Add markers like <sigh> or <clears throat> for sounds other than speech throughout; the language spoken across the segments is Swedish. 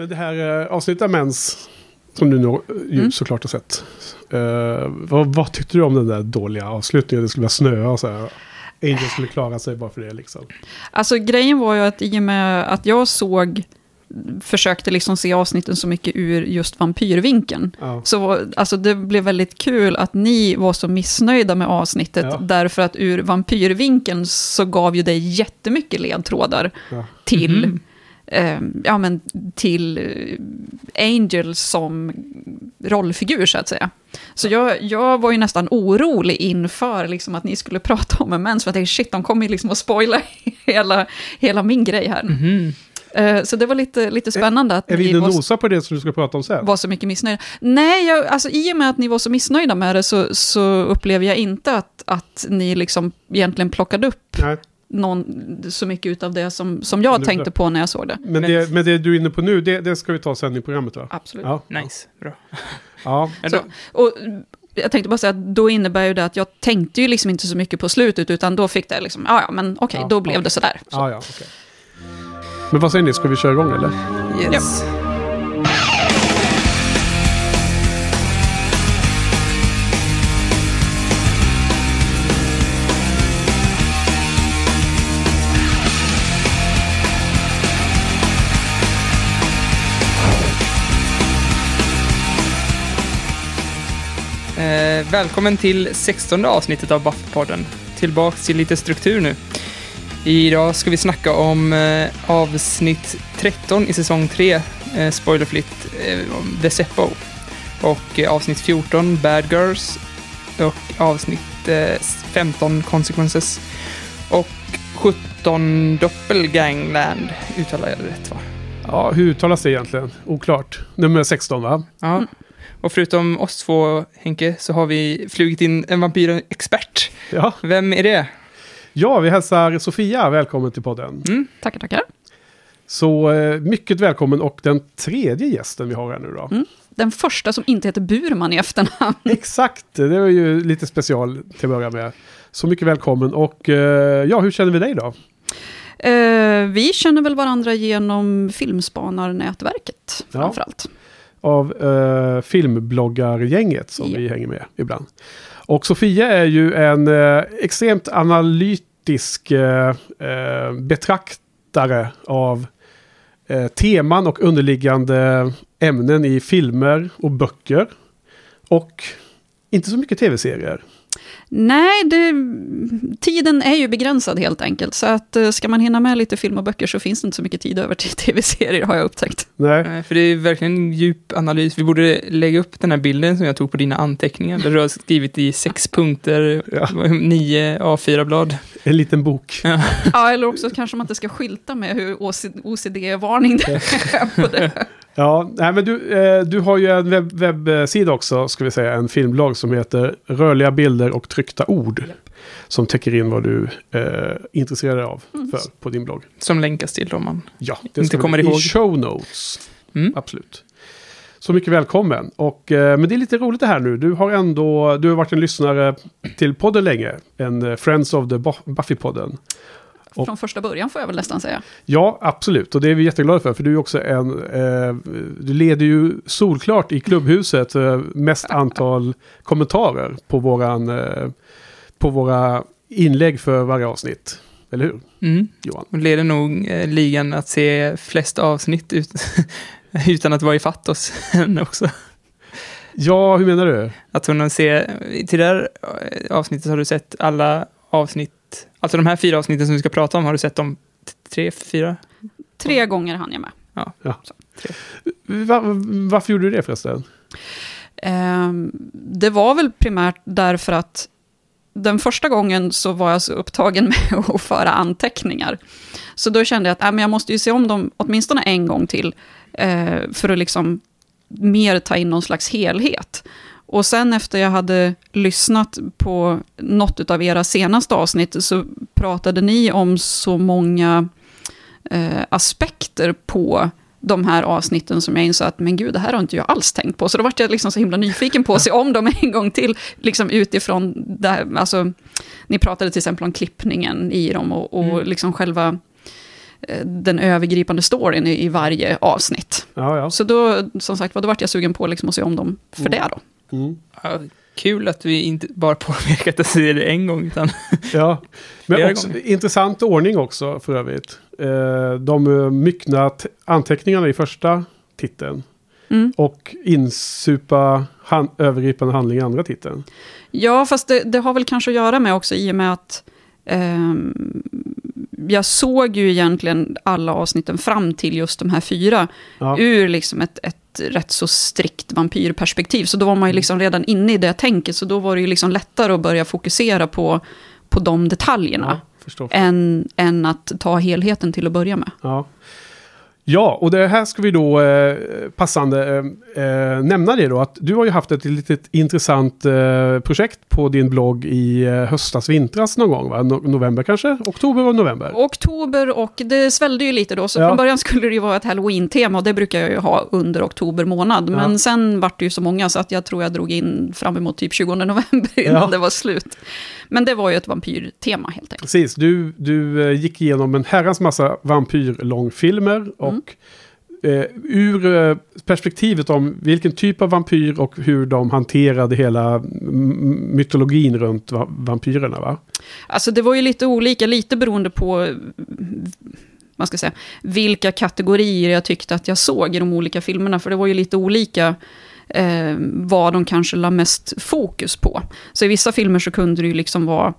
Men det här uh, avsnittet av Mens, som du nog ju Mm. såklart har sett. Uh, vad, vad tyckte du om den där dåliga avslutningen? Det skulle vara snöa och så här. Angel skulle klara sig bara för det liksom. Alltså grejen var ju att i och med att jag såg, försökte liksom se avsnitten så mycket ur just vampyrvinkeln. Ja. Så var- alltså, det blev väldigt kul att ni var så missnöjda med avsnittet, Ja. därför att ur vampyrvinkeln så gav ju det jättemycket ledtrådar Ja. till, Mhm. eh, ja, men, till eh, Angel som rollfigur, så att säga. Så jag, jag var ju nästan orolig inför liksom, att ni skulle <laughs> prata om en mens, för jag tänkte shit, de kommer ju liksom att spoila <laughs> hela, hela min grej här. Mhm. Eh, så det var lite, lite spännande att Är vi inne och nosar på det som du ska prata om sen? var så mycket missnöjda. Nej, jag, alltså, i och med att ni var så missnöjda med det så, så upplever jag inte att, att ni liksom egentligen plockade upp Nej. Någon, så mycket av det som, som jag tänkte på när jag såg det. Men, det, men det du är inne på nu, det, det ska vi ta sen i programmet va? Absolut. Ja. Nice, bra. ja. <laughs> Ja, Så, och jag tänkte bara säga att då innebär ju det att jag tänkte ju liksom inte så mycket på slutet, utan då fick det liksom, ja ja, men okej, Ja, då blev okej. det sådär. Så. Ja, ja, okej. Men vad säger ni, ska vi köra igång eller? yes. Eh, välkommen till 16 avsnittet av Buffpodden. Tillbaks till lite struktur nu. Idag ska vi snacka om eh, avsnitt 13 i säsong 3, eh, spoilerfritt, eh, The Seppo. Och eh, avsnitt 14, Bad Girls. Och avsnitt eh, 15, Consequences. Och 17, Doppelgangland. Uttalar jag det rätt va? Ja, hur uttalas det egentligen? Oklart. Nummer 16 va? Ja. Och förutom oss två, Henke, så har vi flugit in en vampyrexpert. Ja. Vem är det? ja, vi hälsar Sofia välkommen till podden. Mm? Tackar, tackar. Så eh, mycket välkommen och den tredje gästen vi har här nu då. Mm. Den första som inte heter Burman i efternamn. <laughs> Exakt, det var ju lite special till att börja med. Så mycket välkommen och eh, ja, hur känner vi dig då? Eh, vi känner väl varandra genom Filmspanarnätverket, Ja. framförallt. Av eh, filmbloggargänget som Ja. vi hänger med ibland. Och Sofia är ju en eh, extremt analytisk eh, betraktare av teman och underliggande ämnen i filmer och böcker. Och inte så mycket tv-serier. Nej, det, tiden är ju begränsad helt enkelt. Så att eh, ska man hinna med lite film och böcker så finns det inte så mycket tid över till <laughs> tv-serier har jag upptäckt. Nej. Nej, För det är verkligen djup analys. Vi borde lägga upp den här bilden som jag tog på dina anteckningar. Där du har skrivit i sex punkter, Ja. nio A4-blad. En liten bok. Ja, eller också kanske man inte ska skylta med hur OCD-varning <laughs> det är på det. Ja, nej, men du, eh, du har ju en webb, webbsida också, ska vi säga, en filmblogg som heter Rörliga bilder och tryckta ord. Som täcker in vad du eh, är intresserad av Mm. för, på din blogg. Som länkas till om man... Ja, Inte ska vi- kommer i ihåg. show notes. Mm. Absolut. Så mycket välkommen. Och, eh, men det är lite roligt det här nu. Du har ändå du har varit en lyssnare till podden länge. En eh, Friends of the Buff- Buffy-podden. Och- Från första början får jag väl nästan säga. Ja, absolut. Och det är vi jätteglada för. För du är också en... Eh, du leder ju solklart i klubbhuset eh, mest <laughs> antal kommentarer på, våran, eh, på våra inlägg för varje avsnitt. Eller hur, Mm. Johan? Och leder nog eh, ligan att se flest avsnitt ut, <laughs> utan att vara ifatt oss <laughs> än också. Ja, hur menar du? Att hon ser, till det här eh, avsnittet har du sett alla avsnitt, alltså de här fyra avsnitten som vi ska prata om, har du sett dem tre, fyra? Tre gånger hann jag med. Va, varför gjorde du det förresten? Ehm, det var väl primärt därför att den första gången så var jag så upptagen <laughs> med att föra anteckningar. Så då kände jag att äh, men jag måste ju se om dem åtminstone en gång till, eh, för att liksom mer ta in någon slags helhet. Och sen efter jag hade lyssnat på något av era senaste avsnitt så pratade ni om så många eh, aspekter på de här avsnitten som jag insåg att, men gud, det här har inte jag alls tänkt på. Så då var jag liksom så himla nyfiken på att <laughs> se om dem en gång till, liksom utifrån det här, alltså, ni pratade till exempel om klippningen i dem och, och Mm. liksom själva eh, den övergripande storyn i, varje avsnitt. Ja, ja. Så då, som sagt då vart jag sugen på liksom att se om dem för Mm. det då. Mm. Ja, kul att vi inte bara påverkat att se det en gång, utan <laughs> Ja, men också, gånger. intressant ordning också för övrigt. Eh, de eh, myckna anteckningarna i första titeln Mm. och insupa han, övergripande handling i andra titeln. Ja, fast det, det har väl kanske att göra med också i och med att ehm, jag såg ju egentligen alla avsnitten fram till just de här fyra Ja, ur liksom ett, ett rätt så strikt vampyrperspektiv. Så då var man ju liksom redan inne i det tänket, så då var det ju liksom lättare att börja fokusera på, på de detaljerna. ja, än, än att ta helheten till att börja med. Ja. Ja, och det här ska vi då eh, passande eh, eh, nämna det då att du har ju haft ett litet intressant eh, projekt på din blogg i eh, höstas, vintras någon gång, va? No november kanske? Oktober och november? Oktober och det svällde ju lite då, så Ja. från början <laughs> skulle det ju vara ett halloween-tema och det brukar jag ju ha under oktober månad. Ja. Men sen vart det ju så många så att jag tror jag drog in fram emot typ 20 november innan Ja. det var slut. Men det var ju ett vampyrtema helt enkelt. Precis, du, du eh, gick igenom en herrans massa vampyrlångfilmer och eh, ur eh, perspektivet om vilken typ av vampyr och hur de hanterade hela mytologin runt va vampyrerna va? Alltså det var ju lite olika, lite beroende på man ska säga, vilka kategorier jag tyckte att jag såg i de olika filmerna. För det var ju lite olika eh, vad de kanske la mest fokus på. Så i vissa filmer så kunde det ju liksom vara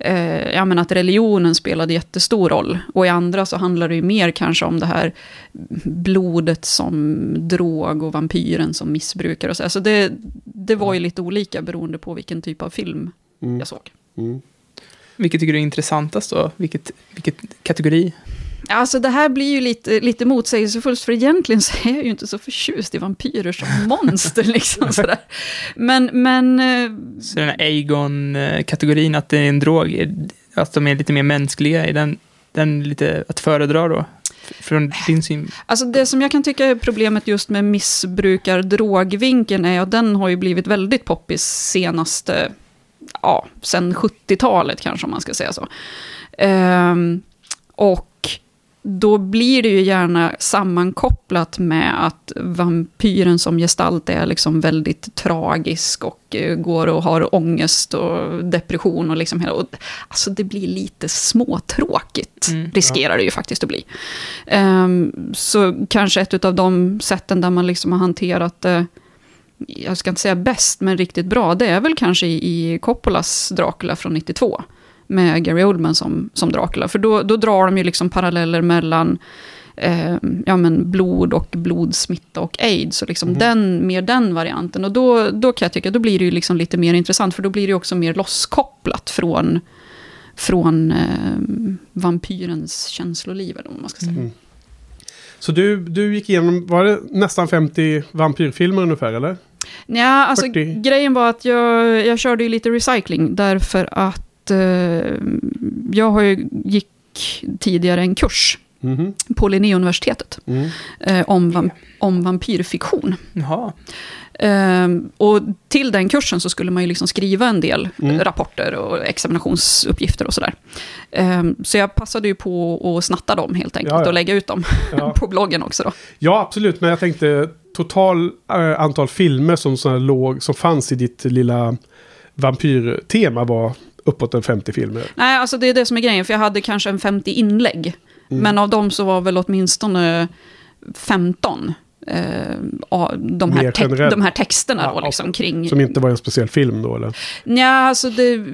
eh, ja, men att religionen spelade jättestor roll. Och i andra så handlar det ju mer kanske om det här blodet som drog och vampyren som missbrukare. Och så, så det, det var ju lite olika beroende på vilken typ av film Mm. jag såg. Mm. vilket tycker du är intressantast då? Vilket, vilket kategori? Alltså det här blir ju lite, lite motsägelsefullt, för egentligen så är jag ju inte så förtjust i vampyrer som <laughs> monster. liksom sådär. Men, men eh, Så den här Aegon-kategorin, att det är en drog, att de är lite mer mänskliga, är den, den lite att föredra då? Från din syn? alltså det som jag kan tycka är problemet just med missbrukar-drogvinkeln är att den har ju blivit väldigt poppis senaste, ja, sen 70-talet kanske om man ska säga så. Ehm, och då blir det ju gärna sammankopplat med att vampyren som gestalt är liksom väldigt tragisk och eh, går och har ångest och depression och liksom hela... Och, alltså det blir lite småtråkigt, Mm, riskerar det ju faktiskt att bli. Ehm, så kanske ett av de sätten där man liksom har hanterat det, jag ska inte säga bäst, men riktigt bra, det är väl kanske i, i Coppolas Dracula från 92 med Gary Oldman som, som Dracula. För då, då drar de ju liksom paralleller mellan eh, ja, men blod och blodsmitta och aids. Och liksom Mhm. den, mer den varianten. Och då, då kan jag tycka, då blir det ju liksom lite mer intressant. För då blir det också mer losskopplat från, från eh, vampyrens känsloliv. Eller vad man ska säga. Mm. Så du, du gick igenom, var det nästan 50 vampyrfilmer ungefär eller? Ja, alltså 40. grejen var att jag, jag körde ju lite recycling därför att eh, jag har ju gick tidigare en kurs Mhm. på Linnéuniversitetet Mm. eh, om, vam, om vampyrfiktion. Jaha. Ehm, och till den kursen så skulle man ju liksom skriva en del Mm. rapporter och examinationsuppgifter och sådär. Ehm, så jag passade ju på att snatta dem helt enkelt Ja, ja. och lägga ut dem <laughs> Ja. på bloggen också då. ja, absolut. Men jag tänkte total eh, antal filmer som, såna låg, som fanns i ditt lilla vampyrtema var uppåt en 50 filmer. Nej, alltså det är det som är grejen, för jag hade kanske en 50 inlägg. Mm. Men av dem så var väl åtminstone 15 eh, de, här Mer te- generellt. de här texterna Ja, då, liksom, kring... Som inte var en speciell film då eller? Ja, alltså det,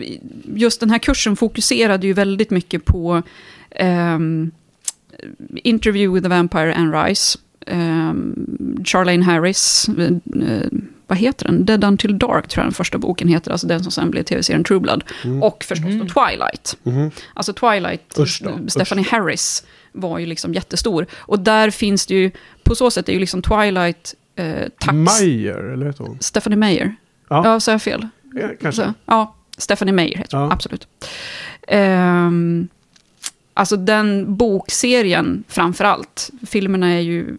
just den här kursen fokuserade ju väldigt mycket på ehm, Interview with the Vampire Anne Rice, ehm, Charlene Harris, eh, vad heter den? Dead Until Dark tror jag den första boken heter, alltså den som sen blev tv-serien True Blood. Mm. Och förstås Mhm. då Twilight. Mhm. Alltså Twilight, Usch då, Stephanie Harris var ju liksom jättestor. Och där finns det ju, på så sätt är ju liksom Twilight eh, tax... Meyer, eller vad heter hon? Stephanie Meyer. Ja. Ja, sa jag fel? Ja, kanske. Så, ja, Stephanie Meyer heter hon, Ja. absolut. Ehm, Alltså den bokserien framför allt. Filmerna är ju,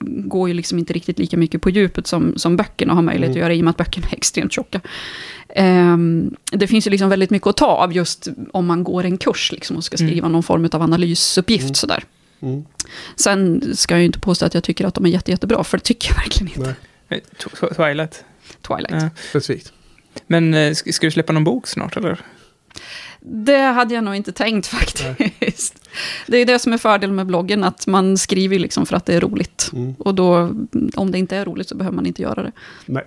går ju liksom inte riktigt lika mycket på djupet som, som böckerna har möjlighet Mm. att göra i och med att böckerna är <laughs> extremt tjocka. Ehm, det finns ju liksom väldigt mycket att ta av just om man går en kurs liksom, och ska Mm. skriva någon form av analysuppgift. Mm. Sådär. Mm. Sen ska jag ju inte påstå att jag tycker att de är jätte, jättebra, för det tycker jag verkligen inte. Nej, Tw- Twilight. Twilight. Ja. specifikt. Men eh, ska, ska du släppa någon bok snart eller? Det hade jag nog inte tänkt <laughs> faktiskt. Det är det som är fördelen med bloggen, att man skriver liksom för att det är roligt. Mm. Och då, om det inte är roligt så behöver man inte göra det. Nej.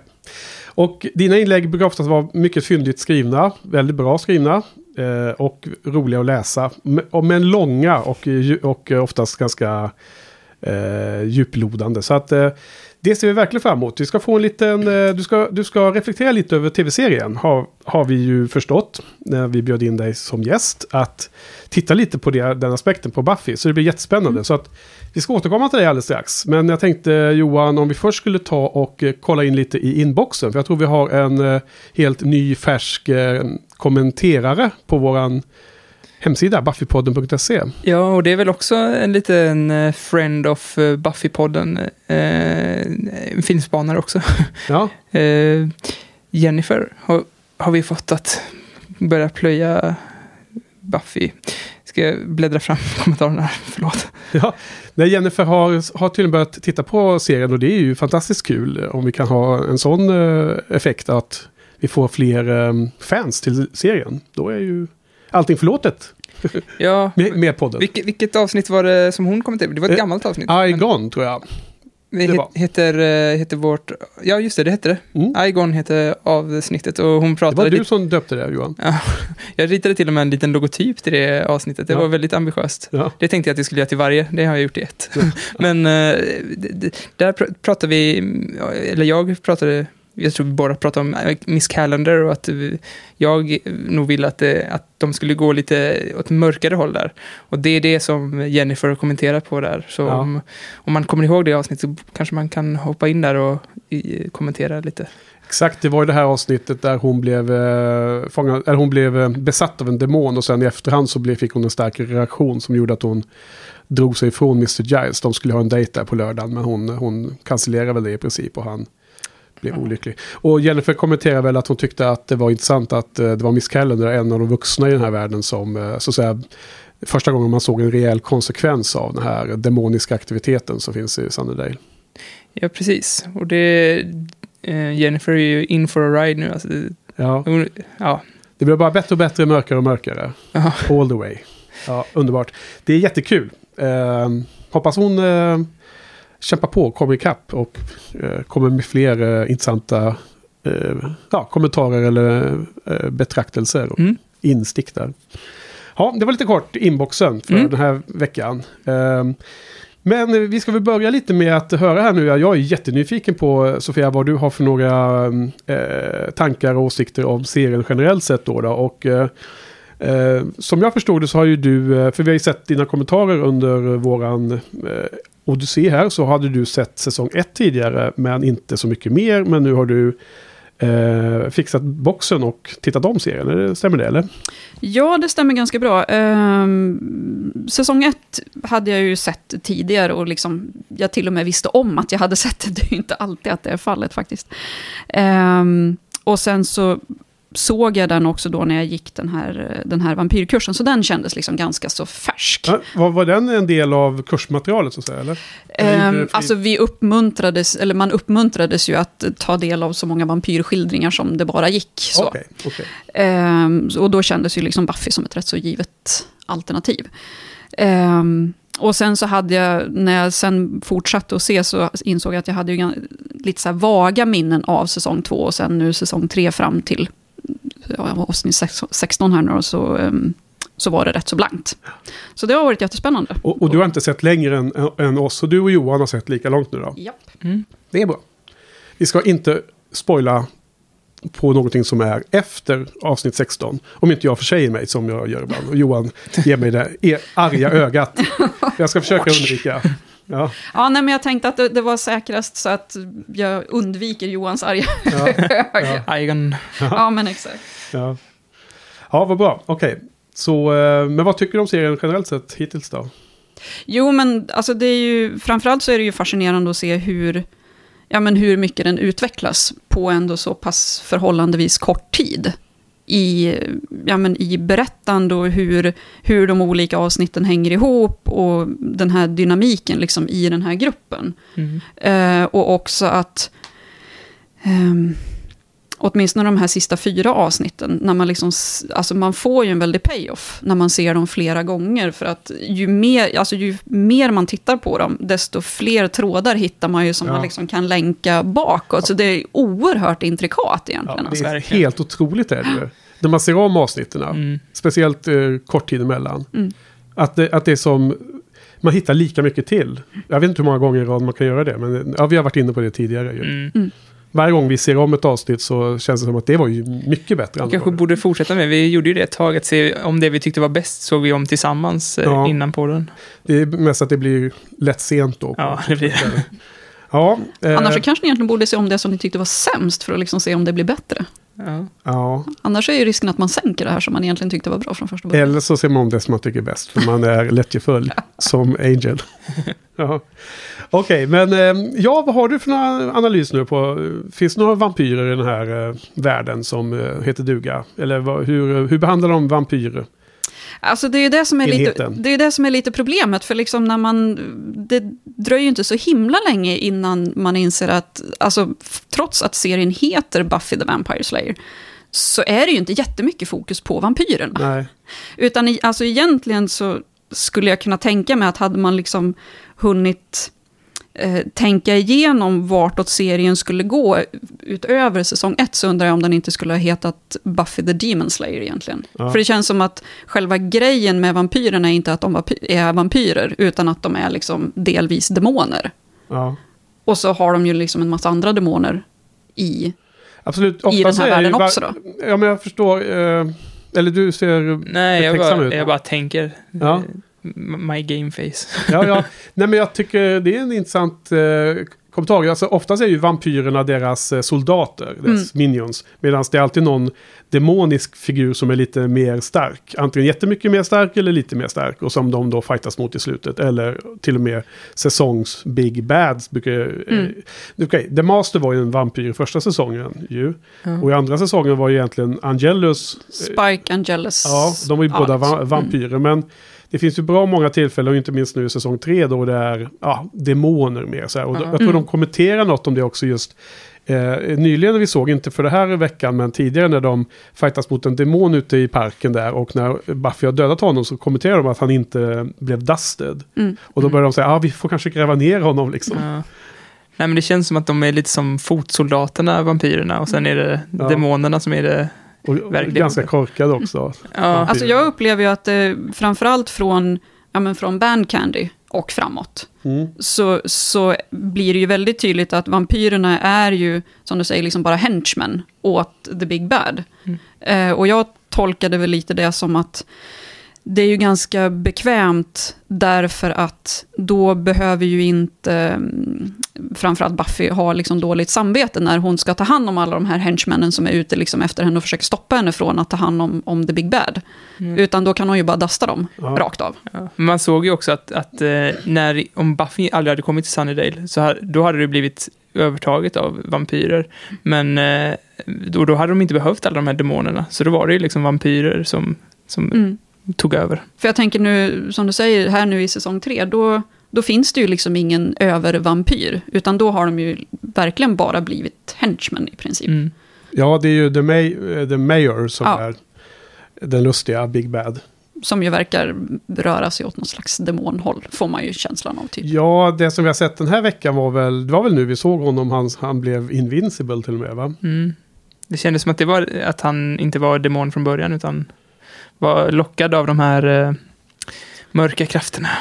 Och dina inlägg brukar oftast vara mycket fyndigt skrivna, väldigt bra skrivna eh, och roliga att läsa. Men långa och, och oftast ganska eh, djuplodande. Så att eh, det ser vi verkligen fram emot. Vi ska få en liten, eh, du, ska, du ska reflektera lite över tv-serien. Har, har vi ju förstått när vi bjöd in dig som gäst. Att titta lite på det, den aspekten på Buffy. Så det blir jättespännande. Så att vi ska återkomma till det alldeles strax. Men jag tänkte Johan, om vi först skulle ta och eh, kolla in lite i inboxen. För jag tror vi har en eh, helt ny färsk kommenterare på våran hemsida, buffypodden.se. Ja, och det är väl också en liten eh, friend of eh, Buffy-podden. Eh, en filmspanare också. <laughs> Ja, Jennifer har, har vi fått att börja plöja Buffy. Ska jag bläddra fram <laughs> kommentarerna här, förlåt. <laughs> ja. Nej, Jennifer har, har tydligen börjat titta på serien och det är ju fantastiskt kul om vi kan ha en sån effekt att vi får fler fans till serien. Då är ju allting förlåtet Ja, <laughs> med, med podden. vilket, vilket avsnitt var det som hon kommenterade? Det var ett Eh, gammalt avsnitt. Igon tror jag. Det det het, heter, eh, heter vårt... Ja, just det, det hette det. Mm. Igon heter avsnittet och hon Det pratade var du lite... som döpte det Johan. <laughs> Jag ritade till och med en liten logotyp till det avsnittet. Det Ja. var väldigt ambitiöst. Ja. Det tänkte jag att jag skulle göra till varje, det har jag gjort i ett. <laughs> Men eh, där pr- pratade vi, eller jag pratade, jag tror vi båda pratade om eh, Miss Calendar och att jag nog ville att, det, att de skulle gå lite åt mörkare håll där. Och det är det som Jennifer kommenterar på där. Så Ja. om, om man kommer ihåg det avsnittet så kanske man kan hoppa in där och i, kommentera lite. Exakt, det var ju det här avsnittet där hon blev, eh, fångad, eller hon blev eh, besatt av en demon och sen i efterhand så blev, fick hon en stark reaktion som gjorde att hon drog sig ifrån Mr. Giles. De skulle ha en dejt där på lördagen men hon, hon cancellerade väl det i princip och han blev Ja. olycklig. Och Jennifer kommenterade väl att hon tyckte att det var intressant att eh, det var Miss Calendar, en av de vuxna i den här världen som eh, så att säga första gången man såg en rejäl konsekvens av den här demoniska aktiviteten som finns i Sunnydale. Ja, precis. Och det, eh, Jennifer är ju in for a ride nu. Alltså, Ja, hon, ja, det blir bara bättre och bättre, mörkare och mörkare. ja. All the way. Ja, underbart. Det är jättekul. Eh, hoppas hon eh, kämpar på, kommer ikapp och eh, kommer med fler eh, intressanta eh, ja, kommentarer eller eh, betraktelser och Mm. instick där. Ja, det var lite kort inboxen för Mm. den här veckan. Eh, men vi ska väl börja lite med att höra här nu. Jag är jättenyfiken på Sofia vad du har för några eh, tankar och åsikter om serien generellt sett då. då. Och eh, som jag förstod det så har ju du, för vi har ju sett dina kommentarer under våran eh, och du ser här, så hade du sett säsong 1 tidigare, men inte så mycket mer. Men nu har du eh, fixat boxen och tittat om serien, stämmer det eller? Ja, det stämmer ganska bra. Ehm, säsong 1 hade jag ju sett tidigare och liksom, jag till och med visste om att jag hade sett det. <laughs> Det är ju inte alltid att det är fallet faktiskt. Ehm, och sen så såg jag den också då när jag gick den här, den här vampyrkursen, så den kändes liksom ganska så färsk. Ja, var, var den en del av kursmaterialet så att säga? Eller? Fri- alltså vi uppmuntrades, eller man uppmuntrades ju att ta del av så många vampyrskildringar som det bara gick. Så. Okej, okej. Ehm, och då kändes ju liksom Buffy som ett rätt så givet alternativ. Ehm, och sen så hade jag, när jag sen fortsatte att se så insåg jag att jag hade ju lite så vaga minnen av säsong två och sen nu säsong tre fram till avsnitt sex- 16 här nu då, så, ehm, så var det rätt så blankt. Så det har varit jättespännande. Och, och du har inte sett längre än, än oss, och du och Johan har sett lika långt nu då? Japp. Mm. Det är bra. Vi ska inte spoila på någonting som är efter avsnitt 16. Om inte jag försäger mig som jag gör ibland. Och Johan ger mig det e- arga ögat. Jag ska försöka undvika. Ja, Ja, nej, men jag tänkte att det, det var säkrast så att jag undviker Johans arga ja. <laughs> Igon. Ja, men exakt. ja. ja vad bra. Okej. Så, eh, men vad tycker du om serien generellt sett hittills då? Jo, men alltså det är ju, framförallt så är det ju fascinerande att se hur, ja, men hur mycket den utvecklas på ändå så pass förhållandevis kort tid. I, ja, men i berättande och hur, hur de olika avsnitten hänger ihop och den här dynamiken liksom i den här gruppen. Mm. Eh, och också att ehm, åtminstone de här sista fyra avsnitten, när man liksom, alltså man får ju en väldig payoff när man ser dem flera gånger, för att ju mer, alltså ju mer man tittar på dem, desto fler trådar hittar man ju som Ja. man liksom kan länka bakåt, så det är oerhört intrikat egentligen. Ja, alltså. det är verkligen. helt otroligt är det ju. När man ser om avsnitten, Mm. speciellt eh, kort tid emellan. Mm. Att, det, att det är som, man hittar lika mycket till. Jag vet inte hur många gånger i rad man kan göra det, men ja, vi har varit inne på det tidigare. Ju. Mm. Varje gång vi ser om ett avsnitt så känns det som att det var ju mycket bättre. Vi kanske borde fortsätta med, vi gjorde ju det ett tag, att se om det vi tyckte var bäst såg vi om tillsammans eh, Ja. innan på den. Det är mest att det blir lätt sent då. Ja, det blir det. Ja, eh, Annars så kanske ni egentligen borde se om det som ni tyckte var sämst, för att liksom se om det blir bättre. Ja. ja. Annars är ju risken att man sänker det här som man egentligen tyckte var bra från första början. Eller så ser man om det som man tycker är bäst. För man är lättjefull <laughs> som Angel. ja. Okej, men eh, ja, vad har du för några analys nu på? Finns det några vampyrer i den här eh, världen som eh, heter duga? Eller hur, hur behandlar de vampyrer? Alltså det är ju det som är, lite, det är det som är lite problemet, för liksom när man, det dröjer ju inte så himla länge innan man inser att, alltså, trots att serien heter Buffy the Vampire Slayer, så är det ju inte jättemycket fokus på vampyrerna. Nej. Utan alltså egentligen så skulle jag kunna tänka mig att hade man liksom hunnit eh, tänka igenom vartåt serien skulle gå utöver säsong ett, så undrar jag om den inte skulle ha hetat Buffy the Demon Slayer egentligen. Ja. För det känns som att själva grejen med vampyrerna är inte att de är vampyrer, utan att de är liksom delvis demoner. Ja. Och så har de ju liksom en massa andra demoner i, Absolut. i den här världen också då. Ja, men jag förstår. Eh, eller du ser... Nej, jag bara, ut. jag bara tänker. Ja. My game face. <laughs> Ja, ja. Nej, men jag tycker det är en intressant eh, kommentar. Alltså, oftast är ju vampyrerna deras eh, soldater, deras minions. Medan det är alltid någon demonisk figur som är lite mer stark. Antingen jättemycket mer stark eller lite mer stark. Och som de då fightas mot i slutet. Eller till och med säsongs Big Bads. Brukar, Mm. eh, okej, The Master var ju en vampyr i första säsongen ju. Ja. Och i andra säsongen var ju egentligen Angelus eh, Spike, Angelus. Ja, de var ju båda va- vampyrer. Men det finns ju bra många tillfällen, och inte minst nu i säsong tre, då det är ja, demoner mer. Så här. Och Ja. jag tror Mm. de kommenterar något om det också just. Eh, nyligen när vi såg, inte för det här veckan, men tidigare när de fightas mot en demon ute i parken där. Och när Buffy har dödat honom så kommenterar de att han inte blev dusted. Mm. Och då börjar de säga, ja ah, vi får kanske gräva ner honom liksom. Ja. Nej, men det känns som att de är lite som fotsoldaterna, vampyrerna, och sen är det Ja. demonerna som är det... Och, Verkligen. ganska korkade också. Ja, Alltså jag upplever ju att det, framförallt från, ja, men från Band Candy och framåt, Mm. så, så blir det ju väldigt tydligt att vampyrerna är ju, som du säger, liksom bara henchmen åt the big bad. Mm. Eh, och jag tolkade väl lite det som att det är ju ganska bekvämt därför att då behöver ju inte mm, framförallt Buffy ha liksom dåligt samvete när hon ska ta hand om alla de här henchmännen som är ute liksom efter henne och försöker stoppa henne från att ta hand om, om the big bad. Mm. Utan då kan hon ju bara dasta dem Ja. rakt av. Ja. Man såg ju också att, att eh, när, om Buffy aldrig hade kommit till Sunnydale, så ha, då hade det blivit övertaget av vampyrer. Men eh, då, då hade de inte behövt alla de här demonerna. Så då var det ju liksom vampyrer som, som Mm. Tog över. För jag tänker nu, som du säger, här nu i säsong tre, då, då finns det ju liksom ingen övervampyr. Utan då har de ju verkligen bara blivit henchmen i princip. Mm. Ja, det är ju The, May, eh, the Mayor som Ja. är den lustiga Big Bad. Som ju verkar röra sig åt något slags demonhåll, får man ju känslan av. Typ. Ja, det som vi har sett den här veckan var väl, det var väl nu vi såg honom, han, han blev invincible till och med va? Mm. Det kändes som att, det var, att han inte var demon från början, utan var lockad av de här eh, mörka krafterna. <laughs>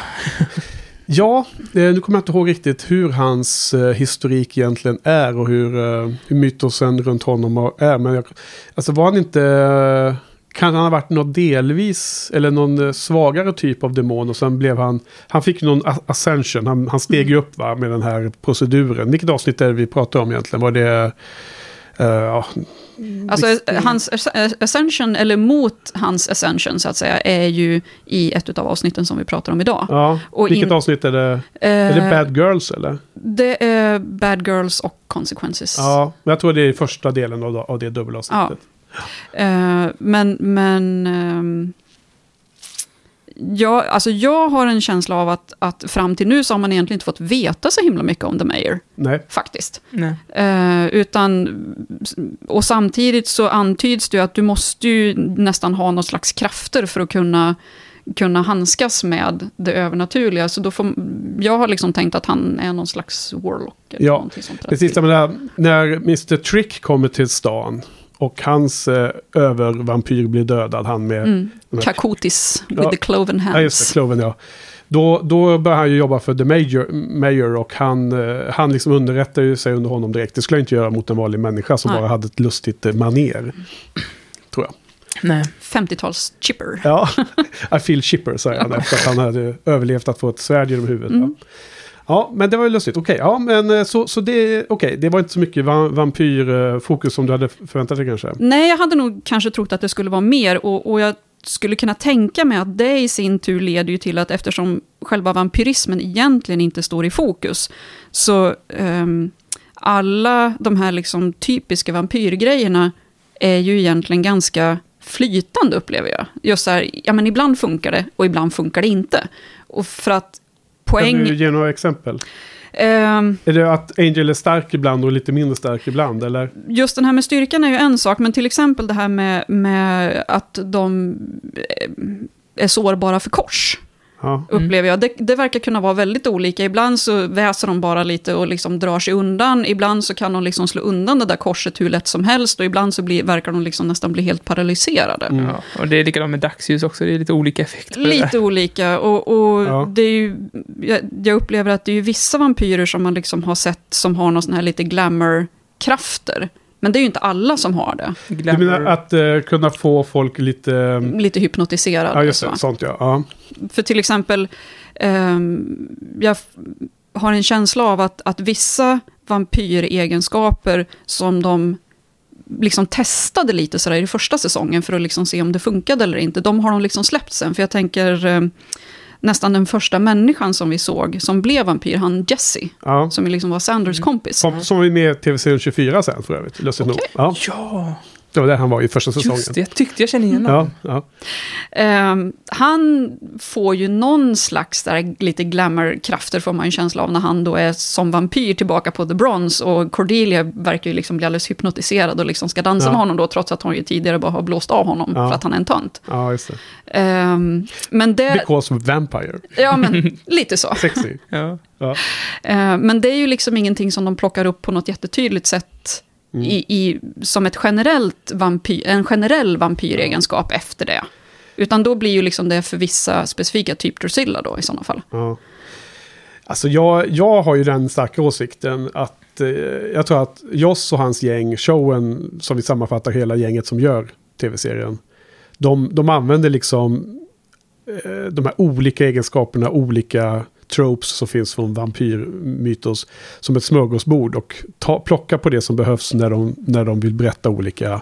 Ja, eh, nu kommer jag inte ihåg riktigt hur hans eh, historik egentligen är och hur, eh, hur mytosen runt honom är. Men jag, alltså var han inte, eh, kan han ha varit något delvis, eller någon eh, svagare typ av demon och sen blev han, han fick någon ascension, han, han steg ju upp va, med den här proceduren. Vilket avsnitt är det vi pratar om egentligen? Var det ja, Alltså Visst. hans as- ascension, eller mot hans ascension så att säga, är ju i ett av avsnitten som vi pratar om idag. ja. Och Vilket in- avsnitt är det? Är det Eh, Bad Girls eller? Det är Bad Girls och Consequences. Ja, men jag tror det är första delen av, av det dubbelavsnittet. Eh, men, men... ehm, jag, alltså jag har en känsla av att, att fram till nu så har man egentligen inte fått veta så himla mycket om The Mayor, Nej, faktiskt. Nej. Eh, utan, och samtidigt så antyds det ju att du måste ju nästan ha någon slags krafter för att kunna, kunna handskas med det övernaturliga. Så då får, jag har liksom tänkt att han är någon slags warlock. Eller Ja, sånt där. precis som när, när Mr Trick kommer till stan och hans eh, övervampyr blir dödad, han med... Mm. Kakotis with Ja. the cloven hands. Ja, just det, Cloven ja. Då, då börjar han ju jobba för The Major, Mayor och han, eh, han liksom underrättar ju sig under honom direkt. Det skulle jag inte göra mot en vanlig människa som Nej. bara hade ett lustigt eh, maner. Tror jag. Nej. 50-tals chipper. Ja, <laughs> I feel chipper säger han efter att han hade överlevt att få ett svärd genom huvudet. Mm. Ja. Ja, men det var ju lustigt. Okej, ja, men eh, så, så det, okay, det var inte så mycket vampyrfokus som du hade förväntat dig kanske. Nej, jag hade nog kanske trott att det skulle vara mer. Och, och jag skulle kunna tänka mig att det i sin tur leder ju till att eftersom själva vampyrismen egentligen inte står i fokus, så um, alla de här liksom typiska vampyrgrejerna är ju egentligen ganska flytande upplever jag. Just så här, ja men ibland funkar det och ibland funkar det inte. Och för att kan poäng... du ge några exempel? ehm, Är det att Angel är stark ibland och lite mindre stark ibland? Eller? just den här med styrkan är ju en sak, men till exempel det här med, med att de eh, är sårbara för kors. Ja. Upplever jag. Det, det verkar kunna vara väldigt olika. Ibland så väser de bara lite och liksom drar sig undan. Ibland så kan de liksom slå undan det där korset hur lätt som helst. Och ibland så blir, verkar de liksom nästan bli helt paralyserade. Mm. Ja, och det är likadant med dagsljus också, det är lite olika effekter Lite där. olika. Och, och Ja. det är ju, jag, jag upplever att det är vissa vampyrer som man liksom har sett som har någon sån här lite glamour-krafter. Men det är ju inte alla som har det. Du Glamour. menar att eh, kunna få folk lite... eh, Lite hypnotiserade. Ja, just så. det. Sånt ja. ja. För till exempel, ehm, jag har en känsla av att, att vissa vampyregenskaper som de liksom testade lite sådär i första säsongen för att liksom se om det funkade eller inte, de har de liksom släppt sen. För jag tänker eh, nästan den första människan som vi såg som blev vampyr, han Jesse, ja. som liksom var Sanders kompis. Som, som var med i tv-serien 24 sen för övrigt. Lustigt nog. Ja, Ja, det var där han var i första säsongen. just det. Jag tyckte jag kände igen honom. Ja, ja. Ehm, han får ju någon slags där, lite glamour-krafter får man ju en känsla av när han då är som vampyr tillbaka på The Bronze och Cordelia verkar ju liksom bli alldeles hypnotiserad och liksom ska dansa Ja. med honom då trots att hon ju tidigare bara har blåst av honom Ja. för att han är en tönt. ja, just det. Ehm, men det, Because vampire. ja men lite så. <laughs> Sexy. Ja. Ja. Ehm, men det är ju liksom ingenting som de plockar upp på något jättetydligt sätt Mm. i, i, som ett generellt vampyr, en generell vampyregenskap efter det. Utan då blir ju liksom det för vissa specifika typ Drusilla då i sådana fall. Ja. Alltså jag, jag har ju den starka åsikten att eh, jag tror att Joss och hans gäng, showen som vi sammanfattar hela gänget som gör tv-serien, de, de använder liksom eh, de här olika egenskaperna, olika tropes som finns från vampyrmytos som ett smörgåsbord och ta, plocka på det som behövs när de, när de vill berätta olika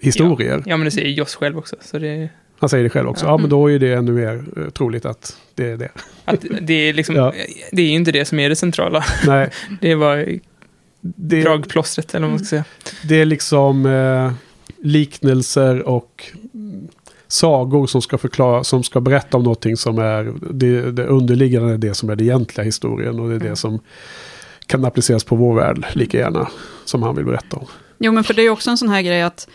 historier. ja, men det säger Joss själv också. Så det, Han säger det själv också. Ja, men då är det ännu mer eh, troligt att det är det. att det, är liksom, Ja. det är ju inte det som är det centrala. Nej, <laughs> Det är bara det, dragplåstret, eller vad man ska säga. Det är liksom eh, liknelser och mm, sagor som ska förklara, som ska berätta om någonting som är det, det underliggande, är det som är den egentliga historien och det är det som kan appliceras på vår värld lika gärna som han vill berätta om. Jo, men för det är också en sån här grej att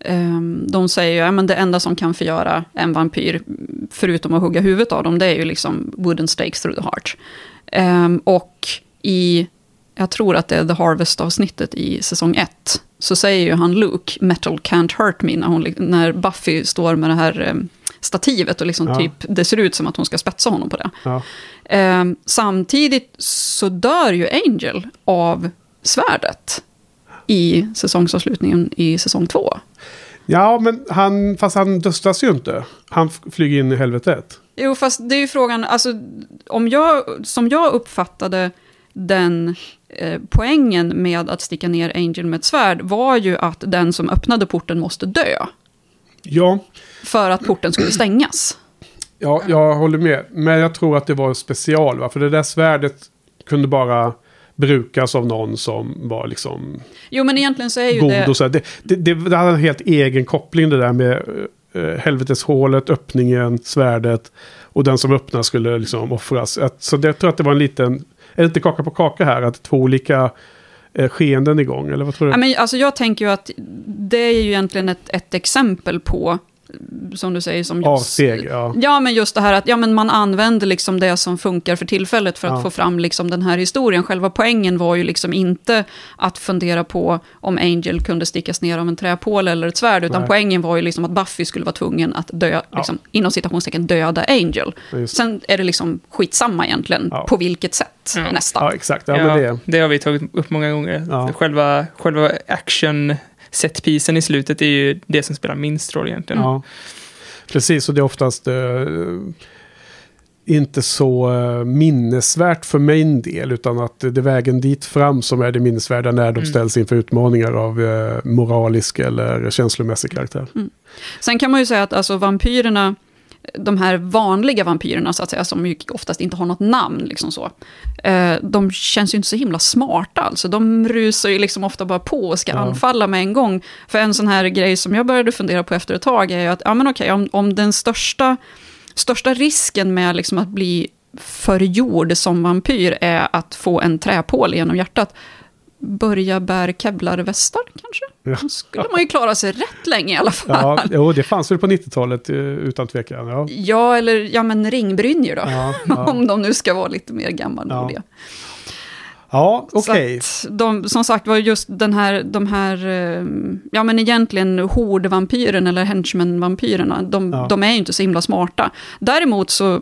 ehm, de säger ju, ja men det enda som kan förgöra en vampyr, förutom att hugga huvudet av dem, det är ju liksom wooden stakes through the heart. Ehm, och i, jag tror att det är The Harvest-avsnittet i säsong 1, så säger ju han Luke, metal can't hurt me, när, hon, när Buffy står med det här ehm, stativet och liksom Ja. typ, det ser ut som att hon ska spetsa honom på det. Ja, Ehm, samtidigt så dör ju Angel av svärdet i säsongsavslutningen i säsong två. ja men han, fast han döstas ju inte. Han flyger in i helvetet. Jo, fast det är ju frågan, alltså, om jag, som jag uppfattade den eh, poängen med att sticka ner Angel med ett svärd var ju att den som öppnade porten måste dö. Ja, För att porten skulle stängas. ja, jag håller med. Men jag tror att det var special, va? För det där svärdet kunde bara brukas av någon som var liksom Jo, men egentligen så är ju god det... och så. Det, det, det, det hade en helt egen koppling det där med uh, helveteshålet, öppningen, svärdet. Och den som öppnar skulle liksom offras. Så det, jag tror att det var en liten, är det inte kaka på kaka här? Att två olika eh, skeenden igång, eller vad tror du? Ja, men, alltså, jag tänker ju att det är ju egentligen ett, ett exempel på, som du säger, som just... Avsteg, ja. Ja, men just det här att ja, men man använder liksom det som funkar för tillfället för att Ja. få fram liksom den här historien. Själva poängen var ju liksom inte att fundera på om Angel kunde stickas ner av en träpåle eller ett svärd, utan Nej. poängen var ju liksom att Buffy skulle vara tvungen att dö, liksom, inom citationstecken döda Angel. Ja, just. Sen är det liksom skitsamma egentligen, Ja. på vilket sätt Ja. nästan. Ja, exakt. Ja, Ja, men det. det har vi tagit upp många gånger. Ja. Själva, själva action setpisen i slutet är ju det som spelar minst roll egentligen. Ja. Precis, och det är oftast eh, inte så eh, minnesvärt för min del, utan att det är vägen dit fram som är det minnesvärda när de Mm. ställs inför utmaningar av eh, moralisk eller känslomässig karaktär. Sen kan man ju säga att alltså, vampyrerna, de här vanliga vampyrerna, så att säga, som ju oftast inte har något namn, liksom så, eh, de känns ju inte så himla smarta. Alltså. De rusar ju liksom ofta bara på och ska Ja. anfalla med en gång. För en sån här grej som jag började fundera på efter ett tag är ju att, ja men okej, om, om den största, största risken med liksom att bli förgjord som vampyr är att få en träpål genom hjärtat, börja bär kevlarvästar kanske? Ja. Då skulle man ju klara sig rätt länge i alla fall. Ja, jo, det fanns väl på 90-talet eh, utan tvekan. Ja, Ja, eller ja, men ringbrynjor då. ja, <laughs> ja. Om de nu ska vara lite mer gammalmodiga. ja okej. de, som sagt var just den här, de här, eh, ja men egentligen hordvampyren eller henchman-vampyrerna, de, Ja. de är ju inte så himla smarta. Däremot så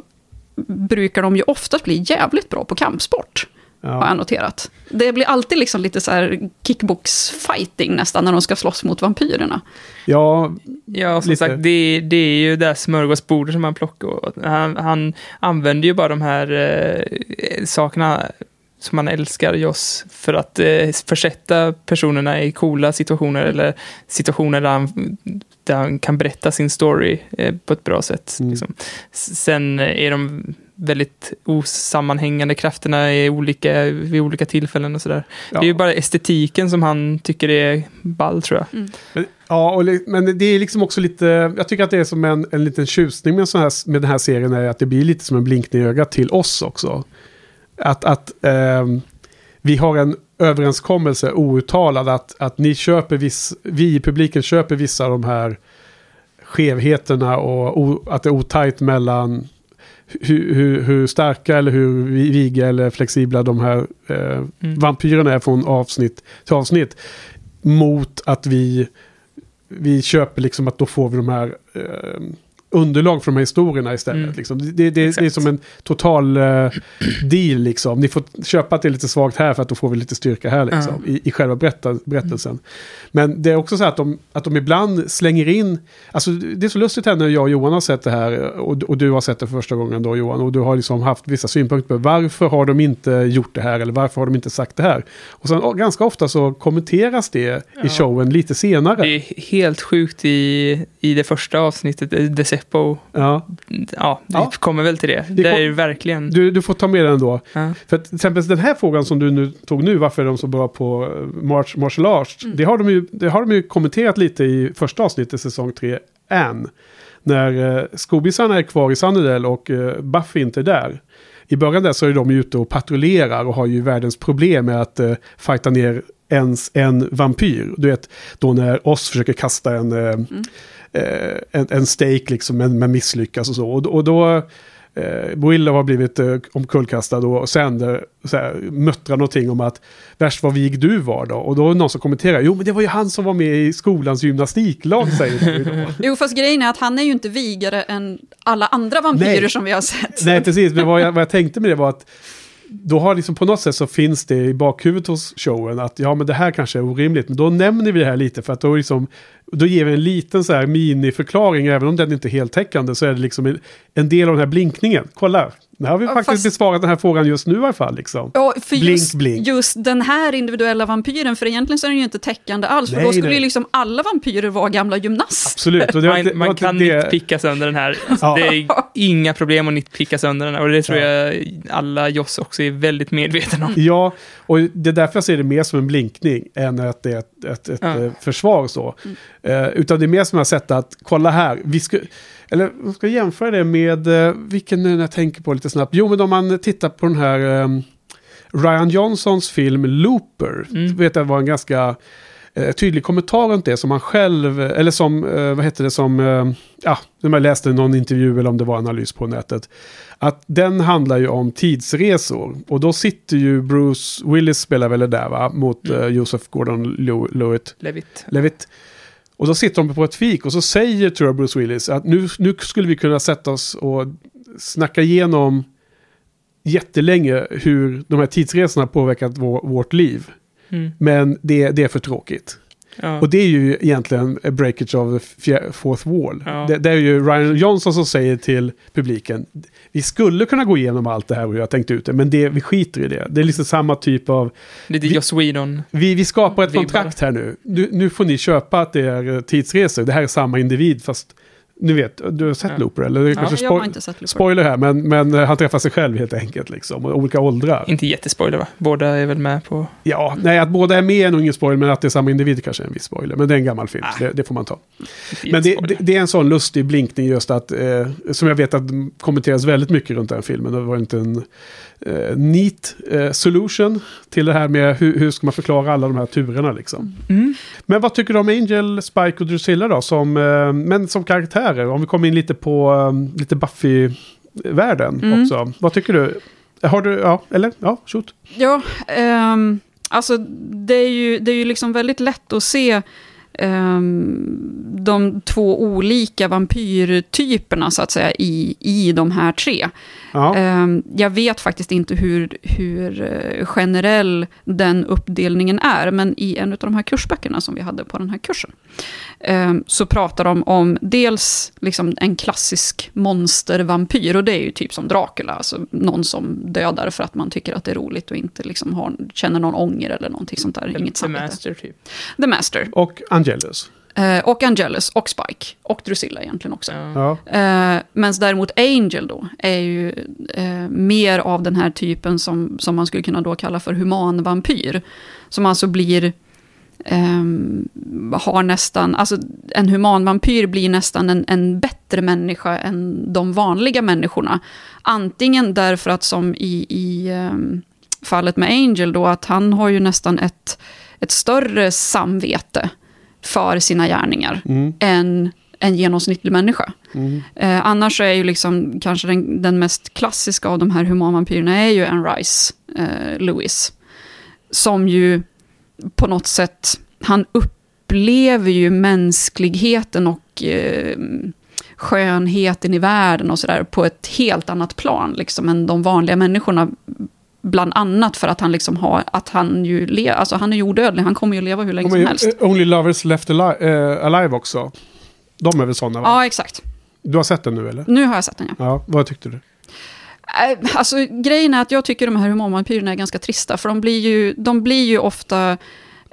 brukar de ju oftast bli jävligt bra på kampsport, har Ja. jag noterat. Det blir alltid liksom lite så här kickbox-fighting nästan när de ska slåss mot vampyrerna. ja, Ja, som Lite. sagt, det, det är ju det här smörgåsbordet som han plockar. Han, han använder ju bara de här eh, sakerna som man älskar Joss för att eh, försätta personerna i coola situationer eller situationer där han, där han kan berätta sin story eh, på ett bra sätt. Mm. Liksom. Sen är de väldigt osammanhängande krafterna i olika, vid olika tillfällen och sådär. ja. Det är ju bara estetiken som han tycker är ball, tror jag. Men, ja, och, men det är liksom också lite, jag tycker att det är som en, en liten tjusning med, sån här, med den här serien är att det blir lite som en blinkning i ögat till oss också. Att, att ehm, vi har en överenskommelse outtalad att, att ni köper viss, vi i publiken köper vissa av de här skevheterna och o, att det är otajt mellan hur, hur, hur starka eller hur viga eller flexibla de här eh, vampyrerna är från avsnitt till avsnitt. Mot att vi, vi köper liksom att då får vi de här eh, underlag för de här historierna istället. Mm. Liksom. Det, det, det är Exakt. som en total eh, deal liksom. Ni får köpa att det är lite svagt här för att då får vi lite styrka här liksom, i, i själva berätta, berättelsen. Men det är också så att de, att de ibland slänger in, alltså det är så lustigt här när jag och Johan har sett det här och, och du har sett det för första gången då Johan och du har liksom haft vissa synpunkter på varför har de inte gjort det här eller varför har de inte sagt det här. Och sen ganska ofta så kommenteras det i Ja. showen lite senare. Det är helt sjukt i, i det första avsnittet, eh, The Seppo. Ja. Ja, vi Ja. kommer väl till det. Det kom- är ju verkligen... Du, du får ta med den då. ja. För att, till exempel den här frågan som du nu tog nu, varför är de så bra på eh, march, martial arts? Mm. Det, har de ju, det har de ju kommenterat lite i första avsnittet säsong 3, än. När eh, skobisarna är kvar i Sunnydale och eh, Buffy inte är där. I början där så är de ju ute och patrullerar och har ju världens problem med att eh, fighta ner ens en vampyr. Du vet, då när Oss försöker kasta en, eh, eh, en, en stake liksom, men, men misslyckas och så. Och, och då... Eh, Willow har blivit eh, omkullkastad och Sander så här, muttrar någonting om att värst vad vig du var då. Och då är någon som kommenterar, jo men det var ju han som var med i skolans gymnastiklag säger du då. <laughs> Jo, fast grejen är att han är ju inte vigare än alla andra vampyrer Nej. som vi har sett. Nej precis, men vad jag, vad jag tänkte med det var att då har liksom på något sätt så finns det i bakhuvudet hos showen att ja men det här kanske är orimligt. Men då nämner vi det här lite för att då liksom Då ger vi en liten så här miniförklaring, även om den inte är heltäckande, så är det liksom en, en del av den här blinkningen. Kolla, nu har vi Ja, faktiskt fast- besvarat den här frågan just nu i alla fall. Liksom. Ja, för Blink, just, blink. just den här individuella vampyren, för egentligen så är den ju inte täckande alls, för Nej, då skulle nej. ju liksom alla vampyrer vara gamla gymnaster. Absolut. Och det var inte- Man, man kan det- nitpicka sönder den här. <laughs> Alltså, Ja. Det är inga problem att nitpicka sönder den här. Och det tror Ja. jag alla Joss också är väldigt medvetna om. Ja, och det är därför jag ser det mer som en blinkning än att det är ett, ett, ett Ja. försvar. Så. Eh, utan det är mer som jag sett att, kolla här, vi ska, eller jag ska jämföra det med, eh, vilken nu när jag tänker på lite snabbt, jo men om man tittar på den här ehm, Ryan Johnsons film Looper, Mm. vet jag var en ganska eh, tydlig kommentar runt det som han själv, eller som, eh, vad heter det, som, eh, ja, när man läste någon intervju eller om det var analys på nätet. Att den handlar ju om tidsresor. Och då sitter ju Bruce Willis, spelar väl det där va, mot Mm. eh, Joseph Gordon-Levitt. Levitt. Levitt. Och då sitter de på ett fik och så säger tror jag Bruce Willis att nu, nu skulle vi kunna sätta oss och snacka igenom jättelänge hur de här tidsresorna påverkat vår, vårt liv. Mm. Men det, det är för tråkigt. Ja. Och det är ju egentligen a breakage of the fourth wall. Ja. Det, det är ju Ryan Johnson som säger till publiken, vi skulle kunna gå igenom allt det här och jag tänkt ut det, men det, vi skiter i det. Det är liksom samma typ av, Lite vi- Joss Whedon. vi, vi skapar ett kontrakt här nu. nu. Nu får ni köpa att det är eh, tidsresor, det här är samma individ fast, ni vet, du har sett Ja. Looper eller? Är kanske Jag har inte sett Looper. spoiler här, men, men han träffar sig själv helt enkelt liksom, och olika åldrar. Inte jättespoiler va? Båda är väl med på... Ja, nej att båda är med är nog ingen spoiler, men att det är samma individ kanske är en viss spoiler. Men det är en gammal film, Ah. det, det får man ta. Men det, jättespoiler. det, det är en sån lustig blinkning just att, eh, som jag vet att kommenteras väldigt mycket runt den filmen. Det var inte en eh, neat eh, solution till det här med hur, hur ska man förklara alla de här turerna liksom. Mm. Men vad tycker du om Angel, Spike och Drusilla då? Som, eh, men som karaktärer, om vi kommer in lite på eh, lite Buffy-världen Mm. också. Vad tycker du? Har du, ja, eller? Ja, shoot. Ja, ehm, alltså det är, ju, det är ju liksom väldigt lätt att se de två olika vampyrtyperna så att säga i, i de här tre. Ja. Ehm, jag vet faktiskt inte hur, hur eh, generell den uppdelningen är, men i en av de här kursböckerna som vi hade på den här kursen, ehm, så pratar de om dels liksom en klassisk monstervampyr, och det är ju typ som Dracula, alltså någon som dödar för att man tycker att det är roligt och inte liksom har, känner någon ånger eller någonting sånt där. Inget The samvete. Master typ. The Master. Och Angelus. Eh, och Angelus, och Spike, och Drusilla egentligen också. Ja. Eh, Medan däremot Angel då är ju eh, mer av den här typen som, som man skulle kunna då kalla för humanvampyr. Som alltså blir, ehm, har nästan, alltså en humanvampyr blir nästan en, en bättre människa än de vanliga människorna. Antingen därför att som i, i ehm, fallet med Angel då, att han har ju nästan ett, ett större samvete för sina gärningar Mm. än en genomsnittlig människa. Mm. Eh, annars är ju liksom kanske den, den mest klassiska av de här humanvampyrerna är ju Anne Rice eh, Lewis. Som ju på något sätt, han upplever ju mänskligheten och eh, skönheten i världen och sådär på ett helt annat plan liksom än de vanliga människorna. Bland annat för att han liksom har, att han ju le, alltså han är ju odödlig, han kommer ju leva hur länge som ju, helst. eh, Only Lovers Left Alive, eh, alive också. De är väl sådana va? Ja, exakt. Du har sett den nu eller? Nu har jag sett den, ja. Ja, vad tyckte du? Eh, Alltså, grejen är att jag tycker de här humanvampyrerna är ganska trista, för de blir ju, de blir ju ofta...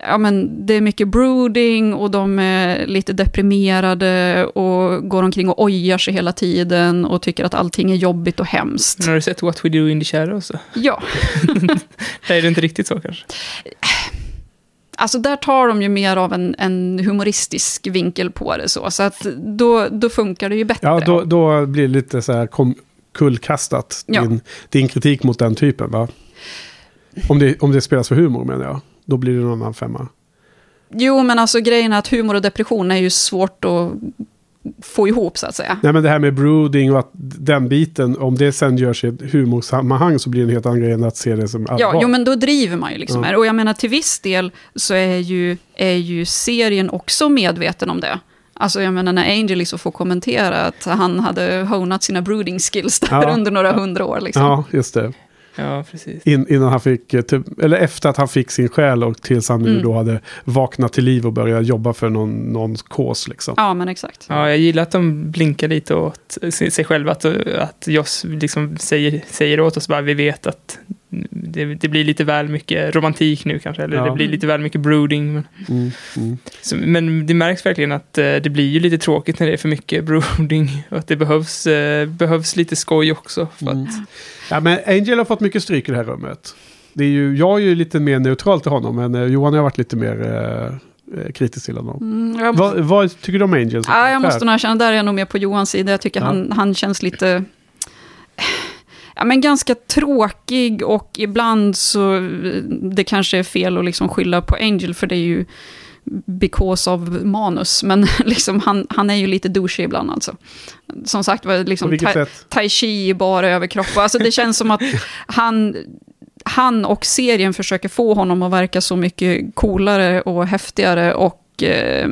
Ja, men det är mycket brooding och de är lite deprimerade och går omkring och ojar sig hela tiden och tycker att allting är jobbigt och hemskt. Men har du sett What We Do In The Shadows? <laughs> Ja, Där <laughs> är det inte riktigt så kanske. alltså där tar de ju mer av en, en humoristisk vinkel på det så, så att då, då funkar det ju bättre. Ja, då, då blir det lite så här kom, kullkastat. Ja. Din, din kritik mot den typen va? Om det, om det spelas för humor menar jag. Då blir det någon annan femma. Jo, men alltså grejen är att humor och depression är ju svårt att få ihop, så att säga. Nej men det här med brooding och att den biten, om det sen görs i ett humorsammanhang så blir det en helt annan grej än att se det som allvar. Ja, jo, men då driver man ju liksom Ja. här. Och jag menar till viss del så är ju, är ju serien också medveten om det. Alltså jag menar när Angel liksom får kommentera att han hade honat sina brooding skills där Ja. under några hundra år. Liksom. Ja, just det. Ja, precis. In, innan han fick, eh, typ, eller efter att han fick sin själ och tills han nu Mm. då hade vaknat till liv och börjat jobba för någon, någon kos liksom. Ja, men exakt. Ja, jag gillar att de blinkar lite åt sig sig själva. Att, att Joss liksom säger, säger åt oss bara, vi vet att det, det blir lite väl mycket romantik nu kanske. Eller Ja. det blir lite väl mycket brooding. Men, Mm, mm. så, men det märks verkligen att eh, det blir ju lite tråkigt när det är för mycket brooding. <laughs> Och att det behövs, eh, behövs lite skoj också. För Mm. att, Ja, men Angel har fått mycket stryk i det här rummet. Det är ju, jag är ju lite mer neutral till honom, men eh, Johan har varit lite mer eh, eh, kritisk till honom. Mm, jag, Vad, vad tycker du om Angel? ja, jag måste nog erkänna, där är jag nog med på Johans sida. Jag tycker Ja. han, han känns lite... Ja, men ganska tråkig och ibland så... Det kanske är fel att liksom skylla på Angel, för det är ju because of manus. <laughs> Men liksom, han, han är ju lite douchey ibland alltså. Som sagt var, liksom, vilket tai, chi bara överkropp. Alltså det känns som att <laughs> han, han och serien försöker få honom att verka så mycket coolare och häftigare och eh,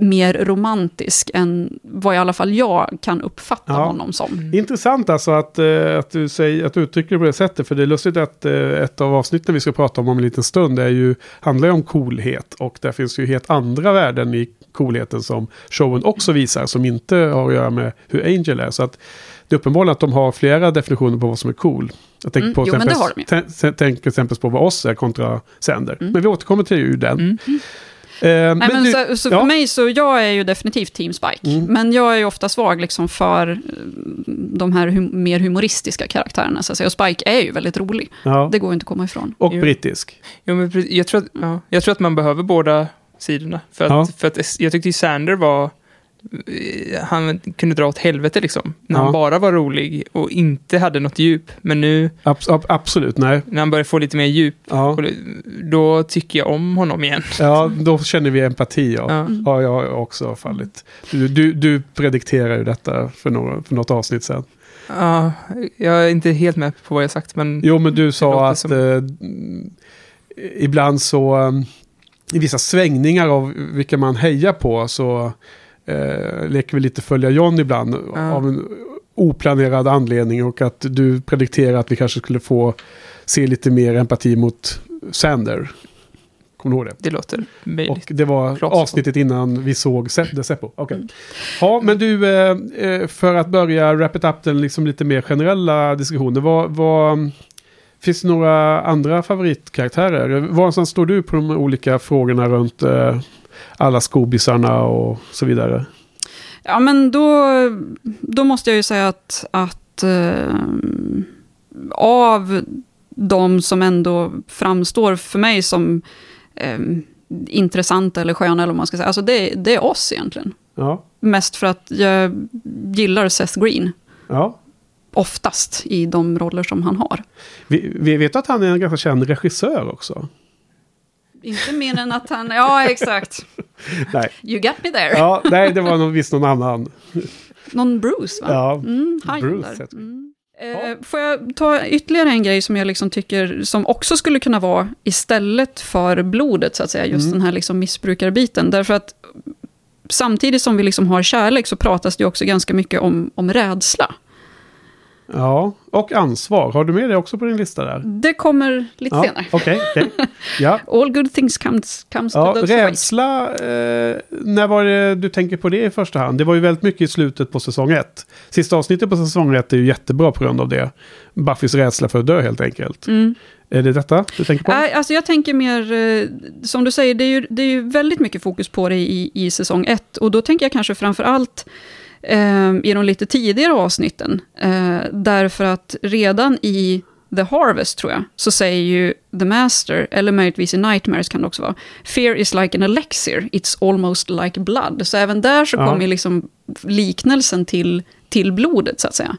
mer romantisk än vad i alla fall jag kan uppfatta Ja. honom som. Intressant alltså att, eh, att, du säger, att du uttrycker det på det sättet. För det är lustigt att eh, ett av avsnitten vi ska prata om om en liten stund är ju, handlar ju om coolhet. Och där finns ju helt andra värden i coolheten som showen också visar. Som inte har att göra med hur Angel är. Så att det är uppenbarligen att de har flera definitioner på vad som är cool. Jag tänker Mm, på jo, men det exempel, har de ju. tän- tän- tänker exempel på vad oss är kontra Sander. Mm. Men vi återkommer till ju den. Mm. Eh, Nej, men du- så, så ja. för mig så, jag är ju definitivt Team Spike. Mm. Men jag är ju ofta svag liksom för eh, de här hum mer humoristiska karaktärerna. Så att säga. Och Spike är ju väldigt rolig. ja. Det går inte att komma ifrån. Och Jo. brittisk. jo, men jag, tror att, ja, jag tror att man behöver båda sidorna. För att, Ja. för att jag tyckte ju Sander var... eh, Han kunde dra åt helvete liksom. När Ja. han bara var rolig och inte hade något djup. Men nu Abs- ab- absolut, nej. när han börjar få lite mer djup, Ja. då tycker jag om honom igen. Ja, då känner vi empati. Ja. Ja. Ja, jag har också fallit. Du, du, du predikterar ju detta för, några, för något avsnitt sen. Ja, jag är inte helt med på vad jag sagt, men Jo, men du sa att som- eh, ibland så, um, i vissa svängningar av vilka man hejar på, så eh, leker vi lite följa John ibland Ja. av en oplanerad anledning och att du predikterar att vi kanske skulle få se lite mer empati mot Sander. Kommer du ihåg det? det låter Och möjligt. det var Klart. avsnittet innan vi såg Seppo. Okej. Ja, men du, eh, eh, för att börja wrap it up den liksom lite mer generella diskussionen. Vad, vad, finns det några andra favoritkaraktärer? Var någonstans står du på de olika frågorna runt eh, alla skobisarna och så vidare? Ja, men då, då måste jag ju säga att, att eh, av de som ändå framstår för mig som eh, intressanta eller sköna, eller vad man ska säga, alltså det, det är oss egentligen. Ja. Mest för att jag gillar Seth Green, ja. oftast i de roller som han har. Vi, vi vet att han är en ganska känd regissör också. Inte mer än att han, ja exakt, <laughs> Nej, you got me there. ja, nej det var nog visst någon annan. Någon Bruce va? Ja, Mm, Bruce. Mm. Eh, får jag ta ytterligare en grej som jag liksom tycker, som också skulle kunna vara istället för blodet, så att säga, just Mm. den här liksom missbrukarbiten. Därför att samtidigt som vi liksom har kärlek så pratas det också ganska mycket om, om rädsla. Ja, och ansvar. Har du med det också på din lista där? Det kommer lite Ja, senare. Okej, okej. <laughs> Ja. All good things comes, comes Ja, to those rädsla, eh, när var det du tänker på det i första hand? Det var ju väldigt mycket i slutet på säsong ett. Sista avsnittet på säsong ett är ju jättebra på grund av det. Buffys rädsla för att dö helt enkelt. Mm. Är det detta du tänker på? Nej, alltså jag tänker mer, eh, som du säger, det är, ju, det är ju väldigt mycket fokus på det i, i säsong ett. Och då tänker jag kanske framför allt eh, i de lite tidigare avsnitten. Eh, därför att redan i The Harvest, tror jag, så säger ju The Master, eller möjligtvis i Nightmares kan det också vara, Fear is like an elixir, it's almost like blood. Så även där så Ja. kommer liksom liknelsen till, till blodet, så att säga.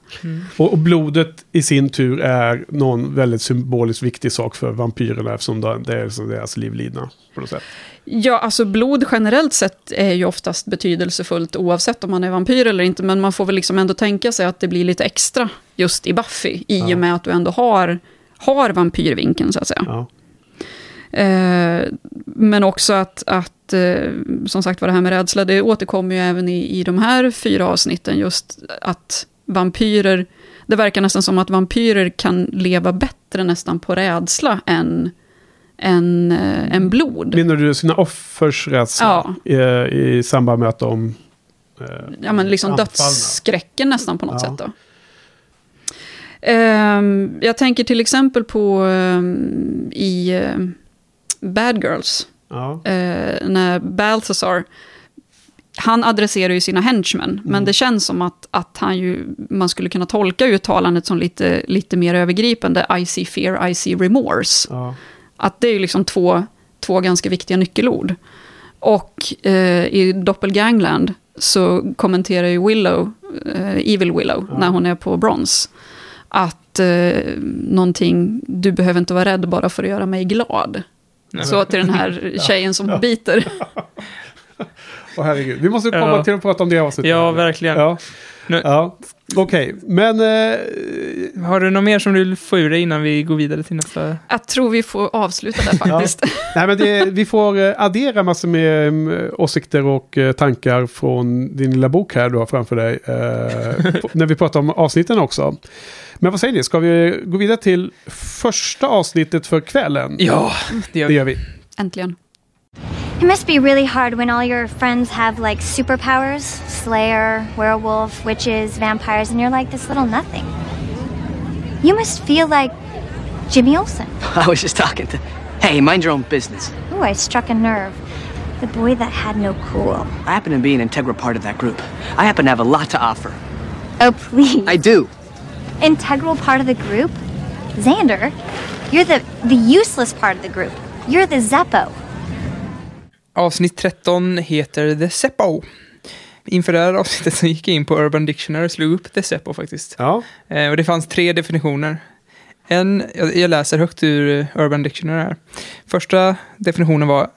Och, och blodet i sin tur är någon väldigt symboliskt viktig sak för vampyrerna eftersom det är deras livlina på något sätt. Ja, alltså blod generellt sett är ju oftast betydelsefullt oavsett om man är vampyr eller inte, men man får väl liksom ändå tänka sig att det blir lite extra just i Buffy, i Ja. och med att du ändå har, har vampyrvinkeln så att säga. Ja. Eh, men också att, att eh, som sagt var det här med rädsla, det återkommer ju även i, i de här fyra avsnitten, just att vampyrer, det verkar nästan som att vampyrer kan leva bättre nästan på rädsla än, än, eh, än blod. Menar du sina offers rädsla? I, I samband med att de... eh, ja, men liksom anfallna? dödsskräcken nästan på något Ja. sätt. Då. Ehm, jag tänker till exempel på ehm, i eh, Bad Girls, Ja. eh, när Balthazar, han adresserar ju sina henchmen, Mm. men det känns som att, att han ju, man skulle kunna tolka uttalandet som lite, lite mer övergripande, I see fear, I see remorse. ja. Att det är ju liksom två, två ganska viktiga nyckelord. Och eh, i Doppelgangland så kommenterar ju Willow, eh, Evil Willow, Ja. när hon är på Bronze, att eh, någonting, du behöver inte vara rädd bara för att göra mig glad. Så till den här <laughs> tjejen som biter. <laughs> Åh herregud. Vi måste komma Ja. till att prata om det avsnittet. Ja, verkligen. Ja, Nu- ja. Okej. Men... Eh, Har du något mer som du vill få ur dig innan vi går vidare till nästa? Jag tror vi får avsluta där <laughs> faktiskt. nej, men det, vi får eh, addera massor med mm, åsikter och eh, tankar från din lilla bok här du har framför dig. Eh, när vi pratar om avsnitten också. Men vad säger ni? Ska vi gå vidare till första avsnittet för kvällen? Ja, det gör Det vi. gör vi. Äntligen. It must be really hard when all your friends have like superpowers Slayer, werewolf, witches, vampires, and you're like this little nothing. You must feel like Jimmy Olsen. <laughs> I was just talking to. Hey, mind your own business. Ooh, I struck a nerve. The boy that had no cool. I happen to be an integral part of that group. I happen to have a lot to offer. Oh, please. I do. Integral part of the group? Xander, you're the, the useless part of the group. You're the Zeppo. Avsnitt 13 heter The Seppo. Inför det här avsnittet så gick jag in på Urban Dictionary och slog upp The Seppo faktiskt. Ja, Eh, och det fanns tre definitioner. En, jag, läser högt ur eh, Urban Dictionary här. Första definitionen var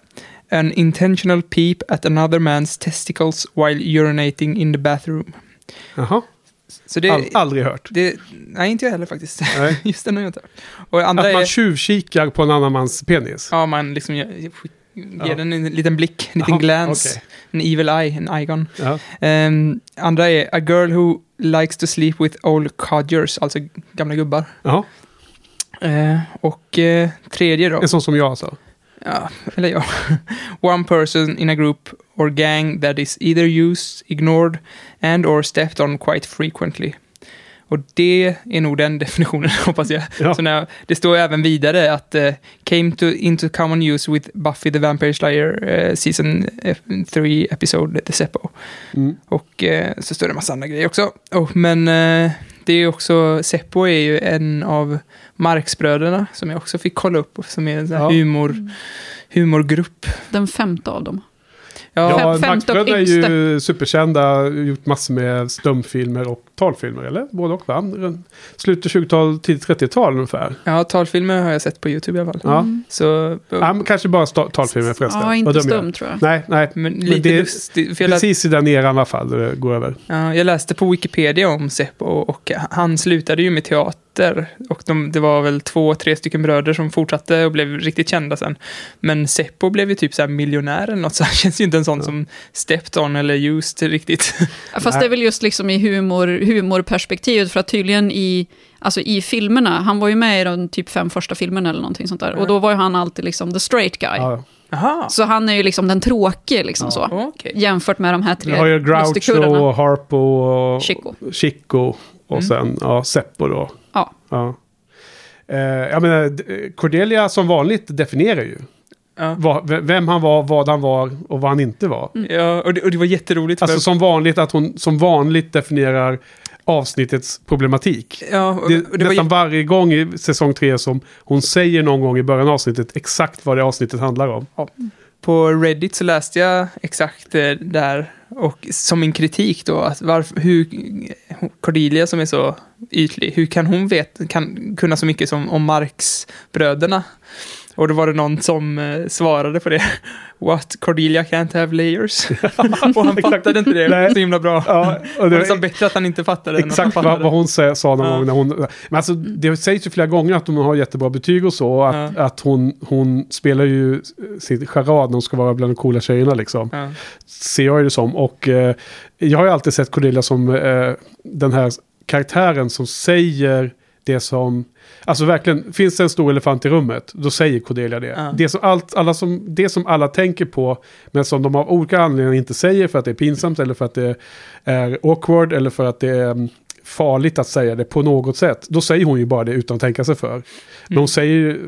An intentional peep at another man's testicles while urinating in the bathroom. jaha. Så det, All, aldrig hört. det nej inte jag heller faktiskt. <laughs> Just den har jag inte hört. Att man tjuvkikar på en annan mans penis. ja man liksom Ja. den en liten blick, en liten Jaha, glans. okej. En evil eye, en igon. Ja. Ehm, andra är A girl who likes to sleep with old codgers, alltså gamla gubbar. Eh, och eh, tredje då, En sån som jag alltså. ja, eller ja, <laughs> one person in a group or gang that is either used, ignored and or stepped on quite frequently. Och det är nog den <laughs> definitionen, hoppas jag. Ja. Så när, det står även vidare att eh, came to, into common use with Buffy the Vampire Slayer eh, season 3 episode The Seppo. Mm. Och eh, så står det en massa andra grejer också. Oh, men eh, det är också, Seppo är ju en av Marxbröderna som jag också fick kolla upp, som är en sån här Ja. humor, humorgrupp. Den femte av dem. Ja, Ja, Fem- Maxbröderna är ju superkända, gjort massor med stumfilmer och talfilmer, eller? Både och va? Slutet 20-tal, tidigt 30-tal ungefär. ja, talfilmer har jag sett på YouTube i alla fall. Ja. Så, Ja, men kanske bara sta- talfilmer förresten. Ja, inte stum tror jag. Nej, nej. men Men lite det är lustigt. Precis i den eran i alla fall, det går över. ja, jag läste på Wikipedia om Seppo och han slutade ju med teater. Och de, det var väl två, tre stycken bröder som fortsatte och blev riktigt kända sen. Men Seppo blev ju typ så här miljonär eller något, så han <laughs> känns ju inte en sån som stepped on eller used riktigt. Ja, Fast det är väl just liksom i humor, humorperspektivet, för att tydligen i, alltså i filmerna, han var ju med i de typ fem första filmerna eller någonting sånt där, och då var ju han alltid liksom the straight guy. Ja. Jaha, Så han är ju liksom den tråkige, liksom så. okej. Jämfört med de här tre Vi har ju Groucho, Harpo och Chico. Chico och sen ja, Seppo då. Ja. Ja. Eh, jag menar, Cordelia som vanligt definierar ju Ja. vad, vem han var, vad han var och vad han inte var. Ja, och det, och det var jätteroligt. Alltså som vanligt att hon som vanligt definierar avsnittets problematik. ja, och, Det, och det var, nästan jä- varje gång i säsong tre som hon säger någon gång i början av avsnittet exakt vad det avsnittet handlar om. på Reddit så läste jag exakt eh, där och som en kritik då att varför, hur Cordelia som är så ytlig, hur kan hon vet, kan kunna så mycket som om Marx-bröderna? Och då var det någon som eh, svarade på det. What? Cordelia can't have layers? <laughs> och han fattade inte det Nej. så himla bra. Ja, och Det var bättre att han inte fattade Exakt vad, vad hon sa, sa någon Ja. gång när hon... Men alltså det sägs ju flera gånger att hon har jättebra betyg och så. Och att, Ja. att hon, hon spelar ju sin charad när hon ska vara bland de coola tjejerna liksom. Ja. Ser jag ju det som. Och eh, jag har ju alltid sett Cordelia som eh, den här karaktären som säger det som... Alltså verkligen, finns det en stor elefant i rummet, då säger Cordelia det. Ja. Det, som allt, alla som, det som alla tänker på, men som de av olika anledningar inte säger för att det är pinsamt eller för att det är awkward eller för att det är mm, farligt att säga det på något sätt. Då säger hon ju bara det utan att tänka sig för. Men hon säger,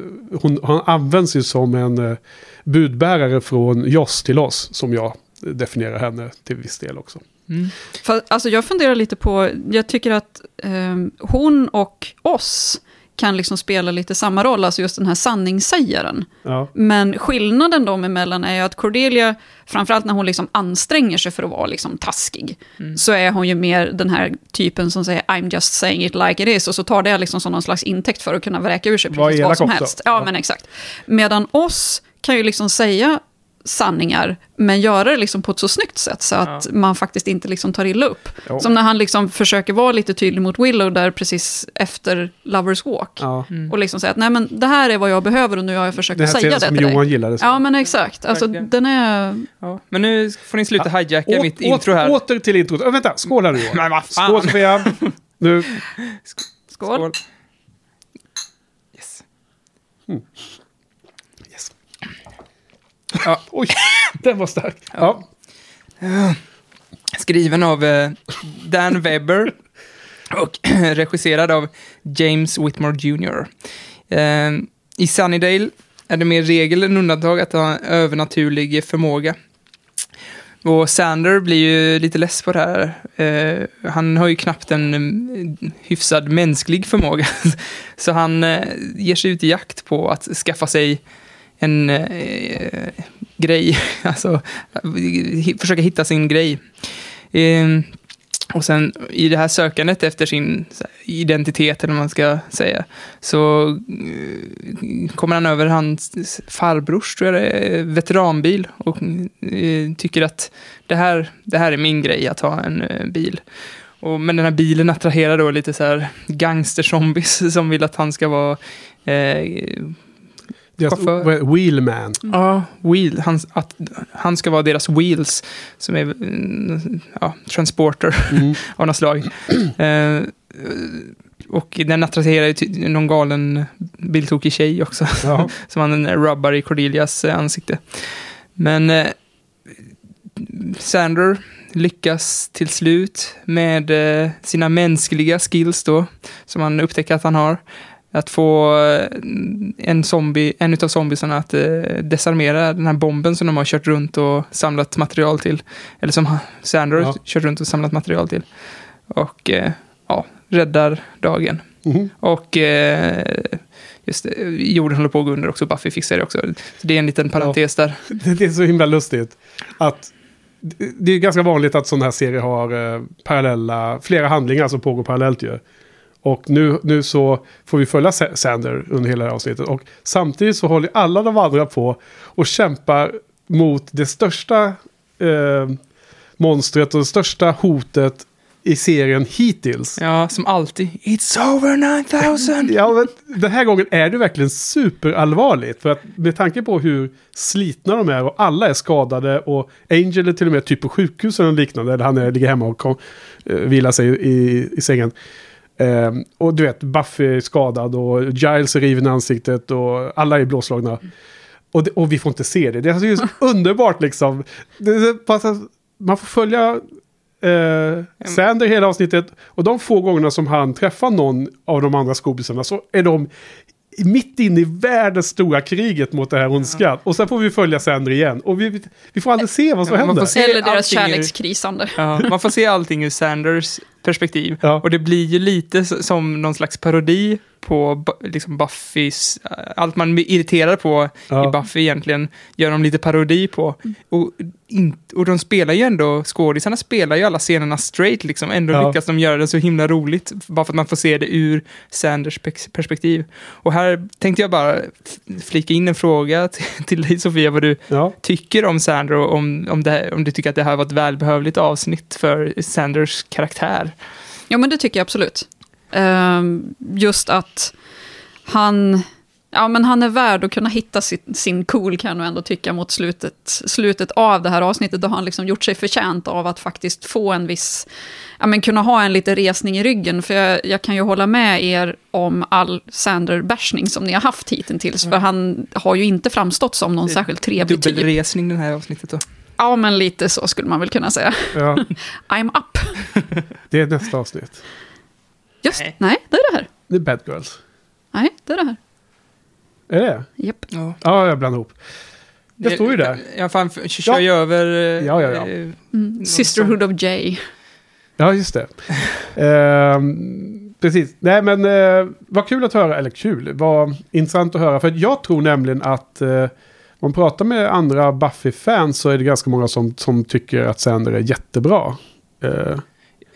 hon, hon används ju som en eh, budbärare från Joss till oss, som jag definierar henne till viss del också. Mm. För, alltså jag funderar lite på, jag tycker att ehm, hon och oss kan liksom spela lite samma roll, alltså just den här sanningssägaren. Ja, Men skillnaden dem emellan är ju att Cordelia, framförallt när hon liksom anstränger sig för att vara liksom taskig, så är hon ju mer den här typen som säger I'm just saying it like it is, och så tar det liksom som någon slags intäkt för att kunna vräka ur sig precis vad som också. helst. Ja, Ja. men exakt. Medan oss kan ju liksom säga sanningar, men göra det liksom på ett så snyggt sätt så att man faktiskt inte liksom tar illa upp. Jo. Som när han liksom försöker vara lite tydlig mot Willow där precis efter Lovers Walk. ja. Och liksom säga att nej men det här är vad jag behöver och nu har jag försökt att säga det som till dig. Johan gillade. Ja men exakt, alltså Verkligen. den är... Ja. Men nu får ni sluta hijacka Å- mitt intro här. Åter till introt. Äh, vänta, skål här nu Johan. Skål Sofia. Nu. Skål. Yes. Yes. Ja. <laughs> Oj, den var stark. Ja. Skriven av eh, Dan Webber och <clears throat> regisserad av James Whitmore Jr. Eh, I Sunnydale är det mer regel än undantag att ha en övernaturlig förmåga. Och Sander blir ju lite less på det här. Eh, han har ju knappt en mm, hyfsad mänsklig förmåga. <laughs> Så han eh, ger sig ut i jakt på att skaffa sig en eh, grej. <laughs> Alltså, försöka hitta sin grej. Eh, och sen i det här sökandet efter sin identitet, eller vad man ska säga, så eh, kommer han över hans farbrors, tror jag det är, eh, veteranbil och eh, tycker att det här, det här är min grej, att ha en eh, bil. Och, men den här bilen attraherar då lite så här gangsterzombies <laughs> som vill att han ska vara eh, deras Chaufför. wheelman. Ja, wheel, han, att, han ska vara deras wheels, som är mm, ja, transporter <laughs> Mm. av något slag. <clears throat> Eh, och den attraherar ju någon galen bildtokig tjej också, Ja. <laughs> som han rubbar i Cordelias eh, ansikte. Men eh, Sander lyckas till slut med eh, sina mänskliga skills då, som han upptäcker att han har. Att få eh, en zombie, en av zombiesarna att eh, desarmera den här bomben som de har kört runt och samlat material till. Eller som har Ja. kört runt och samlat material till. Och eh, ja, räddar dagen. Mhm. Och eh, just jorden håller på att gå under också, Buffy fixar det också. Så det är en liten parentes där. <laughs> Det är så himla lustigt. Att det- det är ganska vanligt att sådana här serier har eh, parallella, flera handlingar som pågår parallellt ju. Och nu, nu så får vi följa Sa- Sander under hela det här avsnittet. Och samtidigt så håller alla de andra på och kämpar mot det största eh, monstret och det största hotet i serien hittills. Ja, som alltid. It's over 9000! <laughs> Ja, men den här gången är det verkligen superallvarligt. För att med tanke på hur slitna de är och alla är skadade och Angel är till och med typ på sjukhus eller liknande. Där han är, ligger hemma och kom, eh, vilar sig i, i sängen. Ehm, och du vet, Buffy är skadad och Giles är riven i ansiktet och alla är blåslagna. Och, det, och vi får inte se det. Det är så <laughs> underbart liksom. Det, det, man får följa eh, Sander hela avsnittet. Och de få gångerna som han träffar någon av de andra skobisarna så är de mitt inne i världens stora kriget mot det här ondskan. Och sen får vi följa Sander igen. Och vi, vi får aldrig se vad som Ja, man händer. får se Eller deras allting ur- kärlekskrisande. Ja, man får se allting ur Sanders perspektiv. Ja. Och det blir ju lite som någon slags parodi på liksom Buffys, äh, allt man blir irriterad på Ja. i Buffy egentligen, gör de lite parodi på. Och, in, och de spelar ju ändå, skådisarna spelar ju alla scenerna straight liksom, ändå Ja. lyckas de göra det så himla roligt, bara för att man får se det ur Sanders perspektiv. Och här tänkte jag bara flika in en fråga <laughs> till, till dig Sofia, vad du Ja. tycker om Sander och om, om, det här, om du tycker att det här var ett välbehövligt avsnitt för Sanders karaktär. Ja, men det tycker jag absolut. Ehm, just att han Ja, men han är värd att kunna hitta sin, sin cool, kan jag ändå tycka, mot slutet, slutet av det här avsnittet. Då har han liksom gjort sig förtjänt av att faktiskt få en viss... Ja, men kunna ha en lite resning i ryggen. För jag, jag kan ju hålla med er om all Sander-bashning som ni har haft hittills. För han har ju inte framstått som någon särskilt trevlig typ. Dubbelresning den här avsnittet då. Ja, men lite så skulle man väl kunna säga. Ja, <laughs> I'm up. <laughs> det är nästa avsnitt. Just, Nej. nej, det är det här. Det är Bad Girls. Nej, det är det här. Är det Japp. Ja. Ja, jag blandar ihop. Det står ju där. Ja, fan, kör Ja. ju över... eh, Ja, ja, ja. eh, Mm. Sisterhood of Jay. Ja, just det. <laughs> Ehm, precis. Nej, men eh, vad kul att höra. Eller kul. Vad intressant att höra. För jag tror nämligen att eh, man pratar med andra Buffy-fans så är det ganska många som, som tycker att Sander är jättebra. Eh,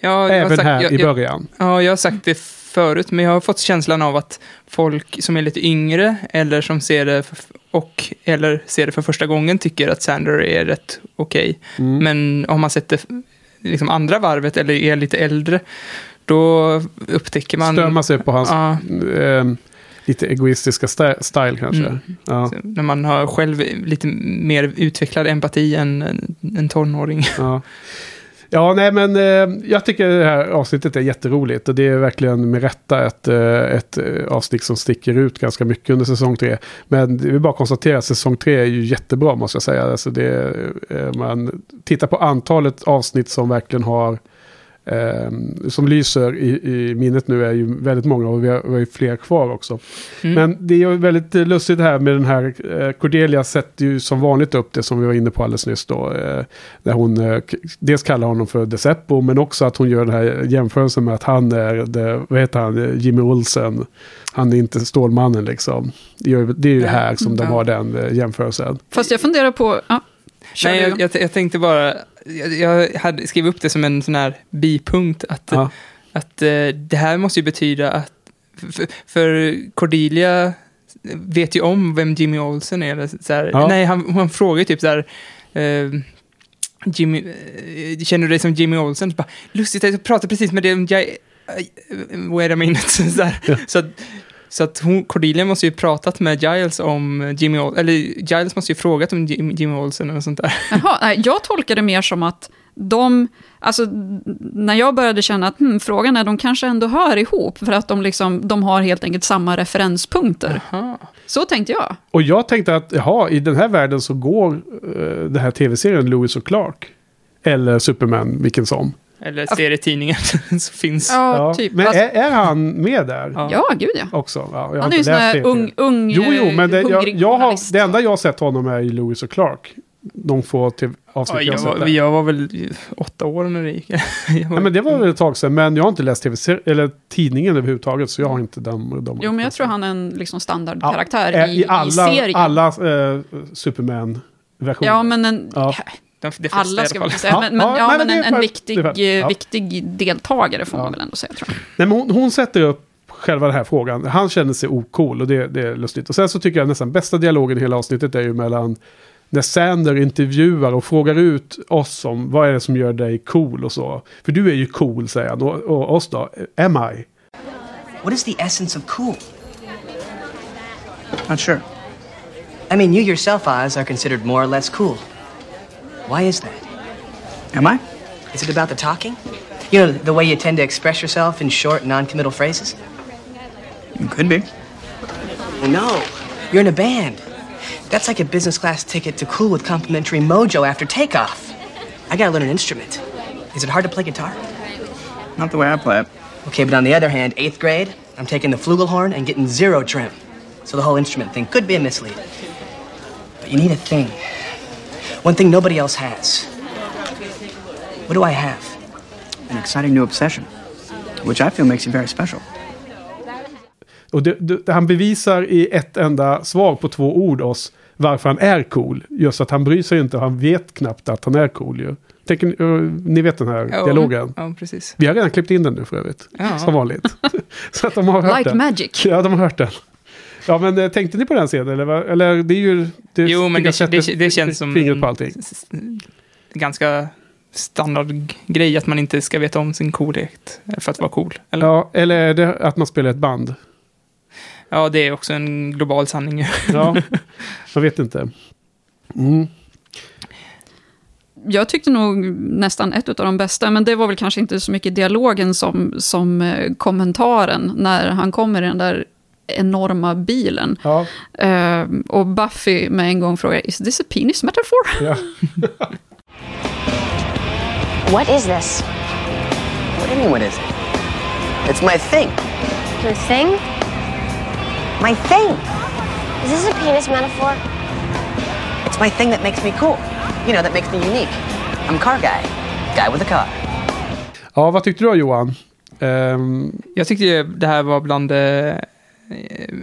ja, jag även sagt- här jag, i jag, början. Ja, jag har sagt det förut, men jag har fått känslan av att folk som är lite yngre, eller som ser det, för, och, eller ser det för första gången, tycker att Sander är rätt okej. Mm. Men om man sätter liksom andra varvet, eller är lite äldre, då upptäcker man... Stör man sig på hans ehm, lite egoistiska sta- style kanske. Mm. Ja, när man har själv lite mer utvecklad empati än en, en tonåring. <laughs> ja. ja, nej men eh, jag tycker det här avsnittet är jätteroligt. Och det är verkligen med rätta ett, eh, ett eh, avsnitt som sticker ut ganska mycket under säsong tre. Men vi bara konstatera att säsong tre är ju jättebra måste jag säga. Alltså det, eh, man tittar på antalet avsnitt som verkligen har eh, som lyser i, i minnet nu är ju väldigt många och vi har, vi har ju fler kvar också. Mm. Men det är ju väldigt lustigt här med den här eh, Cordelia sätter ju som vanligt upp det som vi var inne på alldeles nyss då. Eh, där hon eh, dels kallar honom för Deceppo men också att hon gör den här jämförelsen med att han är, det, vad heter han, Jimmy Olsen. Han är inte Stålmannen liksom. Det är ju, det är ju Nej. här som de Ja. har den eh, jämförelsen. Fast jag funderar på... Ja, kör Nej, jag, jag, jag tänkte bara, jag, jag hade skrivit upp det som en sån här bipunkt, att, Ja. att eh, det här måste ju betyda att, för, för Cordelia vet ju om vem Jimmy Olsen är. eller Så här, Ja. Nej, han, han frågar typ så här, eh, Jimmy, eh, känner du dig som Jimmy Olsen? Bara, Lustigt, jag pratade precis med dig om jag, wait a minute. Så, här, Ja. så att, så att hon, Cordelia måste ju pratat med Giles om Jimmy Olsen, eller Giles måste ju frågat om Jim- Jimmy Olsen eller sånt där. Jaha, nej, jag tolkar det mer som att de, alltså när jag började känna att hmm, frågan är, de kanske ändå hör ihop, för att de, liksom, de har helt enkelt samma referenspunkter. Aha. Så tänkte jag. Och jag tänkte att jaha, i den här världen så går uh, den här tv-serien Lewis och Clark. Eller Superman, vilken som. Eller serietidningen som <laughs> finns. Ja, typ. Men är, är han med där Ja. ja, gud ja. också? Ja, jag har Han är ju inte sån läst här ung, ung Jo, jo, men det, eh, jag, jag har, det enda jag har sett honom är i Lewis och Clark. De få till avsnitt Ja, jag jag, var, jag var väl åtta år när det gick. <laughs> Ja, men det var väl ett tag sedan, men jag har inte läst tv eller tidningen överhuvudtaget, så jag har inte de... de Jo, men jag tror han är en liksom Ja, standardkaraktär eh, i, i, alla, serien. alla eh, Superman-versioner. Ja, men en, Ja. De, de flesta i alla ska man säga, Ja, men, men, ja, ja, nej, men det en, en viktig, det eh, ja. viktig deltagare får Ja. man väl ändå säga, tror jag. Nej, men hon, hon sätter upp själva den här frågan. Han känner sig ocool och det, det är lustigt. Och sen så tycker jag nästan bästa dialogen i hela avsnittet är ju mellan när Sander intervjuar och frågar ut oss om vad är det som gör dig cool och så. För du är ju cool, säger han. Och, och oss då? Am I? What is the essence of cool? Not sure. I mean, you yourself, Oz, are considered more or less cool. Why is that? Am I? Is it about the talking? You know, the way you tend to express yourself in short, non committal phrases? Could be. No. You're in a band. That's like a business class ticket to cool with complimentary mojo after takeoff. I gotta learn an instrument. Is it hard to play guitar? Not the way I play it. Okay, but on the other hand, eighth grade, I'm taking the flugelhorn and getting zero trim. So the whole instrument thing could be a mislead. But you need a thing. One thing nobody else has. What do I have? An exciting new obsession, which I feel makes you very special. Och det, det, han bevisar i ett enda svar på två ord oss varför han är cool. Just att han bryr sig inte, han vet knappt att han är cool ju. Tänker, ni- eh, ni vet den här Ja, dialogen? Ja, precis. Vi har redan klippt in den nu för övrigt. Ja. Som vanligt. <laughs> så att de har hört Like den. magic. Ja, de har hört den. Ja, men eh, tänkte ni på den scenen? Eller, vad- eller det är ju... Det, Jo, men det, det, det känns som Fingret på allting. ganska standardgrej att man inte ska veta om sin coolhet för att vara cool. Eller? Ja, eller är det att man spelar ett band? Ja, det är också en global sanning. <laughs> Ja, jag vet inte. Mm. Jag tyckte nog nästan ett av de bästa, men det var väl kanske inte så mycket dialogen som, som eh, kommentaren när han kommer i den där enorma bilen. Ja, Eh, och Buffy med en gång frågar, is this a penis metaphor? ja. <laughs> What is this? What do you mean, what is it? It's my thing. Your thing? My thing. Is this a penis metaphor? It's my thing that makes me cool. You know, that makes me unique. I'm car guy. Guy with a car. ja, vad tyckte du då Johan? Ehm, Jag tyckte det här var bland det,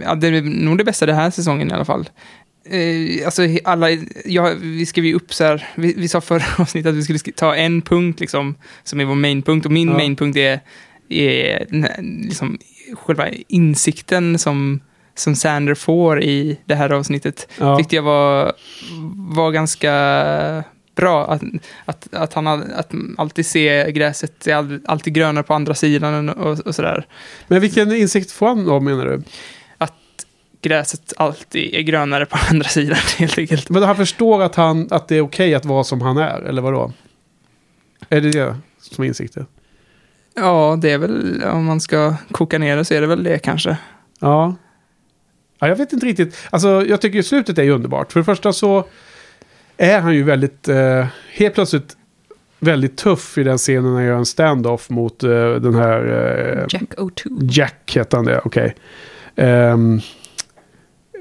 ja, det är nog det bästa den här säsongen i alla fall. Eh, alltså alla, ja, vi skrev ju upp så här, vi, vi sa förra <laughs> avsnittet att vi skulle sk- ta en punkt liksom, som är vår mainpunkt, och min Ja. mainpunkt är, är här, liksom, själva insikten som, som Sander får i det här avsnittet. Ja. Tyckte jag var, var ganska bra. Att, att, att han att alltid ser gräset är all- alltid grönare på andra sidan och, och sådär. men vilken insikt får han då menar du? Gräset alltid är grönare på <laughs> andra sidan helt enkelt. Men han förstår att, han, att det är okej att vara som han är, eller vadå? Är det det som är insikten? Ja, det är väl, om man ska koka ner det så är det väl det kanske. Ja. ja. Jag vet inte riktigt. Alltså, jag tycker slutet är ju underbart. För det första så är han ju väldigt, eh, helt plötsligt väldigt tuff i den scenen när han gör en stand-off mot eh, den här... Eh, Jack O2. Jack heter han det, okej. Ehm,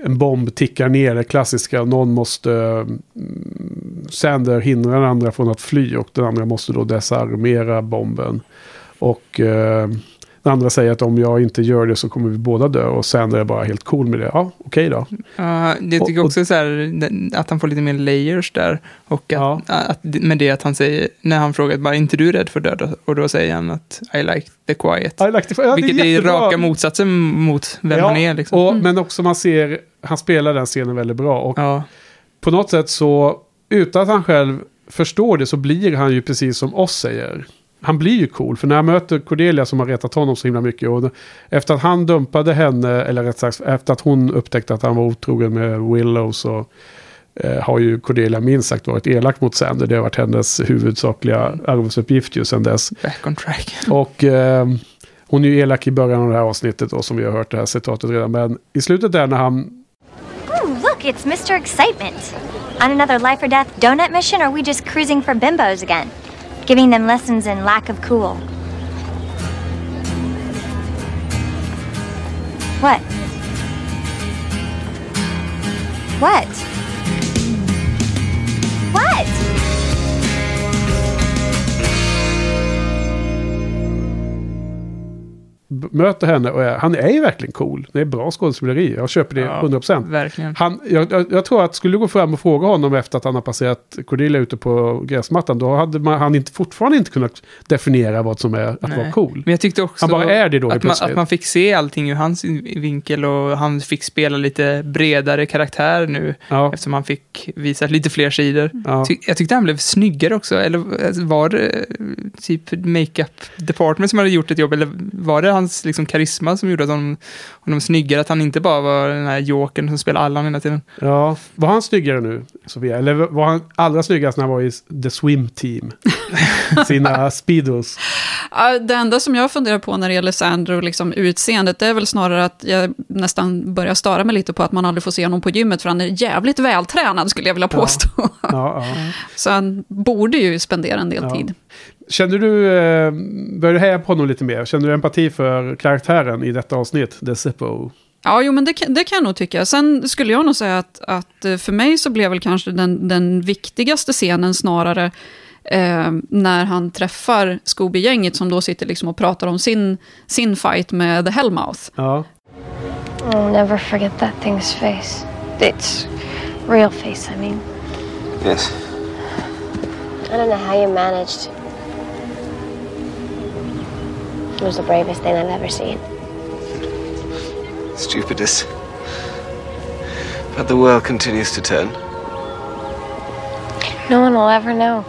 en bomb tickar ner, det klassiska. Någon måste... mm, Sander hindrar den andra från att fly och den andra måste då desarmera bomben. Och eh, den andra säger att om jag inte gör det så kommer vi båda dö. Och Sander är bara helt cool med det. Ja, okej då. Ja, jag tycker Och- också så här, att han får lite mer layers där. Och att, Ja. att, med det att han säger, när han frågar, bara, är inte du rädd för död? Och då säger han att I like the quiet. I like the- ja, det Vilket är, jättebra. raka motsatsen mot vem han är. Liksom. och, men också man ser, han spelar den scenen väldigt bra. Och ja. på något sätt så, utan att han själv förstår det så blir han ju precis som oss säger. Han blir ju cool, för när han möter Cordelia som har retat honom så himla mycket. Och efter att han dumpade henne, eller rätt sagt efter att hon upptäckte att han var otrogen med Willow så eh, har ju Cordelia minst sagt varit elak mot Sander. Det har varit hennes huvudsakliga arbetsuppgift ju sedan dess. Back on track. Och eh, hon är ju elak i början av det här avsnittet och som vi har hört det här citatet redan. Men i slutet där när han Ooh, look, it's Mr. Excitement. On another life or death donut mission, or are we just cruising for bimbos again? Giving them lessons in lack of cool. What? What? What? Möter henne och är, han är ju verkligen cool. Det är bra skådespeleri. Jag köper det Ja, 100%. Verkligen. Han, jag, jag, jag tror att skulle du gå fram och fråga honom efter att han har passerat Cordelia ute på gräsmattan, då hade man, han inte, fortfarande inte kunnat definiera vad som är att Nej. vara cool. Men jag tyckte också Han bara är det då att, man, att man fick se allting ur hans vinkel och han fick spela lite bredare karaktär nu. Ja, Eftersom han fick visa lite fler sidor. ja. Ty, jag tyckte han blev snyggare också. Eller var det eh, typ makeup department som hade gjort ett jobb? Eller var det hans liksom, karisma som gjorde att honom, honom snyggare? Att han inte bara var den här jokern som spelar Allan hela tiden. ja. Var han snyggare nu, Sofia? Eller var han allra snyggast när han var i The Swim Team? <laughs> Sina speedos. Ja, Det enda som jag funderar på när det gäller Sandro och liksom utseendet, det är väl snarare att jag nästan börjar störa mig lite på att man aldrig får se honom på gymmet, för han är jävligt vältränad skulle jag vilja Ja. påstå. Ja, ja. Så han borde ju spendera en del Ja. tid. Känner du, eh, börjar du heja på honom lite mer? Känner du empati för karaktären i detta avsnitt? The Zippo. Ja, jo, men det, kan- det kan jag nog tycka. Sen skulle jag nog säga att, att eh, för mig så blev väl kanske den, den viktigaste scenen snarare eh, när han träffar Scooby-gänget som då sitter liksom och pratar om sin, sin fight med The Hellmouth. Ja. I'll never forget that thing's face. Its real face, I mean. Yes. I don't know how you managed. It was the bravest thing I've ever seen. Stupidest. But the world continues to turn. No one will ever know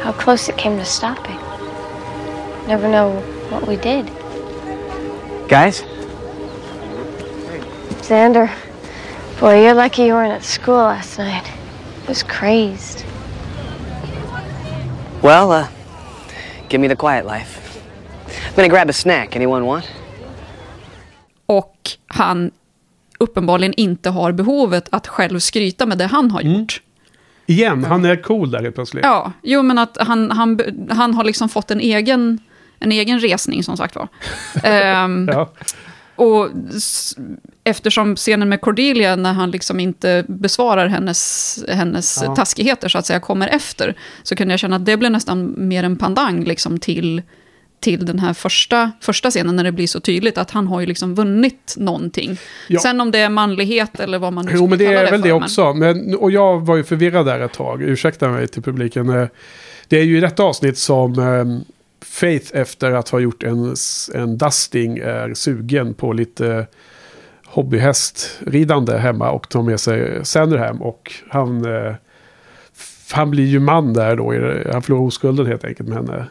how close it came to stopping. Never know what we did. Guys? Xander, boy, you're lucky you weren't at school last night. I was crazed. Well, uh, give me the quiet life. I'm gonna grab a snack. Anyone want? Och han uppenbarligen inte har behovet att själv skryta med det han har gjort. Igen, han är cool där helt plötsligt. Ja, jo men att han, han, han har liksom fått en egen, en egen resning som sagt var. <laughs> Ehm, Ja. och eftersom scenen med Cordelia, när han liksom inte besvarar hennes, hennes Ja. taskigheter, så att säga, kommer efter, så kunde jag känna att det blev nästan mer en pandang liksom, till, till den här första, första scenen, när det blir så tydligt att han har ju liksom vunnit någonting. Ja. Sen om det är manlighet eller vad man nu Jo, men det är väl för, det också. Men, och jag var ju förvirrad där ett tag. Ursäkta mig till publiken. Eh, Det är ju i detta avsnitt som eh, Faith efter att ha gjort en, en dusting är sugen på lite hobbyhästridande hemma och tar med sig Sander hem. Och han, eh, han blir ju man där då. det- Han förlorar oskulden helt enkelt med henne.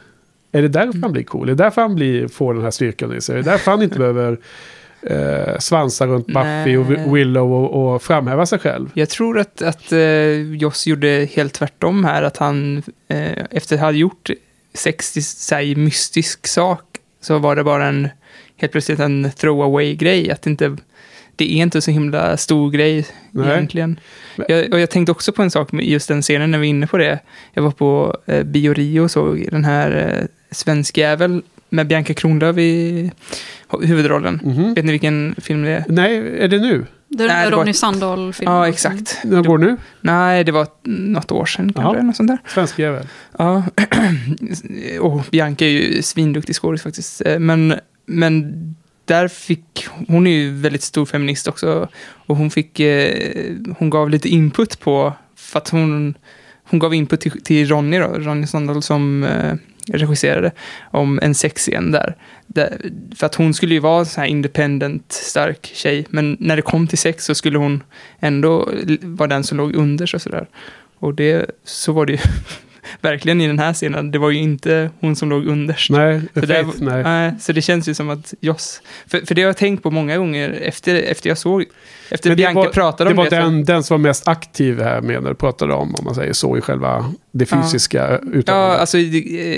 Är det därför han blir cool? Är det därför han blir, får den här styrkan i sig? Är det därför han inte <laughs> behöver eh, svansa runt Buffy och. Willow och, och framhäva sig själv? Jag tror att, att eh, Joss gjorde helt tvärtom här, att han eh, efter att ha gjort sex sig mystisk sak, så var det bara en, helt plötsligt en throwaway-grej, att inte, det är inte så himla stor grej Nej. egentligen. Jag, och jag tänkte också på en sak med just den scenen när vi är inne på det. Jag var på eh, Bio Rio och såg den här eh, Svensk jävel med Bianca Kronlöf i hu- huvudrollen. Mhm. Vet ni vilken film det är? Nej, är det nu? Det är Nej, den Ronny Sandahl-filmen. Ja, exakt. När går nu? Nej, det var något år sedan kanske, något sånt där. Svensk jävel. Ja, <clears throat> och Bianca är ju svinduktig skådis faktiskt. Eh, Men, men där fick, hon är ju väldigt stor feminist också. Och hon fick, eh, hon gav lite input på, för att hon, hon gav input till, till Ronny då, Ronny Sandahl som eh, regisserade, om en sexscen där. där. För att hon skulle ju vara en sån här independent, stark tjej, men när det kom till sex så skulle hon ändå vara den som låg under och sådär. Och det, så var det ju <laughs> verkligen i den här scenen. Det var ju inte hon som låg underst. Nej, För det, Faith, nej. nej, så det känns ju som att Joss... För, för det har jag tänkt på många gånger efter, efter jag såg... Efter Men det Bianca var- pratade Det om var det. så- den, den som var mest aktiv här med när du pratade om, om man säger så, i själva det Ja. fysiska Ja, uttalandet. alltså det,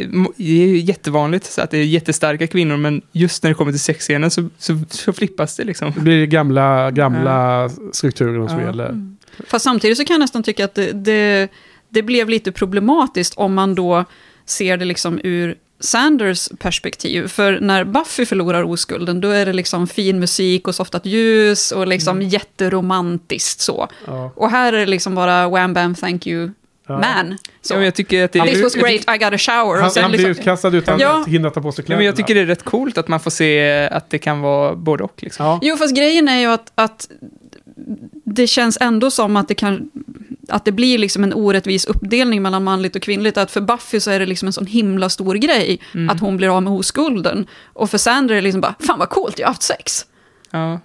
eh, det är ju jättevanligt så att det är jättestarka kvinnor, men just när det kommer till sexscenen så, så, så flippas det liksom. Det blir gamla, gamla strukturer som Ja. gäller. Fast samtidigt så kan jag nästan tycka att det, det, det blev lite problematiskt om man då ser det liksom ur Sanders perspektiv. För när Buffy förlorar oskulden, då är det liksom fin musik och softat ljus och liksom jätteromantiskt så. Ja. Och här är det liksom bara wham bam thank you Ja. man. Så. Ja, men jag tycker att det This was jag great, I got a shower. Han, och sen han blir liksom, utkastad utan Ja. att hinna ta på sig Ja, kläderna. men jag tycker det är rätt coolt att man får se att det kan vara både och. Liksom. Ja. Jo, fast grejen är ju att, att det känns ändå som att det kan att det blir liksom en orättvis uppdelning mellan manligt och kvinnligt. Att för Buffy så är det liksom en sån himla stor grej att hon blir av med oskulden. Och för Sander är det liksom bara, fan vad coolt, jag har haft sex. Ja.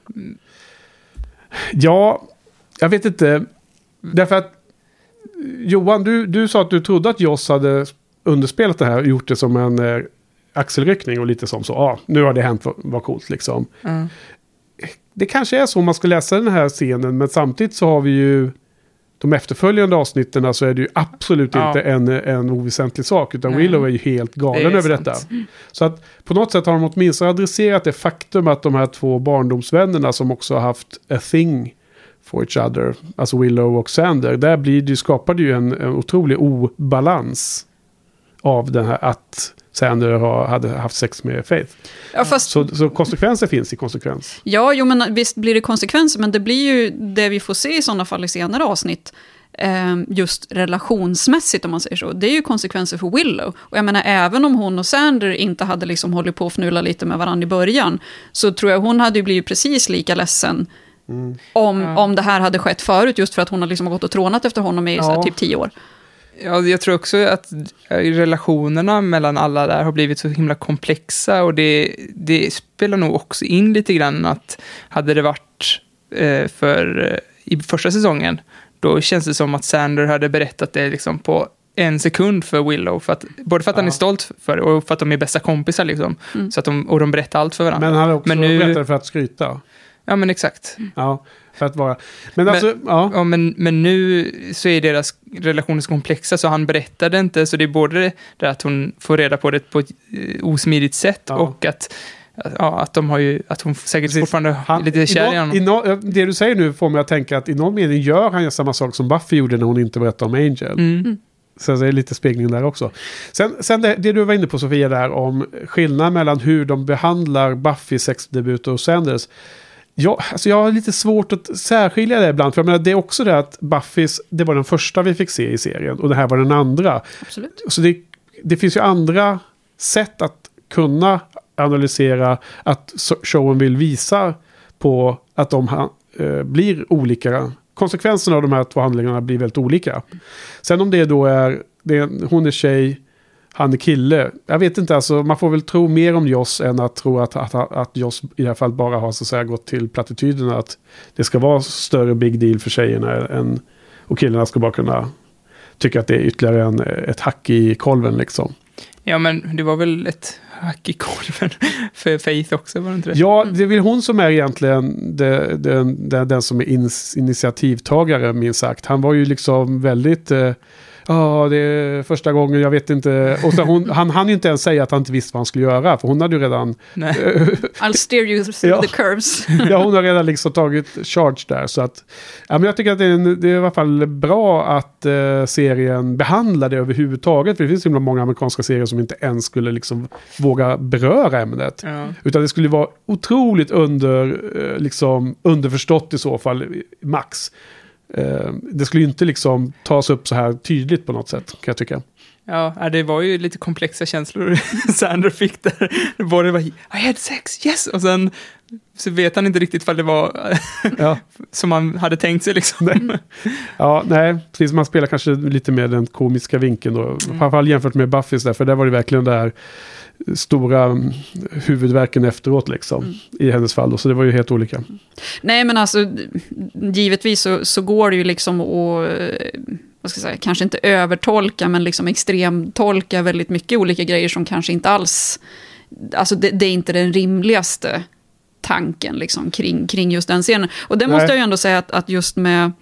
Ja, jag vet inte. Därför att Johan, du, du sa att du trodde att Joss hade underspelat det här och gjort det som en eh, axelryckning och lite som så, ja, ah, nu har det hänt, vad, coolt liksom. Ja. Det kanske är så om man ska läsa den här scenen, men samtidigt så har vi ju de efterföljande avsnitten så är det ju absolut Ja. inte en, en oväsentlig sak, utan Nej. Willow är ju helt galen Det över sant. detta. Så att på något sätt har de åtminstone adresserat det faktum att de här två barndomsvännerna som också har haft a thing for each other, alltså Willow och Sander, där blir det, skapar det ju en, en otrolig obalans av den här att Sander har, hade haft sex med Faith. Ja, fast, Så, så konsekvenser finns i konsekvens. ja, jo, men visst blir det konsekvenser, men det blir ju det vi får se i sådana fall i senare avsnitt. eh, Just relationsmässigt om man säger så. Det är ju konsekvenser för Willow. Och jag menar, även om hon och Sander inte hade liksom hållit på att fnula lite med varandra i början, så tror jag hon hade ju blivit precis lika ledsen om, Ja. om det här hade skett förut, just för att hon har liksom gått och trånat efter honom i så här, Ja. typ tio år. Ja, jag tror också att relationerna mellan alla där har blivit så himla komplexa och det, det spelar nog också in lite grann att hade det varit eh, för eh, i första säsongen, då känns det som att Sander hade berättat det liksom på en sekund för Willow, för att, både för att han Ja. är stolt för det och för att de är bästa kompisar liksom. Mm. Så att de, och de berättar allt för varandra. Men han har också Men nu- berättat för att skryta. Ja, men exakt. Ja, för att vara... Men Men- alltså, ja. Ja, men, men nu så är deras relationer så komplexa så han berättade inte, så det är både det att hon får reda på det på ett eh, osmidigt sätt Ja. och att, ja, att, de har ju, att hon säkert Precis. fortfarande Han, är lite kär i i honom. i nå- det du säger nu får mig att tänka att i någon mening gör han ju samma sak som Buffy gjorde när hon inte berättade om Angel. Mm. Så det är lite spegling där också. Sen, sen det, det du var inne på Sofia där om skillnaden mellan hur de behandlar Buffy sexdebut och Sanders. Ja, alltså jag har lite svårt att särskilja det ibland. För jag menar, det är också det att Buffys, det var den första vi fick se i serien. Och det här var den andra. Absolut. Så det, det finns ju andra sätt att kunna analysera att showen vill visa på att de eh, blir olika. Konsekvenserna av de här två handlingarna blir väldigt olika. Sen om det då är, det är hon är tjej, han är kille. Jag vet inte, alltså, man får väl tro mer om Joss än att tro att, att, att Joss i det här fallet bara har så att säga, gått till plattityderna. Att det ska vara större big deal för tjejerna än, och killarna ska bara kunna tycka att det är ytterligare en, ett hack i kolven liksom. Ja, men det var väl ett hack i kolven <laughs> för Faith också, var det inte det? Ja, det är väl hon som är egentligen den, den, den som är initiativtagare, minst sagt. Han var ju liksom väldigt... eh, Ja, det är första gången, jag vet inte. Och så hon, han hann ju inte ens säga att han inte visste vad han skulle göra, för hon hade ju redan... Nej. I'll steer you through Ja. the curves. <laughs> ja, hon har redan liksom tagit charge där. Så att, ja, men jag tycker att det är, en, det är i alla fall bra att eh, serien behandlar det överhuvudtaget. För det finns himla många amerikanska serier som inte ens skulle liksom våga beröra ämnet. Ja. Utan det skulle vara otroligt under, eh, liksom, underförstått i så fall, max. Eh, Det skulle ju inte liksom tas upp så här tydligt på något sätt, kan jag tycka. Ja, ja, det var ju lite komplexa känslor <laughs> Sander fick där. Både var I had sex, yes! Och sen så vet han inte riktigt vad det var Ja, <laughs> som han hade tänkt sig liksom. ja nej, precis. Man spelar kanske lite mer den komiska vinkeln då. Framförallt jämfört med Buffys där, för där var det verkligen det här stora mm, huvudverken efteråt liksom. I hennes fall då, så det var ju helt olika. Nej, men alltså, givetvis så, så går det ju liksom att, vad ska jag säga, kanske inte övertolka, men liksom extremtolka väldigt mycket olika grejer som kanske inte alls, alltså det, det är inte den rimligaste tanken liksom kring, kring just den scenen. Och det måste jag ju ändå säga att, att just med,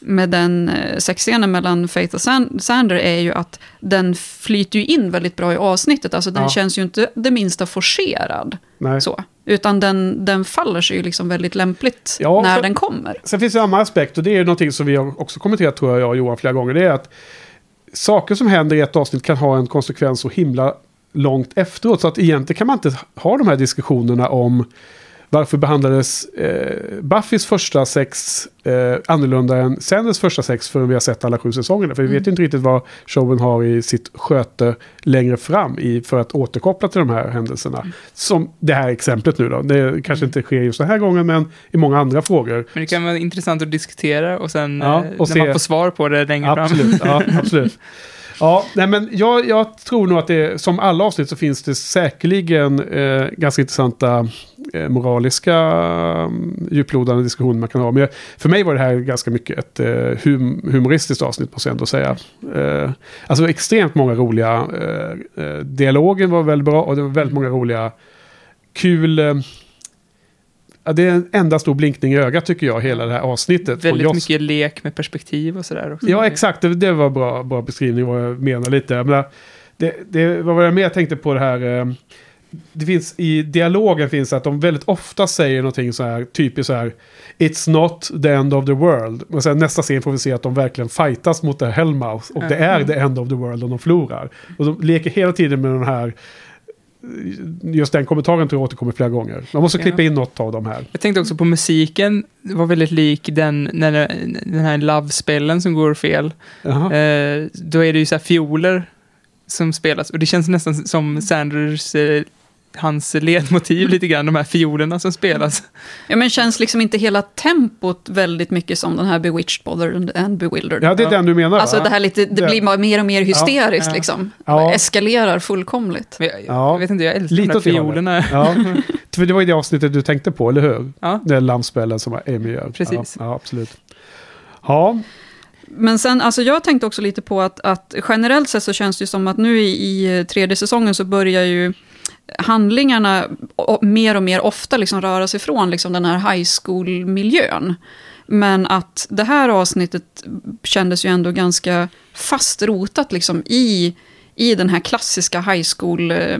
med den eh, sexscenen mellan Faith och San- Sander är ju att den flyter ju in väldigt bra i avsnittet. Alltså den Ja. känns ju inte det minsta forcerad. Nej. Så. Utan den, den faller sig ju liksom väldigt lämpligt Ja, när så- den kommer. Sen finns det en annan aspekt och det är någonting som vi har också kommenterat tror jag, jag och Johan flera gånger. Det är att saker som händer i ett avsnitt kan ha en konsekvens så himla långt efteråt. Så att egentligen kan man inte ha de här diskussionerna om varför behandlades eh, Buffys första sex eh, annorlunda än Sanders första sex förrän vi har sett alla sju säsongerna. För vi vet ju inte riktigt vad showen har i sitt sköte längre fram i, för att återkoppla till de här händelserna. Som det här exemplet nu då. Det kanske inte sker just den här gången men i många andra frågor. Men det kan vara intressant att diskutera och sen Ja, eh, och när se- man får svar på det längre fram. Absolut, ja, <laughs> absolut. Ja, nej men jag, jag tror nog att det, som alla avsnitt så finns det säkerligen eh, ganska intressanta eh, moraliska mm, djuplodande diskussioner man kan ha. Men jag, för mig var det här ganska mycket ett eh, hum, humoristiskt avsnitt måste jag ändå säga. Eh, alltså extremt många roliga, eh, eh dialogen var väldigt bra och det var väldigt många roliga, kul, eh, det är en enda stor blinkning i ögat tycker jag, hela det här avsnittet. Väldigt mycket lek med perspektiv och sådär också. Ja, exakt. Det, det var bra, bra beskrivning vad jag menar lite. Jag menar, det, det var vad jag mer tänkte på det här. eh, Det finns i dialogen finns att de väldigt ofta säger någonting så här, typiskt så här. It's not the end of the world. Och sen nästa scen får vi se att de verkligen fightas mot det här Hellmouth. Och det är the end of the world om de förlorar. Och de leker hela tiden med den här Just den kommentaren tror jag återkommer flera gånger. Man måste Ja. klippa in något av de här. Jag tänkte också på musiken, det var väldigt lik den, när den här love-spellen som går fel. Jaha. Eh, då är det ju så här fioler som spelas och det känns nästan som Sanders, eh, hans ledmotiv lite grann, de här fiolerna som spelas. Ja, men känns liksom inte hela tempot väldigt mycket som den här Bewitched, Bothered and Bewildered? Ja, det är den du menar Alltså va? det här lite, det blir bara mer och mer hysteriskt Ja. liksom. Ja. Eskalerar fullkomligt. Jag, Ja. jag vet inte, jag älskar Lite de där det fiolerna. Ja, för det var ju det avsnittet du tänkte på, eller hur? Ja. Det lampspelen som Amy gör. Precis. Ja, ja absolut. Ja, Men sen, alltså jag tänkte också lite på att, att generellt sett så känns det ju som att nu i, i tredje säsongen så börjar ju handlingarna mer och mer ofta liksom röra sig från liksom den här high school-miljön. Men att det här avsnittet kändes ju ändå ganska fastrotat liksom i, i den här klassiska high school... Eh,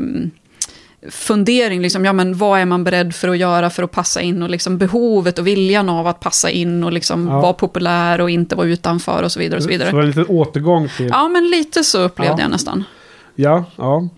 fundering, liksom, ja, men vad är man beredd för att göra för att passa in och liksom behovet och viljan av att passa in och liksom Ja. vara populär och inte vara utanför och så vidare. Och så Så vidare. det var en liten återgång till... Ja, men lite så upplevde Ja. jag nästan. Ja, ja.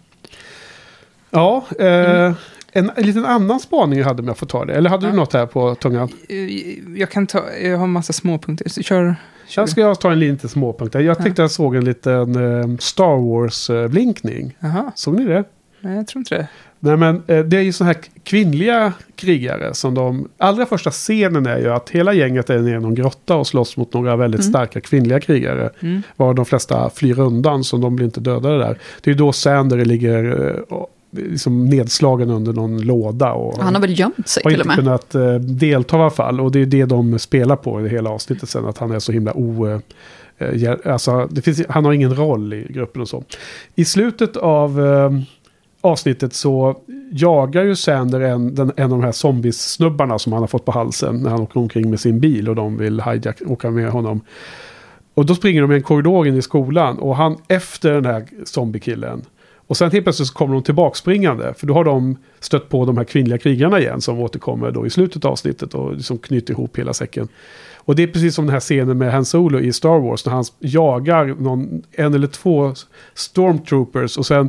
Ja, eh, en, en liten annan spaning jag hade om jag får ta det. Eller hade du Ja. något här på tungan? Eh, Jag kan ta, jag har massa småpunkter. Så kör. Jag ska jag ta en liten småpunkt. Jag tyckte jag såg en liten eh, Star Wars-blinkning. Jaha, Såg ni det? nej jag tror inte det. Nej men eh, det är ju sådana här kvinnliga krigare som de... Allra första scenen är ju att hela gänget är nere i någon grotta och slåss mot några väldigt Mm. starka kvinnliga krigare. Mm. Var de flesta flyr undan så de blir inte dödade där. Det är ju då Sander ligger eh, liksom nedslagen under någon låda. Och, Han har väl gömt sig har till och inte med. kunnat eh, delta i alla fall. Och det är det de spelar på i det hela avsnittet sen. Att han är så himla o... Eh, eh, alltså, finns, han har ingen roll i gruppen och så. I slutet av avsnittet så jagar ju Sander en, den, en av de här zombiesnubbarna som han har fått på halsen. När han åker omkring med sin bil och de vill hijack, åka med honom. Och då springer de i en korridor in i skolan. Och han efter den här zombiekillen. Och sen helt plötsligt så kommer de tillbaka springande. För då har de stött på de här kvinnliga krigarna igen. Som återkommer då i slutet av avsnittet. Och liksom knyter ihop hela säcken. Och det är precis som den här scenen med Han Solo i Star Wars. När han jagar någon, en eller två stormtroopers. Och sen,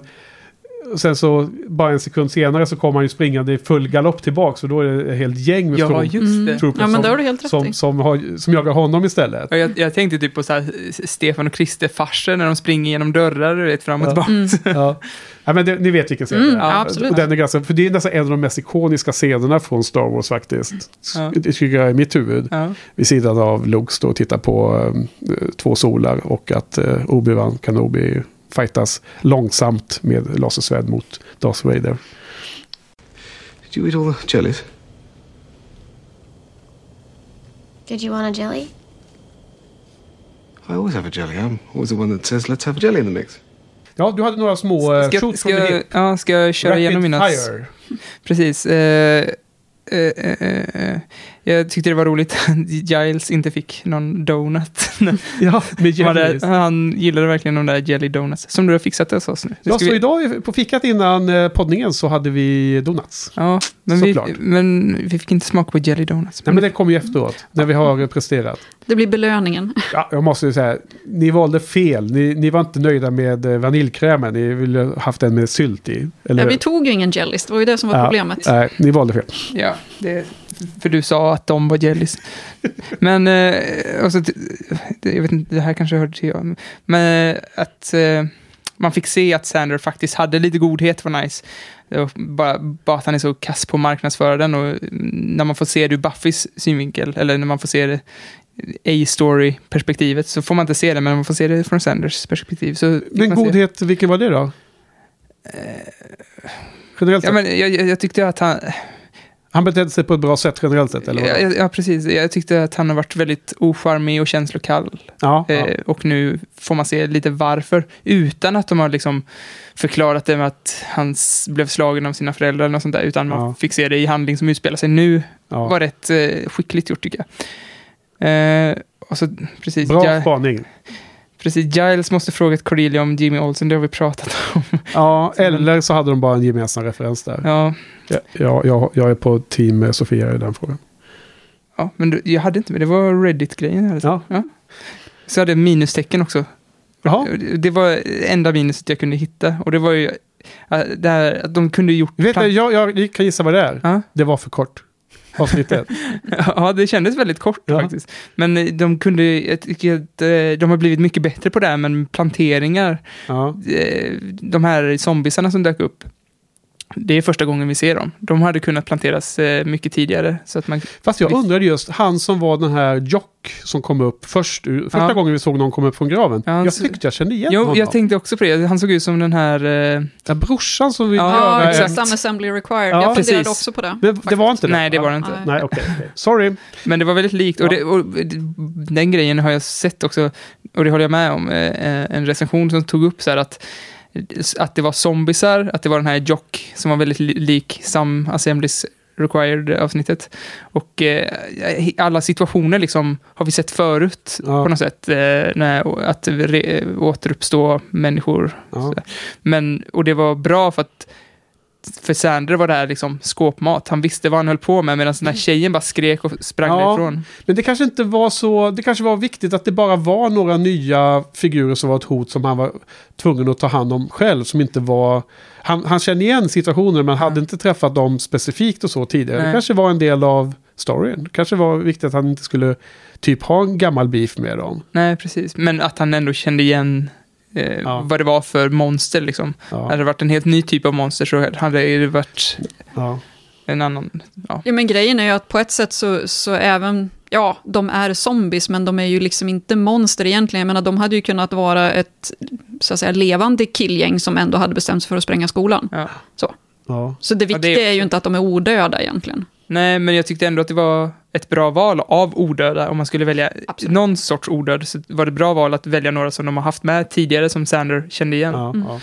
sen så bara en sekund senare så kommer han ju springande i full galopp tillbaka. Så då är det ett helt gäng med Ja, stormtroopers just det. troopers Ja, men som, det har du helt rätt som, som, har, som jagar honom istället. Ja, Jag, jag tänkte typ på så här, Stefan och Krister-farser när de springer genom dörrar, du vet, fram och Ja. tillbaka. <laughs> Ja. ja, men det, ni vet vilken scen Mm, det är. ja, absolut. Och den är ganska, för det är nästan en av de mest ikoniska scenerna från Star Wars faktiskt. Ja. Det tycker jag är i mitt huvud. Ja. Vid sidan av Luke står och tittar på eh, två solar och att eh, Obi-Wan Kenobi fightas långsamt med lasersvärd mot Darth Vader. Did you eat all the jellies? Did you want a jelly? I always have a jelly. I'm always the one that says, let's have a jelly in the mix. Ja, du hade några små uh, Ska, shoot ska, from the jag- hip. ja, ska jag köra Rapid igenom mina... fire. Precis. Eh, eh, eh, eh, jag tyckte det var roligt att Giles inte fick någon donut. <laughs> Ja, med Han hade- han gillade verkligen de där jelly donuts. Som du har fixat till oss nu. Ja, så vi- idag på fikat innan eh, poddningen så hade vi donuts. Ja, men vi, Såklart. men vi fick inte smaka på jelly donuts. Nej, men det kommer ju efteråt, när vi har presterat. Det blir belöningen. <laughs> Ja, jag måste ju säga, ni valde fel. Ni, ni var inte nöjda med eh, vaniljkrämen. Ni ville ha haft den med sylt i. Eller? Ja, vi tog ju ingen jellies, det var ju det som var Ja, problemet. Nej, ni valde fel. Ja, det, för du sa att de var jellies. Men, eh, alltså, jag vet inte, det här kanske hörde till jag. Men eh, att eh, man fick se att Sander faktiskt hade lite godhet var nice. Bara, bara att han är så kass på att marknadsföra den och när man får se det ur Buffys synvinkel, eller när man får se det A-story-perspektivet, så får man inte se det, men man får se det från Sanders perspektiv. Så Men man se- godhet, vilken var det då? Generellt Ja, men jag, jag, jag tyckte att han... Han betedde sig på ett bra sätt generellt sett, eller Ja, ja, ja, precis. Jag tyckte att han har varit väldigt ocharmig och känslokall. Ja, ja. Eh, och nu får man se lite varför. Utan att de har liksom förklarat det med att han blev slagen av sina föräldrar eller något sånt där. Utan Ja. man fick se det i handling som utspelar sig nu. ja. var rätt eh, skickligt gjort tycker jag. Eh, så, precis, Bra Gi- spaning. Precis, Giles måste frågat Cordelia om Jimmy Olsen, det har vi pratat om. Ja, <laughs> eller så hade de bara en gemensam referens där. ja, Ja, jag, jag, jag är på team med Sofia i den frågan. ja, men du, jag hade inte med, det var Reddit-grejen. Ja. sagt. Så hade jag minustecken också. Jaha, Det var enda minuset jag kunde hitta. Och det var ju äh, det här, att de kunde gjort... vet du, jag, jag kan gissa vad det är. Ja. Det var för kort. Avsnitt ett. <laughs> ja, det kändes väldigt kort Ja. faktiskt. Men eh, de kunde, jag tycker att eh, de har blivit mycket bättre på det här, men planteringar, Ja. eh, de här zombiesarna som dök upp, det är första gången vi ser dem. De hade kunnat planteras eh, mycket tidigare. Så att man, Fast jag undrade just, han som var den här Jock som kom upp först, första Ja. gången vi såg någon komma upp från graven. Ja, jag tyckte jag kände igen jo, honom. jag tänkte också på det. Han såg ut som den här... Eh, Ja, brorsan som ville Ja, göra Ja, exakt. Some assembly required. Ja, jag funderade precis. också på det. Men det var inte det? nej, det var det inte. Nej. Okej. okej. Sorry. Men det var väldigt likt. Och, det, och den grejen har jag sett också, och det håller jag med om, eh, en recension som tog upp så här att att det var zombisar, att det var den här Jock som var väldigt li- lik Some Assemblies Required-avsnittet. Och eh, alla situationer liksom har vi sett förut Ja. på något sätt. Eh, när, att re, återuppstå människor. Ja. Men, och det var bra för att för Sander var det här liksom skåpmat. Han visste vad han höll på med medan den här tjejen bara skrek och sprang Ja. därifrån. Men det kanske inte var så, det kanske var viktigt att det bara var några nya figurer som var ett hot som han var tvungen att ta hand om själv. Som inte var, han, han kände igen situationer men hade inte träffat dem specifikt och så tidigare. Det Nej. kanske var en del av storyn. Det kanske var viktigt att han inte skulle typ ha en gammal beef med dem. Nej, precis. Men att han ändå kände igen eh, Ja. vad det var för monster liksom. Ja, Hade det varit en helt ny typ av monster så hade det varit ja. en annan. Ja. Ja, men grejen är ju att på ett sätt så, så även, ja, de är zombies, men de är ju liksom inte monster egentligen. Jag menar, de hade ju kunnat vara ett, så att säga, levande killgäng som ändå hade bestämt sig för att spränga skolan. Ja. Så. ja. Så det Ja, viktiga det är- är ju inte att de är odöda egentligen. Nej, men jag tyckte ändå att det var ett bra val av odöda. Om man skulle välja Absolut. någon sorts odöd så var det bra val att välja några som de har haft med tidigare som Sander kände igen. Ja, ja.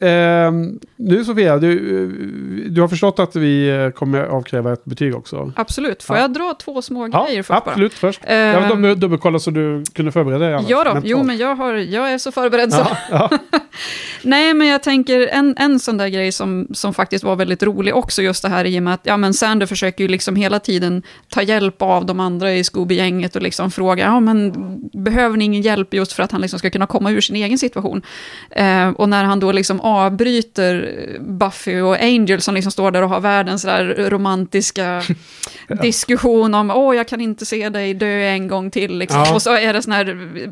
ja ehm, nu Sofia, du, du har förstått att vi eh, kommer avkräva ett betyg också. Absolut. Får Ja. jag dra två små Ja, grejer först bara? absolut först. Eh, Jag vill dub- dubbelkolla så du kunde förbereda dig. Ja då, jo men jag, har, jag är så förberedd så. Ja. <laughs> Nej, men jag tänker en, en sån där grej som, som faktiskt var väldigt rolig också, just det här i och med att ja, men Sander försöker ju liksom hela tiden ta hjälp av de andra i Scooby-gänget och liksom fråga, ja men behöver ni ingen hjälp just för att han liksom ska kunna komma ur sin egen situation? Eh, och när han då liksom avbryter Buffy och Angel som liksom står där och har världens där romantiska <laughs> diskussion om, åh jag kan inte se dig dö en gång till, liksom. Ja. och så är det sån här eh,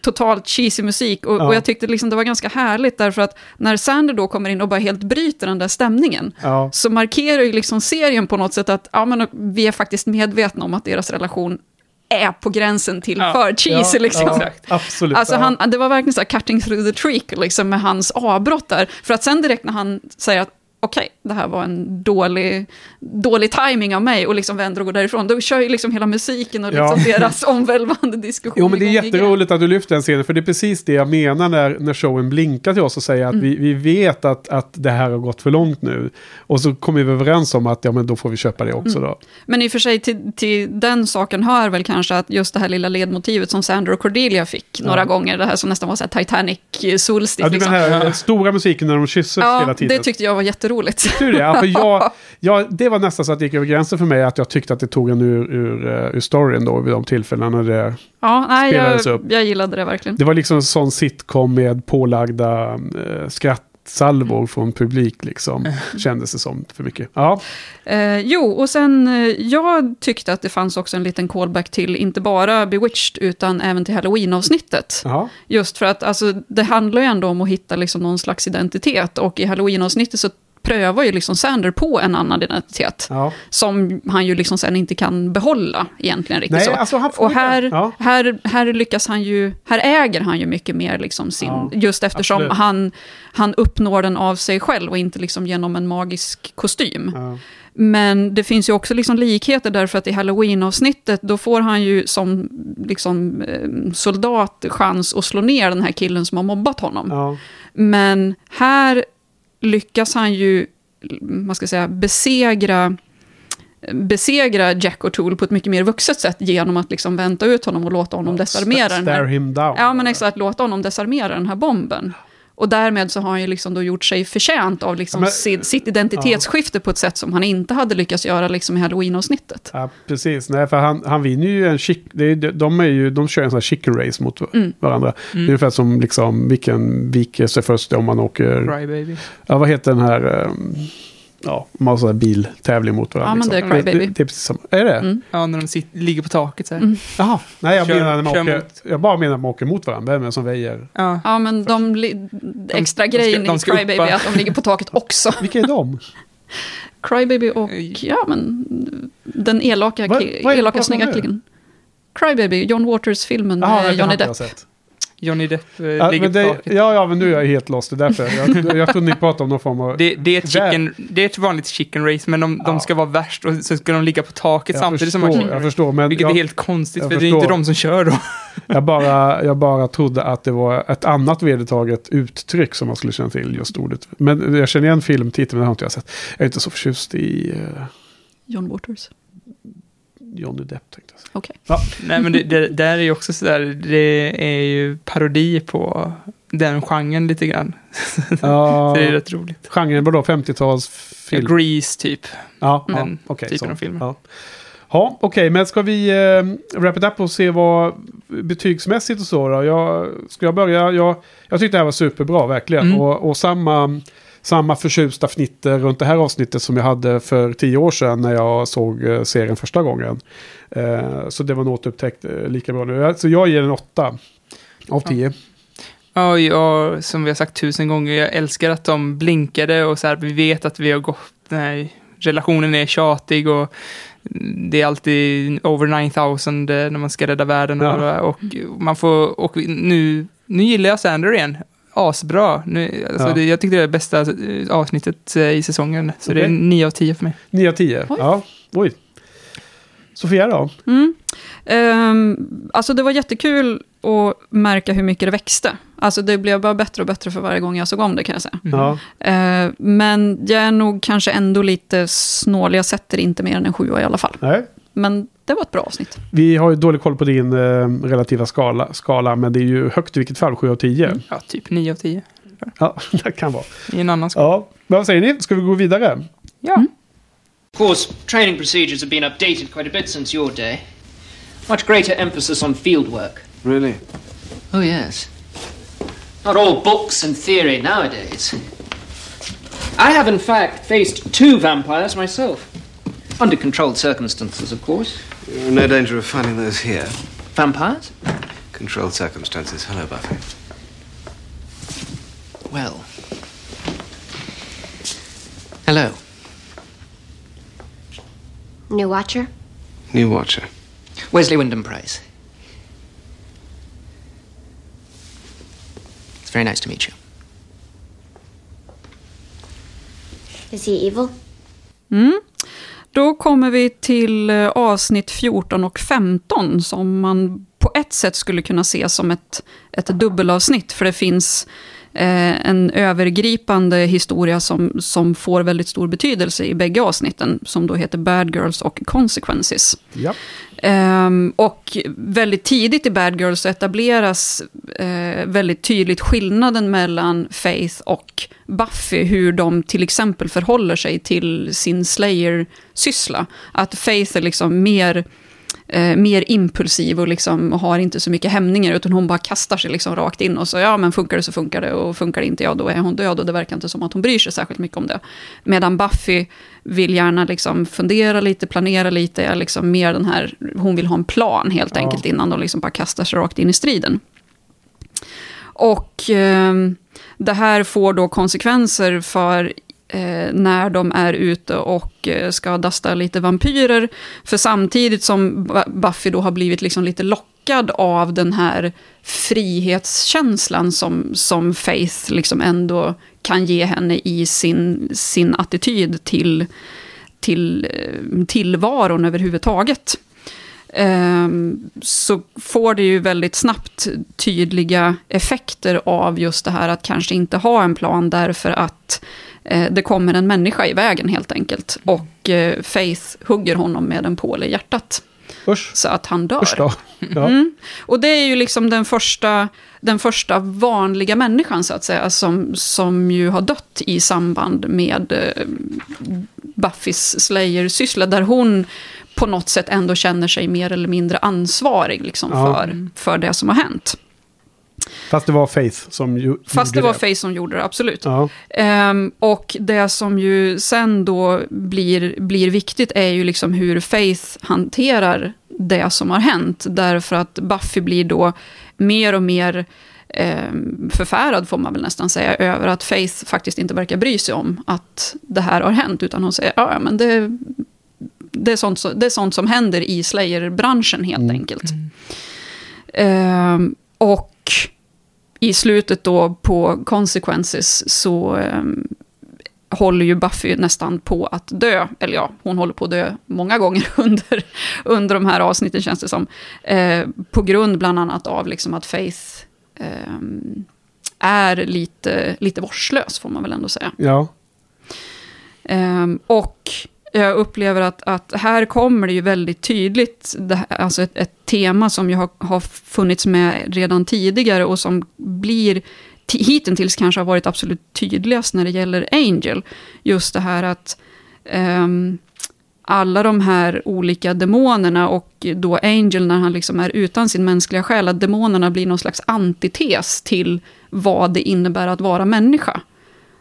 totalt cheesy musik. Och, Ja. och jag tyckte liksom det var ganska härligt, därför att när Sander då kommer in och bara helt bryter den där stämningen, Ja. så markerar ju liksom serien på något sätt att ja, men vi är faktiskt medvetna om att deras relation är på gränsen till Ja. för cheesy. Ja, liksom. ja, Exakt. absolut. Alltså ja. han, det var verkligen så här cutting through the trick liksom, med hans avbrott där. För att sen direkt när han säger att okej, det här var en dålig, dålig timing av mig och liksom vänder och går därifrån, då kör ju liksom hela musiken och liksom Ja. deras <laughs> omvälvande diskussion Jo, men det är jätteroligt att du lyfter den scenen, för det är precis det jag menar när, när showen blinkar till oss och säger att Mm. vi, vi vet att, att det här har gått för långt nu. Och så kommer vi överens om att ja, men då får vi köpa det också Mm. då. Men i och för sig till, till den saken hör väl kanske att just det här lilla ledmotivet som Sandra och Cordelia fick några gånger, det här som nästan var så här Titanic solstick. Ja, du liksom. menar den här <laughs> stora musiken när de kysses hela ja, tiden? det tyckte jag var jätteroligt. Tyckte du det? Ja, för jag, <laughs> jag, det var nästan så att det gick över gränsen för mig att jag tyckte att det tog en ur, ur, eh, ur storyn då vid de tillfällena. När det, Ja, nej, Spelades jag, upp. jag gillade det verkligen. det var liksom en sån sitcom med pålagda eh, skrattsalvor från publik liksom. <laughs> Kändes det som för mycket. Ja, Eh, jo, och sen, eh, jag tyckte att det fanns också en liten callback till, inte bara Bewitched, utan även till Halloween-avsnittet. Just för att alltså, det handlar ju ändå om att hitta liksom någon slags identitet, och i Halloween-avsnittet så prövar ju liksom Sander på en annan identitet, ja. som han ju liksom sen inte kan behålla egentligen riktigt Nej, så. alltså Och här, ja. här, här lyckas han ju, här äger han ju mycket mer liksom sin, Ja, just eftersom absolut. han, han uppnår den av sig själv och inte liksom genom en magisk kostym. Men det finns ju också liksom likheter därför att i Halloween-avsnittet då får han ju som liksom, eh, soldat chans att slå ner den här killen som har mobbat honom. Men här lyckas han ju, vad ska jag säga, besegra besegra Jack och Tool på ett mycket mer vuxet sätt genom att liksom vänta ut honom och låta honom desarmera den Stare här. him down. Ja, men exakt, låta honom desarmera den här bomben. Och därmed så har han ju liksom då gjort sig förtjänt av liksom Ja, men- sitt, sitt identitetsskifte på ett sätt som han inte hade lyckats göra liksom i halloween-avsnittet. Ja, precis. Nej, för han, han vinner ju en chick... Det är, de, är ju, de kör en sån här chicken race mot Mm. varandra. Det är ungefär som liksom, vilken viker sig först om man åker... Crybaby. Ja, vad heter den här... ehm, ja, här biltävling mot varandra. Ja, men liksom. det är Crybaby. Det, det är precis samma. Är det? Mm. Ja, när de sitter, ligger på taket så här. Mm. Jaha. Nej, jag, Kör- menar när man åker, mot- jag bara menar att man åker mot varandra. Vem är det som väjer? Ja. Ja, men de, li- extra de grejen de i ska Crybaby uppa. är att de ligger på taket också. <laughs> Vilka är de? <laughs> Crybaby och, ja men, den elaka, är det elaka snygga killen. Crybaby, John Waters-filmen med Johnny Depp. Johnny Depp eh, Ja, ligger men på det, taket. ja, ja, men nu är jag helt lost. Det är därför. Jag, jag trodde ni pratade om någon form av... Det, det, är ett chicken, det är ett vanligt chicken race, men de, de Ja. ska vara värst och så ska de ligga på taket jag samtidigt som förstår, man chicken jag förstår, men Vilket jag, är helt konstigt, för det är inte förstår. de som kör då. <laughs> jag, bara, jag bara trodde att det var ett annat vedertaget uttryck som man skulle känna till, just ordet. Men jag känner igen filmtiteln, men det har inte jag sett. Jag är inte så förtjust i uh, John Waters. Johnny Depp, tänkte jag säga. Okej. Nej, men det, det där är ju också sådär, det är ju parodi på den genren lite grann. <laughs> Ja, Så det är rätt roligt. genren var då 50-talsfilm? Grease, typ. Ja, ja Den okej. typen så. av filmer. Ja, ja okej, men ska vi eh, wrap it up och se vad betygsmässigt och så då? Jag, ska jag börja? Jag, jag tyckte det här var superbra, verkligen. Mm. Och, och samma, samma förtjusta fnitter runt det här avsnittet som jag hade för tio år sedan när jag såg eh, serien första gången. Eh, så det var en återupptäckt eh, lika bra nu. Så jag ger en åtta av tio. Ja, jag, som vi har sagt tusen gånger, jag älskar att de blinkade och så här, vi vet att vi har gått, nej, relationen är tjatig och det är alltid over 9000 när man ska rädda världen. Ja. Och, och man får, och nu, nu gillar jag Sander igen. Asbra. Nu, alltså Ja. det, jag tyckte det är det bästa eh, avsnittet eh, i säsongen. Så det är Okej. 9 av 10 för mig. 9 av 10. Oj. Ja, oj. Sofia då? Mm. Ehm, alltså det var jättekul att märka hur mycket det växte. Alltså det blev bara bättre och bättre för varje gång jag såg om det kan jag säga. Ja. Ehm, men jag är nog kanske ändå lite snål. Jag sätter inte mer än en sjua i alla fall. Nej. Men det var ett bra avsnitt. Vi har ju dålig koll på din eh, relativa skala, skala, men det är ju högt i vilket fall, 7 av 10. Ja, typ 9 av 10. Ja, <laughs> det kan vara. I en annan skala. Ja, men vad säger ni? Ska vi gå vidare? Ja. Of course, training procedures have been updated quite a bit since your day. Much greater emphasis on field work. Really? Oh, yes. Not all books and theory nowadays. I have, in fact, faced two vampires myself. Under controlled circumstances, of course. You're in no danger of finding those here. Vampires? Controlled circumstances. Hello, Buffy. Well. Hello. New Watcher? New Watcher. Wesley Wyndham Price. It's very nice to meet you. Is he evil? Mm. Då kommer vi till eh, avsnitt 14 och 15 som man på ett sätt skulle kunna se som ett, ett dubbelavsnitt. För det finns en övergripande historia som, som får väldigt stor betydelse i bägge avsnitten. Som då heter Bad Girls och Consequences. Ja. Ehm, och väldigt tidigt i Bad Girls etableras eh, väldigt tydligt skillnaden mellan Faith och Buffy. Hur de till exempel förhåller sig till sin Slayer-syssla. Att Faith är liksom mer, eh, mer impulsiv och liksom har inte så mycket hämningar. Utan hon bara kastar sig liksom rakt in och så ja men funkar det så funkar det. Och funkar det inte ja då är hon död. Och det verkar inte som att hon bryr sig särskilt mycket om det. Medan Buffy vill gärna liksom fundera lite, planera lite, är liksom mer den här, hon vill ha en plan helt Ja. enkelt innan de liksom bara kastar sig rakt in i striden. Och eh, det här får då konsekvenser för eh, när de är ute och eh, ska dasta lite vampyrer. För samtidigt som Buffy då har blivit liksom lite lockad av den här frihetskänslan som, som Faith liksom ändå kan ge henne i sin, sin attityd till, till eh, tillvaron överhuvudtaget. Ehm, så får det ju väldigt snabbt tydliga effekter av just det här att kanske inte ha en plan därför att eh, det kommer en människa i vägen helt enkelt. Och eh, Faith hugger honom med en påle i hjärtat. Usch. Så att han dör. Ja. Mm. Och det är ju liksom den första, den första vanliga människan så att säga, som, som ju har dött i samband med eh, Buffys Slayer-syssla, där hon på något sätt ändå känner sig mer eller mindre ansvarig liksom, Ja. för, för det som har hänt. Fast det var Faith som ju, Fast det gjorde var Faye som gjorde det, absolut. Ja. Ehm, och det som ju sen då blir, blir viktigt är ju liksom hur Faith hanterar det som har hänt. Därför att Buffy blir då mer och mer ehm, förfärad, får man väl nästan säga, över att Faith faktiskt inte verkar bry sig om att det här har hänt. Utan hon säger, ja, men det, det, är sånt, som- det är sånt som händer i Slayer-branschen helt enkelt. Ehm, och i slutet då på Consequences så ehm, håller ju Buffy nästan på att dö. Eller ja, hon håller på att dö många gånger <laughs> under, under de här avsnitten känns det som. Eh, på grund bland annat av liksom att Faith ehm, är lite, lite vårdslös, får man väl ändå säga. Ja. Ehm, och jag upplever att, att här kommer det ju väldigt tydligt, det, alltså ett, ett tema som ju har, har funnits med redan tidigare och som blir hittills kanske har varit absolut tydligast när det gäller Angel. Just det här att um, alla de här olika demonerna och då Angel när han liksom är utan sin mänskliga själ, att demonerna blir någon slags antites till vad det innebär att vara människa.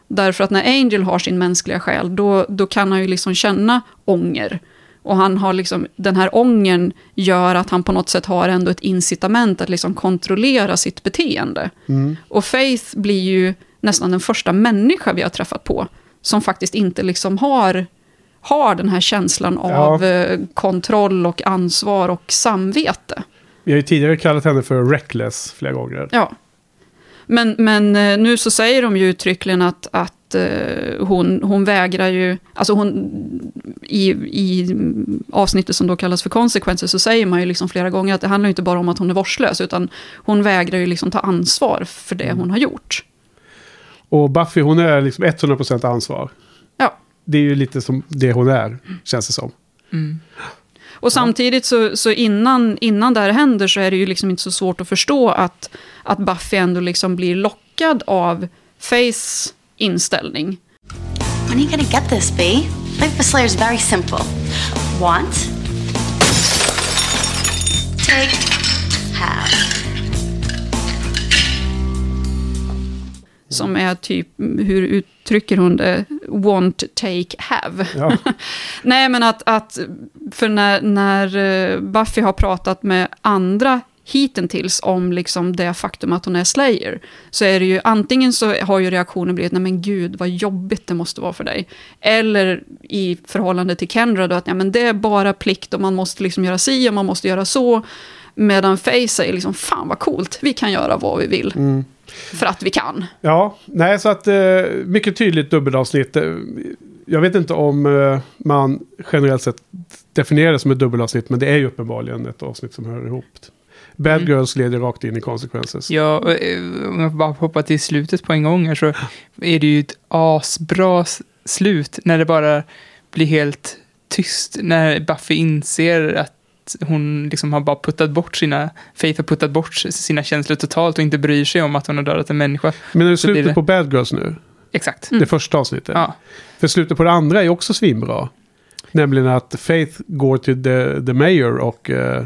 Därför att när Angel har sin mänskliga själ, då, då kan han ju liksom känna ånger. Och han har liksom, den här ångern gör att han på något sätt har ändå ett incitament att liksom kontrollera sitt beteende. Och Faith blir ju nästan den första människa vi har träffat på, som faktiskt inte liksom har, har den här känslan av eh, kontroll och ansvar och samvete. Vi har ju tidigare kallat henne för reckless flera gånger. Ja. Men, men eh, nu så säger de ju uttryckligen att, att eh, hon, hon vägrar ju, alltså hon, i, i avsnittet som då kallas för konsekvenser så säger man ju liksom flera gånger att det handlar inte bara om att hon är vårdslös, utan hon vägrar ju liksom ta ansvar för det hon har gjort. Och Buffy hon är liksom 100% ansvar. Ja. Det är ju lite som det hon är, känns det som. Och samtidigt så, så innan, innan det här händer så är det ju liksom inte så svårt att förstå att, att Buffy ändå liksom blir lockad av Faiths inställning. When are you gonna get this, B? Life for Slayer is very simple. Want, take, have. Som är typ, hur uttrycker hon det? Want, take, have. Ja. <laughs> Nej, men att, att för när, när eh, Buffy har pratat med andra hittills om liksom det faktum att hon är Slayer, så är det ju antingen så har ju reaktionen blivit, nej men gud vad jobbigt det måste vara för dig. Eller i förhållande till Kendra då, att ja, men det är bara plikt och man måste liksom göra si och man måste göra så. Medan Faye säger liksom, fan vad coolt, vi kan göra vad vi vill. För att vi kan. Ja, nej så att eh, mycket tydligt dubbelavsnitt. Eh, Jag vet inte om eh, man generellt sett definierar det som ett dubbelavsnitt, men det är ju uppenbarligen ett avsnitt som hör ihop. Bad Girls leder rakt in i Consequences. Ja, om jag bara hoppar till slutet på en gång här så är det ju ett asbra slut när det bara blir helt tyst. När Buffy inser att hon liksom har bara puttat bort sina, Faith har puttat bort sina känslor totalt och inte bryr sig om att hon har dödat en människa. Men är det slutet det- på Bad Girls nu? Exakt. Det första avsnittet? Ja. För slutet på det andra är också svinbra. Nämligen att Faith går till the, the Mayor och eh,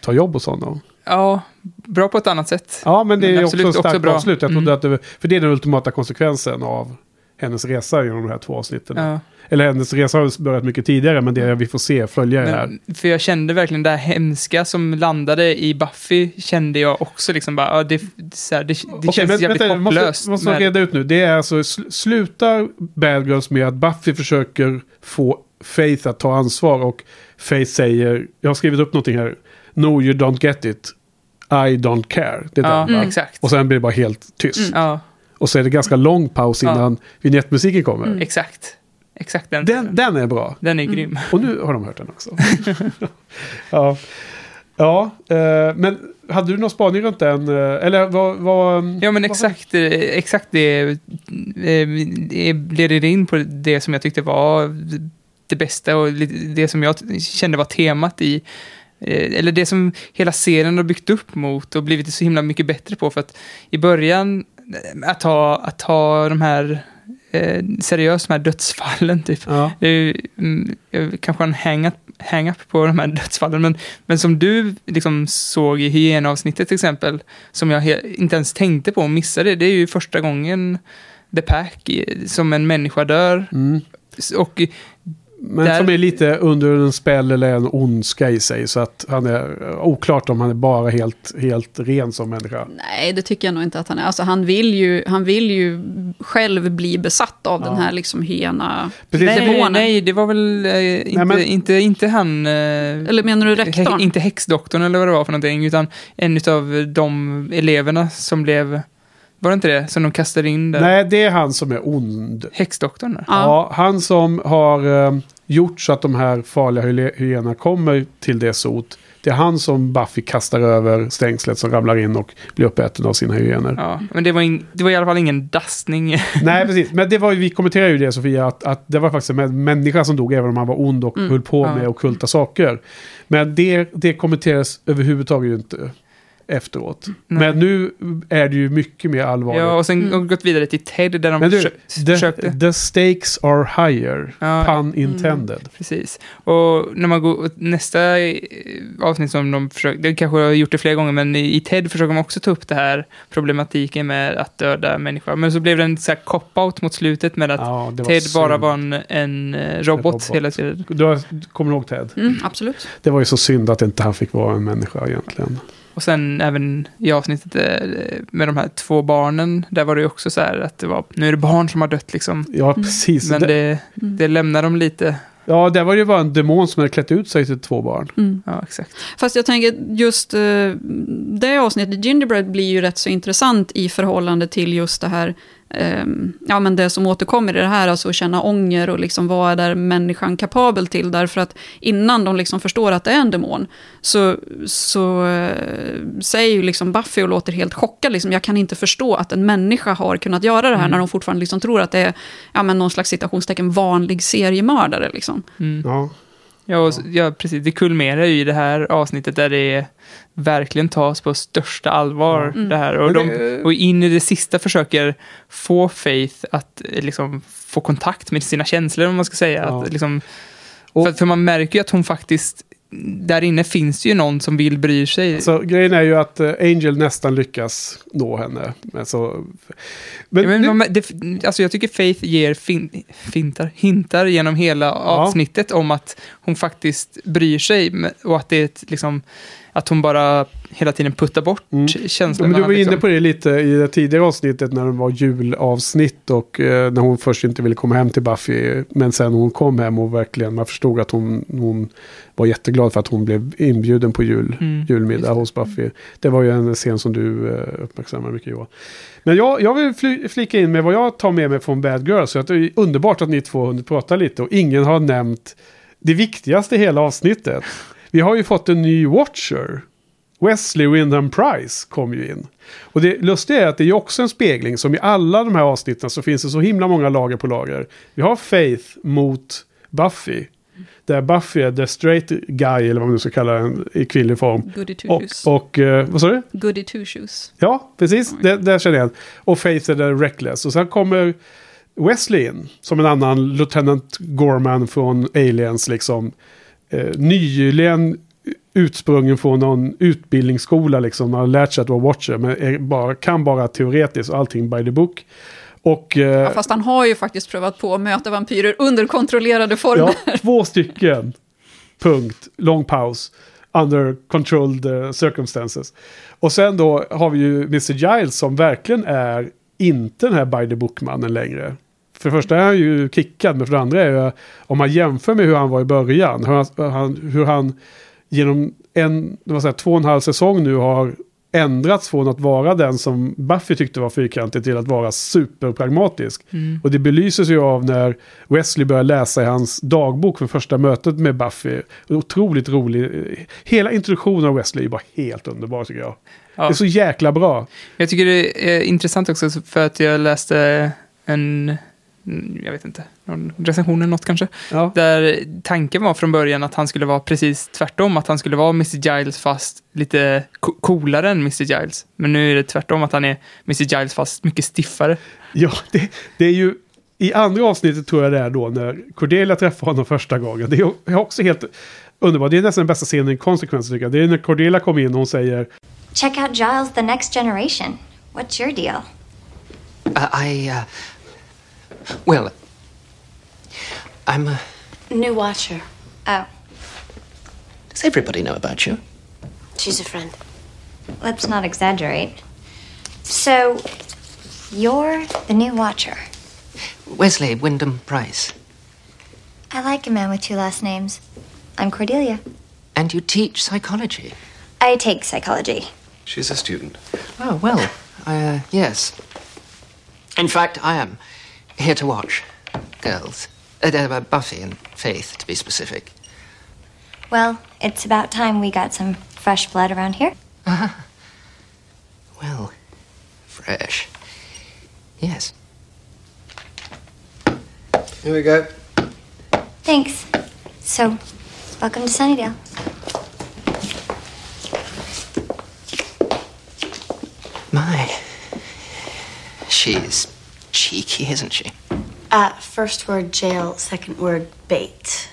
tar jobb hos honom. ja, bra på ett annat sätt. Ja, men det Men är absolut också ett också starkt bra. avslut. Jag trodde Mm. att det, för det är den ultimata konsekvensen av hennes resa genom de här två avsnitten. Ja. Eller hennes resa har börjat mycket tidigare, men det vi får se följa det här. Men, för jag kände verkligen det här hemska som landade i Buffy, kände jag också liksom bara, ja, det, så här, det, det Okej, känns men jävligt vänta, hopplöst. måste, måste reda ut nu. Det är alltså, sl- slutar Bad Girls med att Buffy försöker få Faith att ta ansvar och Faith säger, jag har skrivit upp någonting här, No you don't get it, I don't care. Det är Ja, den, va? exakt. Och sen blir det bara helt tyst. Ja, Och så är det ganska lång paus Ja. innan vignettmusiken kommer. exakt. Exakt den. Den, den är bra. Den är grym. Och nu har de hört den också. <laughs> ja, ja eh, men hade du någon spaning runt den? eh, Eller vad... vad Ja, men exakt, eh, exakt det, eh, det leder in på det som jag tyckte var det bästa och det som jag kände var temat i eller det som hela serien har byggt upp mot och blivit så himla mycket bättre på. För att i början, att ta, att ta de här eh, seriöst, de här dödsfallen typ. Ja. Det är ju, mm, eh, kanske en hang-up hang på de här dödsfallen, men, men som du liksom såg i hygienavsnittet till exempel, som jag inte ens tänkte på och missade, det är ju första gången The Pack i- som en människa dör. Mm. Och Men Där- som är lite under en spel eller en ondska i sig. Så att han är eh, oklart om han är bara helt, helt ren som människa. Nej, det tycker jag nog inte att han är. Alltså, han, vill ju, han vill ju själv bli besatt av den här liksom hyena Precis, nej, nej, det var väl eh, inte, men- inte, inte han... Eh, Eller menar du rektorn? Hä- inte häxdoktorn eller vad det var för någonting, utan en av de eleverna som blev Var det inte det som de kastade in där? Nej, det är han som är ond. Häxdoktorn där? Ja, han som har eh, gjort så att de här farliga hy- hyenorna kommer till det sot. Det är han som Buffy kastar över stängslet som ramlar in och blir uppäten av sina hyenor. Ja, men det var, in, det var i alla fall ingen dastning. <laughs> Nej, precis. Men det var, vi kommenterade ju det Sofia, att, att det var faktiskt en människa som dog även om han var ond och Mm. höll på Ja. med okulta saker. Men det, det kommenteras överhuvudtaget ju inte efteråt. Nej. Men nu är det ju mycket mer allvarligt. Ja, och sen Mm. de gått vidare till Ted där de Men du, försö- the, försökte. the stakes are higher. Ja. Pun intended. Precis. Och när man går, nästa eh, avsnitt som de försöker, det kanske har gjort det flera gånger, men i, TED försöker de också ta upp det här problematiken med att döda människor. Men så blev det en så här cop-out mot slutet med att Ja, Ted bara synd. var en, en eh, robot, robot. hela tiden. Du har, kommer du ihåg Ted? Mm, absolut. Det var ju så synd att inte han fick vara en människa egentligen. Och sen även i avsnittet eh, med de här två barnen, där var det ju också så här att det var, nu är det barn som har dött liksom. Ja, precis. Men det, det, det lämnar dem lite, ja, det var ju bara en demon som hade klätt ut sig till två barn. Mm. ja exakt. Fast jag tänker just eh, det avsnittet, Gingerbread, blir ju rätt så intressant i förhållande till just det här, ja men det som återkommer i det här, alltså att känna ånger och liksom vad är där människan kapabel till, därför att innan de liksom förstår att det är en demon, så, så eh, säger ju liksom Buffy och låter helt chockad, liksom, jag kan inte förstå att en människa har kunnat göra det här, Mm. när de fortfarande liksom tror att det är, ja men någon slags citationstecken, vanlig seriemördare liksom. Mm. Ja. Ja, och, ja, precis. Det kulminerar ju i det här avsnittet där det verkligen tas på största allvar. Mm. Det här. Och, Men de, och in i det sista försöker få Faith att eh, liksom, få kontakt med sina känslor, om man ska säga. Ja. Att, liksom, Och- för, för man märker ju att hon faktiskt, där inne finns ju någon som vill bry sig. Så grejen är ju att eh, Angel nästan lyckas nå henne. Men så... Men, Ja, men, nu, det, alltså jag tycker Faith ger fin, fintar, hintar genom hela avsnittet om att hon faktiskt bryr sig och att det är ett, liksom, att hon bara hela tiden puttar bort Mm. Ja, känslorna. men du var inne liksom. på det lite i det tidigare avsnittet när det var julavsnitt och eh, när hon först inte ville komma hem till Buffy. Men sen hon kom hem och verkligen man förstod att hon, hon var jätteglad för att hon blev inbjuden på jul, Mm, julmiddag hos Buffy. Det var ju en scen som du eh, uppmärksammade mycket Johan. Men jag, jag vill fly, flika in med vad jag tar med mig från Bad Girls. Så att det är underbart att ni två hunnit prata lite och ingen har nämnt det viktigaste i hela avsnittet. Vi har ju fått en ny Watcher. Wesley Wyndham Price kom ju in. Och det lustiga är att det är ju också en spegling som i alla de här avsnitten så finns det så himla många lager på lager. Vi har Faith mot Buffy. Där Buffy är the straight guy, eller vad man nu ska kalla den, i kvinnlig form. Goody two Och, shoes. och eh, vad sa du? Goody two shoes. Ja, precis. Det, där känner jag igen. Och Faith är the reckless. Och sen kommer Wesley in. Som en annan Lieutenant Gorman från Aliens. Liksom. Eh, nyligen utsprungen från någon utbildningsskola. Liksom. Har lärt sig att vara Watcher. Men bara, kan bara teoretiskt och allting by the book. Och... eh, Ja, fast han har ju faktiskt prövat på att möta vampyrer under kontrollerade former. Ja, två stycken. Punkt. Lång paus. Under controlled eh, circumstances. Och sen då har vi ju Mr. Giles som verkligen är inte den här by the book-mannen längre. För det första är han ju kickad, men för det andra är ju, om man jämför med hur han var i början, hur han, hur han genom en, så här, två och en halv säsong nu har ändrats från att vara den som Buffy tyckte var fyrkantig till att vara superpragmatisk. Mm. Och det belyses ju av när Wesley börjar läsa i hans dagbok för första mötet med Buffy. Otroligt rolig. Hela introduktionen av Wesley är bara helt underbar tycker jag. Ja. Det är så jäkla bra. Jag tycker det är intressant också för att jag läste en, jag vet inte, någon recension eller något kanske. Ja. Där tanken var från början att han skulle vara precis tvärtom, att han skulle vara Mr. Giles fast lite co- coolare än Mr. Giles. Men nu är det tvärtom, att han är Mr. Giles fast mycket stiffare. Ja, det, det är ju... I andra avsnittet tror jag det är då när Cordelia träffar honom första gången. Det är också helt underbart. Det är nästan den bästa scenen i Consequence tycker jag. Det är när Cordelia kommer in och hon säger Check out Giles the Next Generation. What's your deal? Uh, I, uh. Well, I'm. a New Watcher. Oh, does everybody know about you? She's a friend. let's not exaggerate. So, you're the new Watcher. Wesley Wyndham Price. I like a man with two last names. I'm Cordelia. And you teach psychology. I take psychology. She's a student. Oh, well, uh, yes. In fact, I am here to watch girls. Uh, Buffy and Faith, to be specific. Well, it's about time we got some fresh blood around here. Well, fresh. Yes. Here we go. Thanks. So, welcome to Sunnydale. My. She's cheeky, isn't she? Uh, first word jail, second word bait.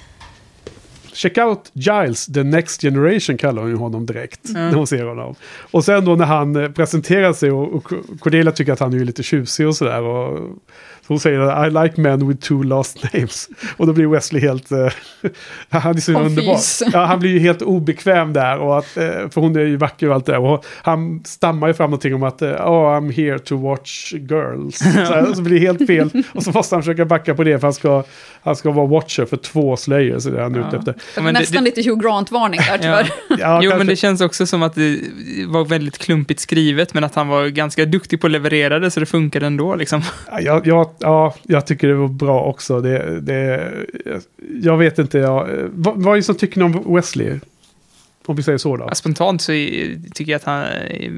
Check out Giles, the next generation kallar hon ju honom direkt. När hon ser honom. Och sen då när han eh, presenterar sig och, Cordelia tycker att han är lite tjusig och sådär. Och så hon säger I like men with two last names. Och då blir Wesley helt... eh, <laughs> han är så underbar. Ja, han blir ju helt obekväm där. Och att, eh, för hon är ju vacker och allt det där. Och han stammar ju fram någonting om att eh, oh, I'm here to watch girls. <laughs> Så, här, så blir det helt fel. Och så måste han försöka backa på det för han ska, han ska vara watcher för två slayer. Så det är han ute efter. Ja, men det- Nästan det- lite Hugh Grant-varning där <laughs> tyvärr. Ja, jo, kanske. men det känns också som att det var väldigt klumpigt skrivet, men att han var ganska duktig på att leverera det, så det funkade ändå liksom. Ja, jag, jag, ja, jag tycker det var bra också. Det, det, jag vet inte, jag, vad, vad är det som tycker ni om Wesley? Om vi säger så då. Ja, Spontant så tycker jag att han är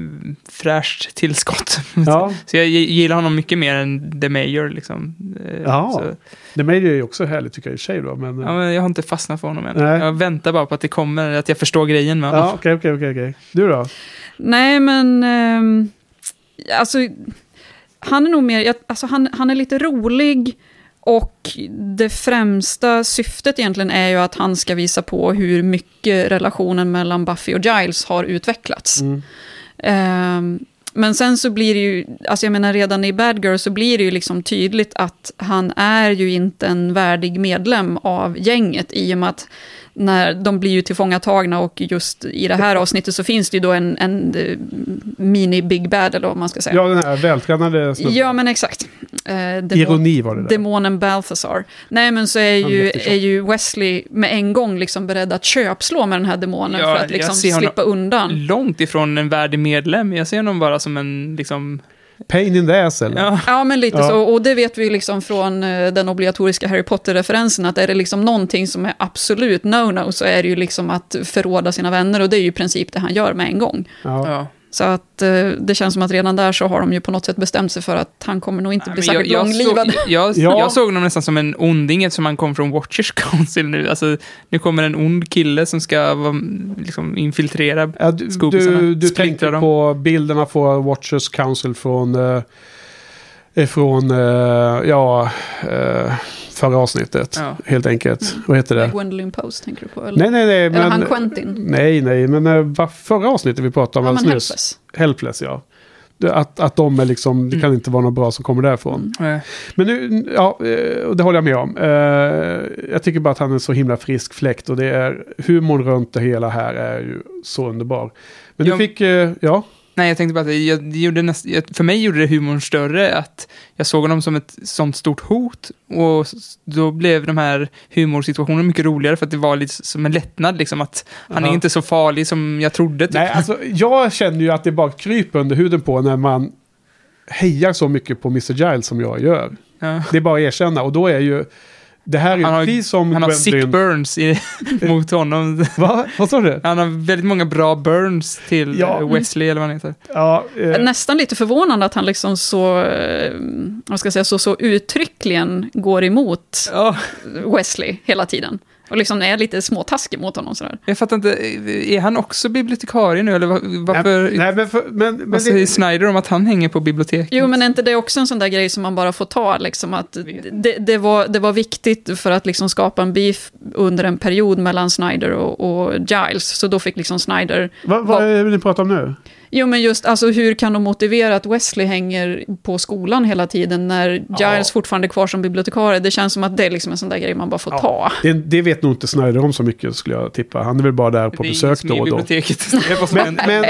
fräscht tillskott. Ja. <laughs> Så jag gillar honom mycket mer än The Mayor liksom. Eh, Ja, Så, The Major är ju också härligt tycker jag i och för sig då. Men, ja, men jag har inte fastnat för honom än. Nej. Jag väntar bara på att det kommer, att jag förstår grejen med honom. ja, okej, okej, okej, okej. Du då? Nej, men... ehm, alltså, han är nog mer... Alltså, han, han är lite rolig. Och det främsta syftet egentligen är ju att han ska visa på hur mycket relationen mellan Buffy och Giles har utvecklats. Ehm, men sen så blir det ju, alltså jag menar redan i Bad Girl så blir det ju liksom tydligt att han är ju inte en värdig medlem av gänget i och med att när de blir ju tillfångatagna och just i det här avsnittet så finns det ju då en, en eh, mini-Big Bad eller vad man ska säga. Ja, den här vältränade snubben. Ja, men exakt. Eh, demon- Ironi var det där. Demonen Balthazar. Nej, men så är Han ju, är ju Wesley med en gång liksom beredd att köpslå med den här demonen Ja, för att liksom slippa undan. Långt ifrån en värdig medlem. Jag ser honom bara som en, liksom... Pain in the ass eller? Ja, Ja, men lite Ja. så. Och det vet vi ju liksom från eh, den obligatoriska Harry Potter-referensen, att är det liksom någonting som är absolut no-no, så är det ju liksom att förråda sina vänner, och det är ju i princip det han gör med en gång. Ja. ja. Så att eh, det känns som att redan där så har de ju på något sätt bestämt sig för att han kommer nog inte bli Men särskilt jag, långlivad. såg, jag, <laughs> Ja. jag såg honom nästan som en onding eftersom han kom från Watchers Council nu. Alltså, nu kommer en ond kille som ska vara, liksom, infiltrera Ja, du, du, du tänker dem. på bilderna på Watchers Council från, eh, eh, från eh, ja, eh, förra avsnittet. Ja. Helt enkelt. Vad heter det? Gwendolyn Post tänker du på? Eller, Nej, nej, nej. eller Men, han Quentin? nej, nej. Men vad förra avsnittet vi pratade om Ja, alldeles nyss. Helpless. Helpless, ja. Att, att de är liksom, det Mm. kan inte vara något bra som kommer därifrån. Nej. Men nu, ja, eh, det håller jag med om. Jag tycker bara att han är så himla frisk fläkt och det är humorn runt det hela här är ju så underbar. Men du Jag- fick, ja, Nej, jag tänkte bara att det- jag, det gjorde näst, för mig gjorde det humorn större att jag såg honom som ett sånt stort hot och då blev de här humorsituationerna mycket roligare för att det var lite som en lättnad liksom att han är inte så farlig som jag trodde. Typ. Nej, alltså jag känner ju att det bara kryper under huden på när man hejar så mycket på Mr. Giles som jag gör. ja. Det är bara att erkänna och då är ju det här är Han har- precis som Han har sick burns i, <laughs> mot honom. Va? Vad sa du? Han har väldigt många bra burns till Ja. eh, Wesley eller vad han heter. Ja, eh, Nästan lite förvånande att han liksom så, eh, vad ska jag säga, så, så uttryckligen går emot Ja, Wesley hela tiden. Och liksom är lite småtaskig mot honom sådär. jag fattar inte, är han också bibliotekarie nu eller va- varför? nej, nej, men, för, men, men vad säger Snyder om att han hänger på biblioteket? Jo, men är inte det också en sån där grej som man bara får ta, liksom att det, det, var, det var viktigt för att liksom skapa en beef under en period mellan Snyder och, och Giles, så då fick liksom Snyder... vad, vad är det ni pratar om nu? Jo, men just alltså hur kan de motivera att Wesley hänger på skolan hela tiden när Giles Ja. fortfarande är kvar som bibliotekarie? Det känns som att det är liksom en sån där grej man bara får ta. Det, det vet nog inte Snyder om så mycket skulle jag tippa. Han är väl bara där på besök då och då. Men, men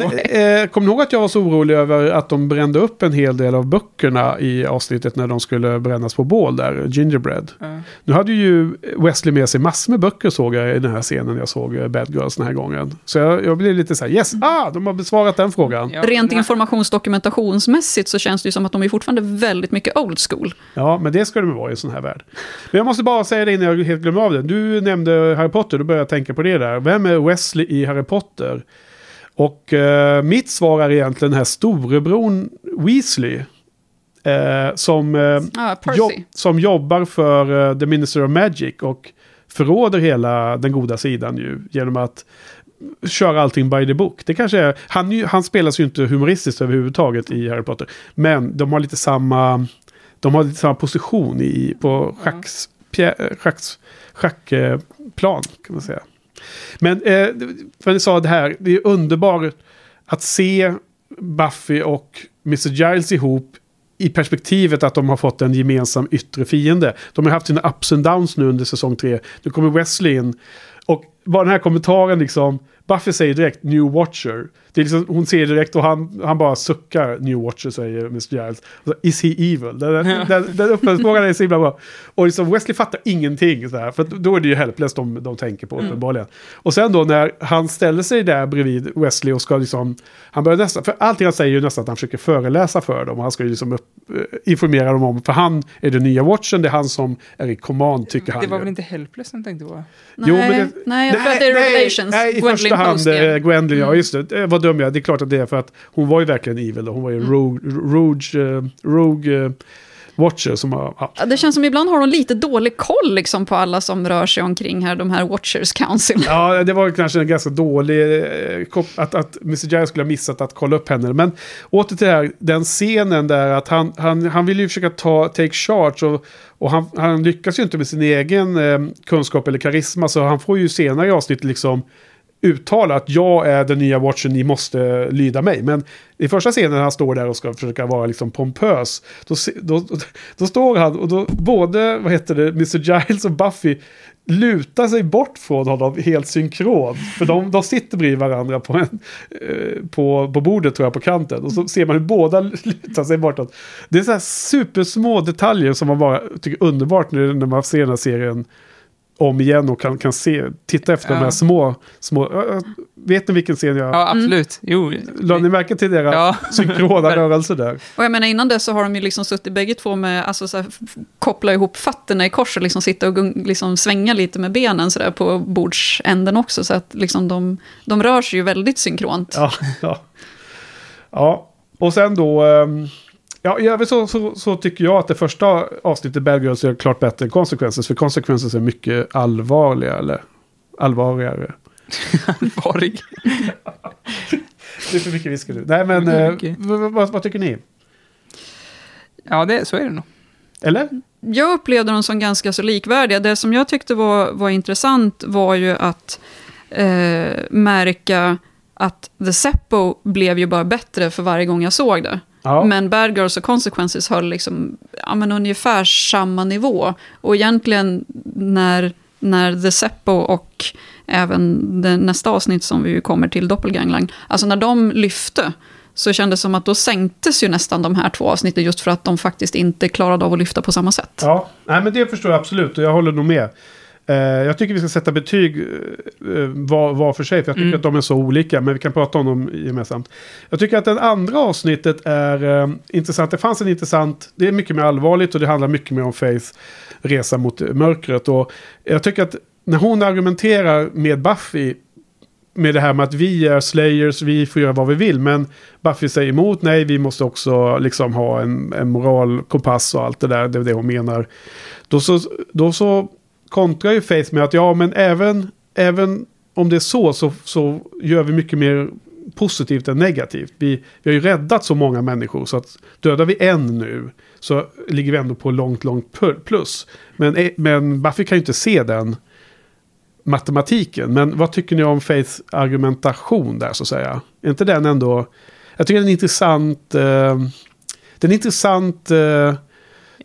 eh, kom ihåg att jag var så orolig över att de brände upp en hel del av böckerna i avsnittet när de skulle brännas på bål där, Gingerbread. Ja. Nu hade ju Wesley med sig massor med böcker såg jag i den här scenen jag såg eh, Bad Girls den här gången. Så jag, jag blev lite så här, yes, ah, de har besvarat den frågan. Frågan. Ja, Rent informationsdokumentationsmässigt så känns det ju som att de är fortfarande väldigt mycket old school. Ja, men det ska de vara i en sån här värld. Men jag måste bara säga det innan jag helt glömmer av det. Du nämnde Harry Potter, då började jag tänka på det där. Vem är Wesley i Harry Potter? Och eh, mitt svar är egentligen den här storebron Weasley. Eh, som, eh, Ah, jobb, som jobbar för eh, The Minister of Magic och förråder hela den goda sidan ju genom att köra allting by the book. Det kanske är, han, han spelas ju inte humoristiskt överhuvudtaget i Harry Potter. Men de har lite samma, de har lite samma position i, på schacks, pjä- schacks, schackplan kan man säga. Men eh, för ni sa det här, det är underbart att se Buffy och Mr. Giles ihop i perspektivet att de har fått en gemensam yttre fiende. De har haft sina ups and downs nu under säsong tre. Nu kommer Wesley in. Bara den här kommentaren liksom, Buffy säger direkt New Watcher. Det är liksom, hon ser direkt och han, han bara suckar New Watcher säger Mr. Giles. Och så, Is he evil? Den, den, den, den uppföljningsfrågan är så himla bra. Och liksom Wesley fattar ingenting. Så här, för då är det ju helplöst de, de tänker på uppenbarligen. Och sen då när han ställer sig där bredvid Wesley och ska liksom, han börjar nästan, för allting han säger är ju nästan att han försöker föreläsa för dem. Och han ska ju liksom upp, eh, informera dem om, för han är den nya Watchen, det är han som är i command tycker han Det var ju. väl inte Helpless han tänkte på? Jo, men det- nej, jag tror att det är Revelations. Nej, i Gwendolyn första ja. eh, Gwendolyn, ja just det. Eh, Vad dum jag är. Det är klart att det är för att hon var ju verkligen evil. Då. Hon var ju Mm. rogue, rogue, eh, rogue eh, watcher som har... Ja. Ja, Det känns som ibland har de lite dålig koll liksom, på alla som rör sig omkring här, de här Watchers Council. Ja, det var kanske en ganska dålig... Att, att Mr. Giles skulle ha missat att kolla upp henne. Men åter till det här, den scenen där att han, han, han vill ju försöka ta, take charge. Och, och han, han lyckas ju inte med sin egen eh, kunskap eller karisma. Så han får ju senare i avsnittet liksom uttala att jag är den nya watchen, ni måste lyda mig. Men i första scenen när han står där och ska försöka vara liksom pompös, då, då, då, står han och då både, vad heter det, Mr. Giles och Buffy lutar sig bort från honom helt synkron. För de, de sitter bredvid varandra på, en, eh, på, på bordet tror jag, på kanten. Och så ser man hur båda lutar sig bortåt. Det är så här supersmå detaljer som man bara tycker är underbart när man ser den här serien om igen och kan, kan se, titta efter de Ja. här små, små vet ni vilken scen jag... Ja, absolut. Jo. La ni märke till deras Ja. <laughs> synkrona rörelser där? Och jag menar innan det så har de ju liksom suttit bägge två med, alltså så här, koppla ihop fötterna i kors och liksom sitta och liksom svänga lite med benen så där på bordsänden också. Så att liksom de, de rör sig ju väldigt synkront. Ja, <laughs> ja. ja. och sen då... ehm, Ja, i övrigt så, så, så tycker jag att det första avsnittet Bad Girls är klart bättre än Consequences. För Consequences är mycket allvarliga, eller allvarligare. <laughs> Allvarlig. Det är för mycket viskar nu. Nej, men eh, vad, vad tycker ni? Ja, det, så är det nog. Eller? Jag upplevde dem som ganska så likvärdiga. Det som jag tyckte var, var intressant var ju att eh, märka att The Seppo blev ju bara bättre för varje gång jag såg det. Ja. Men Bad Girls och Consequences höll liksom, ja, men ungefär samma nivå. Och egentligen när, när The Seppo och även det nästa avsnitt som vi kommer till, Doppelganglang, alltså när de lyfte, så kändes det som att då sänktes ju nästan de här två avsnitten just för att de faktiskt inte klarade av att lyfta på samma sätt. Ja, nej, men det förstår jag absolut och jag håller nog med. Eh, jag tycker vi ska sätta betyg eh, var, var för sig, för jag tycker Mm. att de är så olika, men vi kan prata om dem gemensamt. Jag tycker att det andra avsnittet är eh, intressant. Det fanns en intressant, det är mycket mer allvarligt och det handlar mycket mer om Faiths resa mot mörkret. Och jag tycker att när hon argumenterar med Buffy med det här med att vi är slayers, vi får göra vad vi vill. Men Buffy säger emot, nej vi måste också liksom ha en, en moralkompass och allt det där, det är det hon menar. Då så, då så kontrar ju Faith med att ja men även, även om det är så, så så gör vi mycket mer positivt än negativt. Vi, vi har ju räddat så många människor så att dödar vi en nu så ligger vi ändå på långt, långt plus. Men, eh, men Buffy kan ju inte se den matematiken. Men vad tycker ni om Faiths argumentation där så att säga? Är inte den ändå... Jag tycker den är intressant... Eh, den är intressant eh,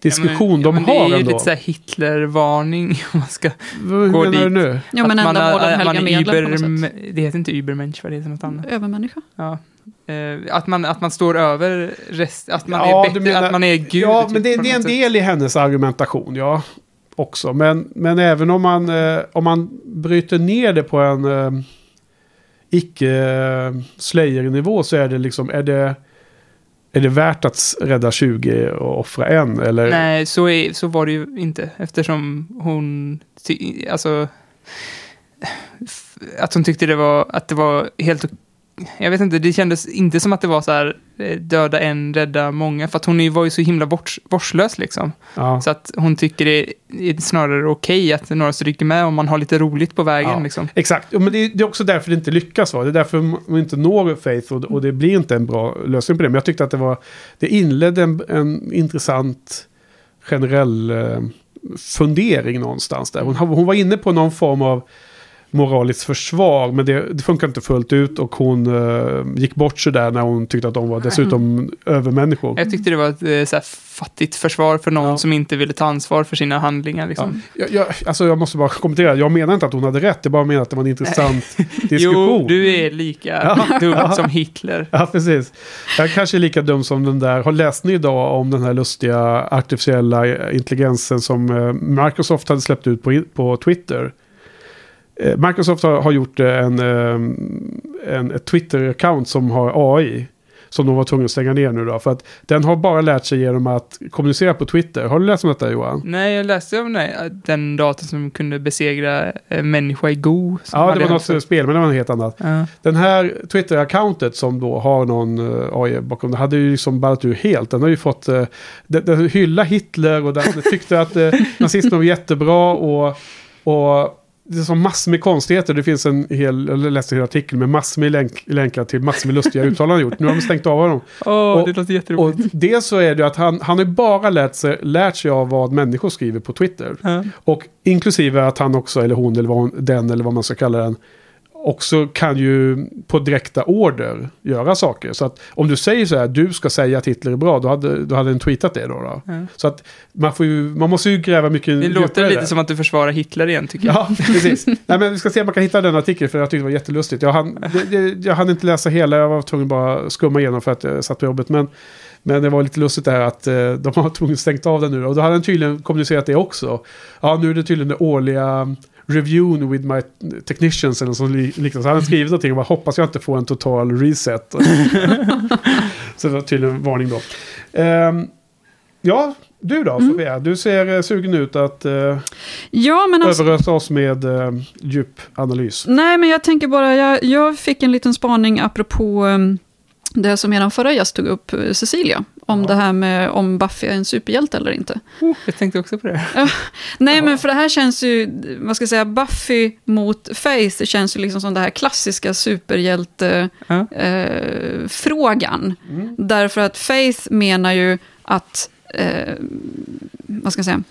diskussion ja, men, de ja, men har Det är ju ändå. lite så här Hitler-varning <laughs> om man ska Hur gå menar du nu? Men Att man, ändamål är- helgar man är Uber, Det heter inte Übermensch, vad det heter något annat. Övermänniska. Ja. Eh, att, man, att man står över rest, att man Ja, är bättre, menar- att man är gud. Ja, typ, men det, det är en sätt. del i hennes argumentation, ja. Också. Men, men även om man, eh, om man bryter ner det på en... Eh, icke-slayer-nivå så är det liksom, är det, är det värt att rädda 20 och offra en? Eller? Nej, så, är, så var det ju inte. Eftersom hon, alltså, att hon tyckte det var, att det var helt, jag vet inte, det kändes inte som att det var så här, eh, döda en, rädda många, för att hon var ju så himla vårds, vårdslös liksom. Ja. Så att hon tycker det är snarare okej att några stryker med om man har lite roligt på vägen Ja. liksom. Exakt, men det är, det är också därför det inte lyckas. Va? Det är därför man inte når Faith och, och det blir inte en bra lösning på det. Men jag tyckte att det var, det inledde en, en intressant generell eh, fundering någonstans där. Hon, hon var inne på någon form av moraliskt försvar, men det, det funkar inte fullt ut och hon eh, gick bort sig där när hon tyckte att de var dessutom övermänniskor. Jag tyckte det var ett eh, så fattigt försvar för någon Ja. som inte ville ta ansvar för sina handlingar. Liksom. Jag, jag, alltså jag måste bara kommentera, jag menar inte att hon hade rätt, jag bara menar att det var en intressant <laughs> diskussion. Jo, du är lika Ja. dum Ja. som Hitler. Ja, precis. Jag kanske är lika dum som den där. Har läst ni idag om den här lustiga artificiella intelligensen som eh, Microsoft hade släppt ut på, på Twitter? Eh, Microsoft har, har gjort eh, en, eh, en ett Twitter-account som har AI. Som de var tvungna att stänga ner nu då. För att den har bara lärt sig genom att kommunicera på Twitter. Har du läst om detta Johan? Nej, jag läste om nej, den datorn som kunde besegra människa i Go. Ja, det var något spel, men det var något helt annat. Ja. Den här Twitter-accountet som då har någon AI bakom, det hade ju liksom ballat ur helt. Den har ju fått, den, den hylla Hitler och den tyckte att <laughs> nazismen var jättebra och, och det är som massor med konstigheter. Det finns en hel, jag läste en artikel med massor med länk, länkar till massor med lustiga uttalanden gjort. Nu har de stängt av honom. <laughs> Åh, Och- det låter Och jätteroligt. dels så är det att han, han har bara lärt sig, lärt sig av vad människor skriver på Twitter. Ja. Och inklusive att han också, eller hon, eller vad hon, den, eller vad man ska kalla den, också kan ju på direkta order göra saker. Så att om du säger så här, du ska säga att Hitler är bra, då hade, då hade den tweetat det då. då. Ja. Så att man, får ju, man måste ju gräva mycket Det låter lite det. som att du försvarar Hitler igen, tycker jag. Ja, <laughs> precis. Nej, men vi ska se om man kan hitta den artikeln, för jag tyckte det var jättelustigt. Jag hann, det, det, jag hann inte läsa hela, jag var tvungen bara skumma igenom för att jag satt på jobbet. Men, men det var lite lustigt det här att eh, de har tvungit stängt av den nu. Och då hade han tydligen kommunicerat det också. Ja, nu är det tydligen det årliga reviewn with my technicians eller något liknande. Så han hade skrivit någonting och bara hoppas jag inte får en total reset. <laughs> så det var tydligen en varning då. Ehm, ja, du då Sofia? Du ser eh, sugen ut att uh, Ja, men alltså, överösa oss med uh, djup analys. nej, men jag tänker bara, jag, jag fick en liten spaning apropå um, det som eran förra gäst tog upp, eh, Cecilia, om det här med om Buffy är en superhjälte eller inte. Jag tänkte också på det. <laughs> Nej, men för det här känns ju, vad ska jag säga, Buffy mot Faith, det känns ju liksom som det här klassiska Ja. superhjälte-frågan. Därför att Faith menar ju att, eh, vad ska jag säga,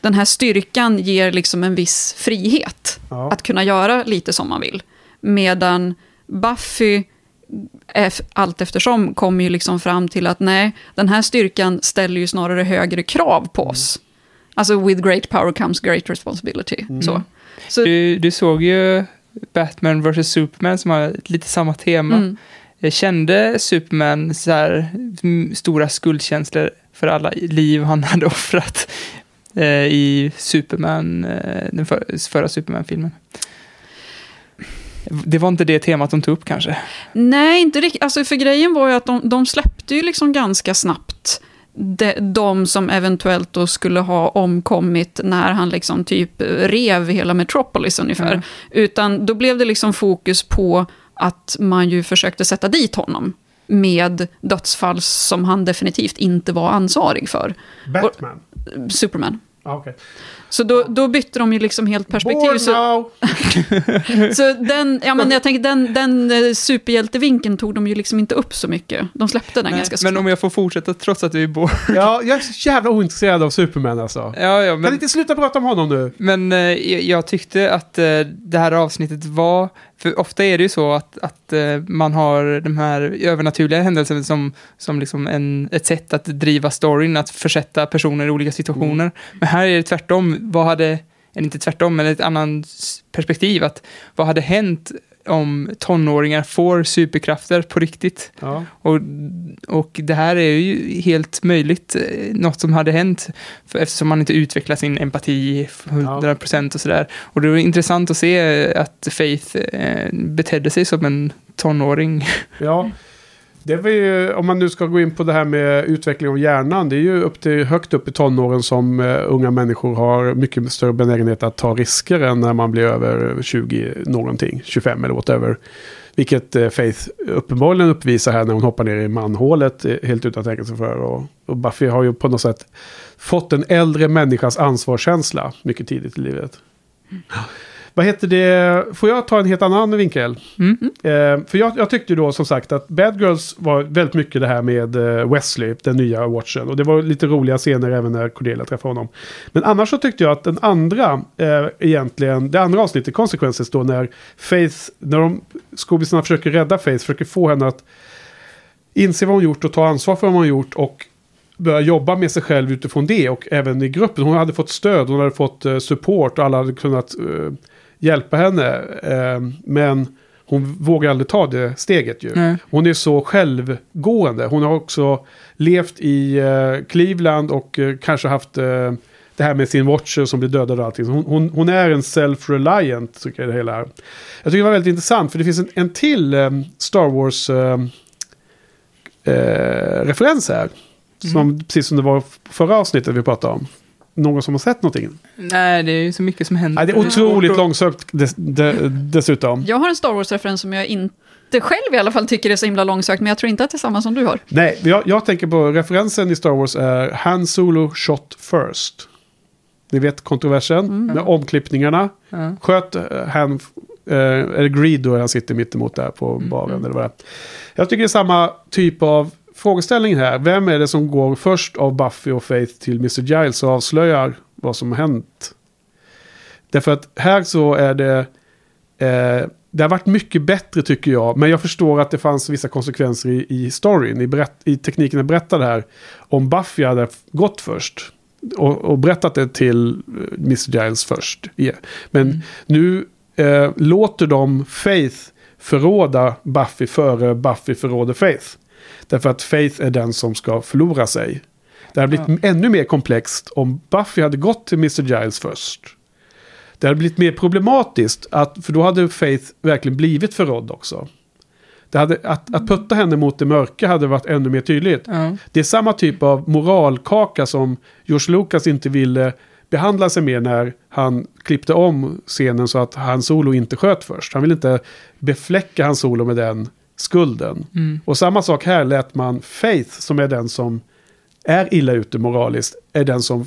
den här styrkan ger liksom en viss frihet. Ja. Att kunna göra lite som man vill. Medan Buffy, allt eftersom, kommer ju liksom fram till att nej, den här styrkan ställer ju snarare högre krav på oss. Alltså with great power comes great responsibility. Så. Så, Du, du såg ju Batman vs. Superman som har lite samma tema. mm. Jag kände Superman så här mm, stora skuldkänslor för alla liv han <laughs> hade offrat eh, i Superman, eh, den för, förra Superman-filmen. Det var inte det temat de tog upp kanske. Nej, inte riktigt. Alltså, för grejen var ju att de, de släppte ju liksom ganska snabbt de, de som eventuellt då skulle ha omkommit när han liksom typ rev hela Metropolis ungefär. Mm. Utan då blev det liksom fokus på att man ju försökte sätta dit honom med dödsfall som han definitivt inte var ansvarig för. Batman? Superman. Ah, okay. Så då, då bytte de ju liksom helt perspektiv. Born Så, now! <laughs> så den, ja, men jag tänker, den, den eh, superhjältevinkeln tog de ju liksom inte upp så mycket. De släppte den Nej, ganska men snabbt. om jag får fortsätta trots att du är bo. Ja, jag är så jävla ointresserad av Superman alltså. Ja, ja, Kan men, ni inte sluta prata om honom nu? men eh, jag, jag tyckte att eh, det här avsnittet var, för ofta är det ju så att, att eh, man har de här övernaturliga händelserna som, som liksom en, ett sätt att driva storyn, att försätta personer i olika situationer. Men här är det tvärtom, vad hade, eller inte tvärtom, men ett annat perspektiv, att vad hade hänt om tonåringar får superkrafter på riktigt. Ja. Och, och det här är ju helt möjligt, eh, något som hade hänt, för, eftersom man inte utvecklar sin empati 100% och sådär. Och det var intressant att se att Faith eh, betedde sig som en tonåring. Ja. <laughs> Det var ju, om man nu ska gå in på det här med utveckling av hjärnan. Det är ju upp till, högt upp i tonåren som uh, unga människor har mycket större benägenhet att ta risker än när man blir över 20 någonting. 25 eller whatever. Vilket uh, Faith uppenbarligen uppvisar här när hon hoppar ner i manhålet eh, helt utan att tänka sig för. Och, och Buffy har ju på något sätt fått en äldre människas ansvarskänsla mycket tidigt i livet. Mm. Vad heter det? Får jag ta en helt annan vinkel? Mm. Eh, för jag, jag, tyckte då som sagt att Bad Girls var väldigt mycket det här med eh, Wesley, den nya Watchen. Och det var lite roliga scener även när Cordelia träffade honom. Men annars så tyckte jag att den andra, eh, egentligen, det andra avsnittet, Consequences då, när Faith, när de skobisarna försöker rädda Faith, försöker få henne att inse vad hon gjort och ta ansvar för vad hon gjort och börja jobba med sig själv utifrån det och även i gruppen. Hon hade fått stöd, hon hade fått uh, support och alla hade kunnat uh, hjälpa henne. Eh, men hon vågar aldrig ta det steget ju. Nej. Hon är så självgående. Hon har också levt i eh, Cleveland och eh, kanske haft det här med sin watcher som blir dödad och allting. Hon, hon, hon är en self-reliant, tycker jag det hela är. Jag tycker det var väldigt intressant, för det finns en, en till Star Wars-referens här. Som, Precis som det var förra avsnittet vi pratade om någon som har sett någonting? Nej, det är ju så mycket som händer. Nej, det är otroligt långsökt dess, dessutom. Jag har en Star Wars-referens som jag inte själv i alla fall tycker är så himla långsökt, men jag tror inte att det är samma som du har. Nej, jag, jag tänker på referensen i Star Wars är Han Solo shot first. Ni vet kontroversen mm. med omklippningarna. Mm. Sköt han, eh, eller Greed då han sitter mittemot där på mm. baren. Mm. Eller vad det är. Jag tycker det är samma typ av frågeställningen här. Vem är det som går först av Buffy och Faith till Mr. Giles och avslöjar vad som har hänt? Därför att här så är det... Eh, det har varit mycket bättre tycker jag. Men jag förstår att det fanns vissa konsekvenser i, i storyn. I, berätt, I tekniken att berätta det här. Om Buffy hade gått först. Och, och berättat det till eh, Mr. Giles först. Yeah. Men mm. nu eh, låter de Faith förråda Buffy före Buffy förråder Faith. Därför att Faith är den som ska förlora sig. Det hade blivit ja. ännu mer komplext om Buffy hade gått till Mr. Giles först. Det hade blivit mer problematiskt, att, för då hade Faith verkligen blivit förrådd också. Det hade, att, att putta henne mot det mörka hade varit ännu mer tydligt. Ja. Det är samma typ av moralkaka som George Lucas inte ville behandla sig med när han klippte om scenen så att han Solo inte sköt först. Han ville inte befläcka hans Solo med den skulden. Mm. Och samma sak här lät man Faith, som är den som är illa ute moraliskt, är den som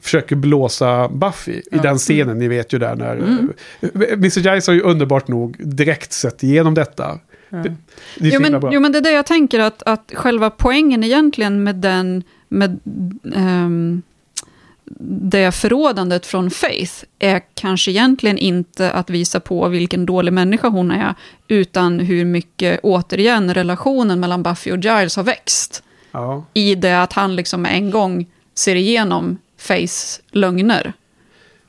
försöker blåsa Buffy ja. i den scenen. Ni vet ju där när... Mm. Mr. Giles har ju underbart nog direkt sett igenom detta. Ja. Det, det jo, men, jo, men det är det jag tänker att, att själva poängen egentligen med den... Med, um, det förrådandet från Faith är kanske egentligen inte att visa på vilken dålig människa hon är, utan hur mycket, återigen, relationen mellan Buffy och Giles har växt. Ja. I det att han liksom en gång ser igenom Faiths lögner.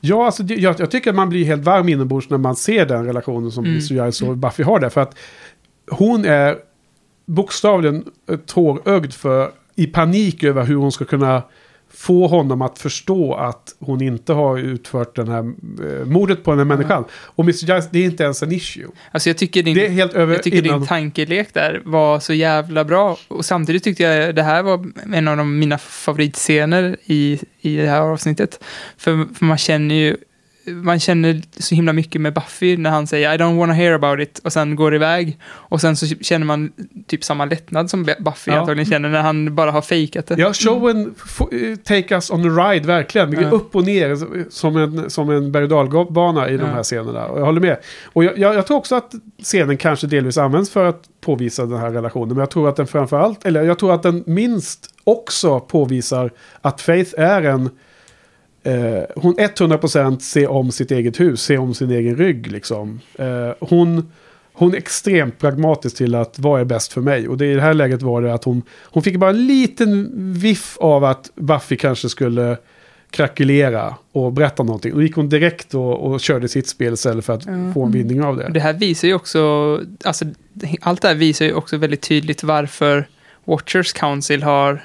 Ja, alltså, jag, jag, tycker att man blir helt varm inombords när man ser den relationen som mm. Giles och Buffy har där. För att hon är bokstavligen tårögd för i panik över hur hon ska kunna få honom att förstå att hon inte har utfört den här eh, mordet på den här människan. Och Mr. Giles, det är inte ens en issue. Alltså jag tycker din, det är helt över jag tycker innan... din tankelek där var så jävla bra. Och samtidigt tyckte jag det här var en av de, mina favoritscener i, i det här avsnittet. För, för man känner ju man känner så himla mycket med Buffy när han säger I don't wanna hear about it och sen går iväg. Och sen så känner man typ samma lättnad som Buffy ja. antagligen känner när han bara har fejkat det. Ja, showen take us on a ride verkligen. Ja. Upp och ner som en, som en berg och i de här scenerna. Och jag håller med. Och jag, jag, jag, tror också att scenen kanske delvis används för att påvisa den här relationen. Men jag tror att den framförallt, eller jag tror att den minst också påvisar att Faith är en Eh, hon 100% ser om sitt eget hus, ser om sin egen rygg. Liksom. Eh, hon, hon är extremt pragmatisk till att vad är bäst för mig. Och det, i det här läget var det att hon, hon fick bara en liten viff av att Buffy kanske skulle krackelera och berätta någonting. Då gick hon direkt och, och körde sitt spel istället för att Mm. få en vinning av det. Det här visar ju också, alltså, allt det här visar ju också väldigt tydligt varför Watchers Council har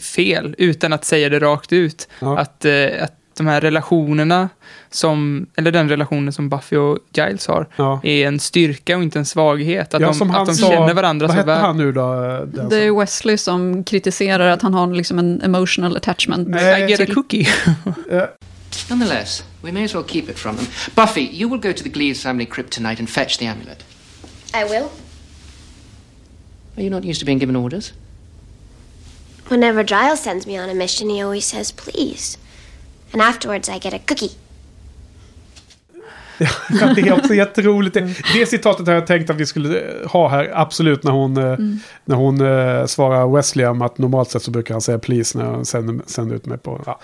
fel, utan att säga det rakt ut. Ja. Att, eh, att de här relationerna, som, eller den relationen som Buffy och Giles har, Ja. är en styrka och inte en svaghet. Att Ja, de, att de sa- känner varandra Vad så väl. han nu då? Den Det är Wesley som kritiserar att han har liksom en emotional attachment. Nej, I get a cookie. <laughs> Nonetheless, we may as well keep it from them. Buffy, you will go to the Gleaves family crypt tonight and fetch the amulet. I will. Are you not used to being given orders? Whenever Giles sends me on a mission, he always says, please. And afterwards, I get a cookie. <laughs> Ja, det är också jätteroligt. Det, det citatet har jag tänkt att vi skulle ha här, absolut, när hon, eh, när hon eh, svarar Wesley om att normalt sett så brukar han säga please när han sänder, sänder ut mig på... Ja.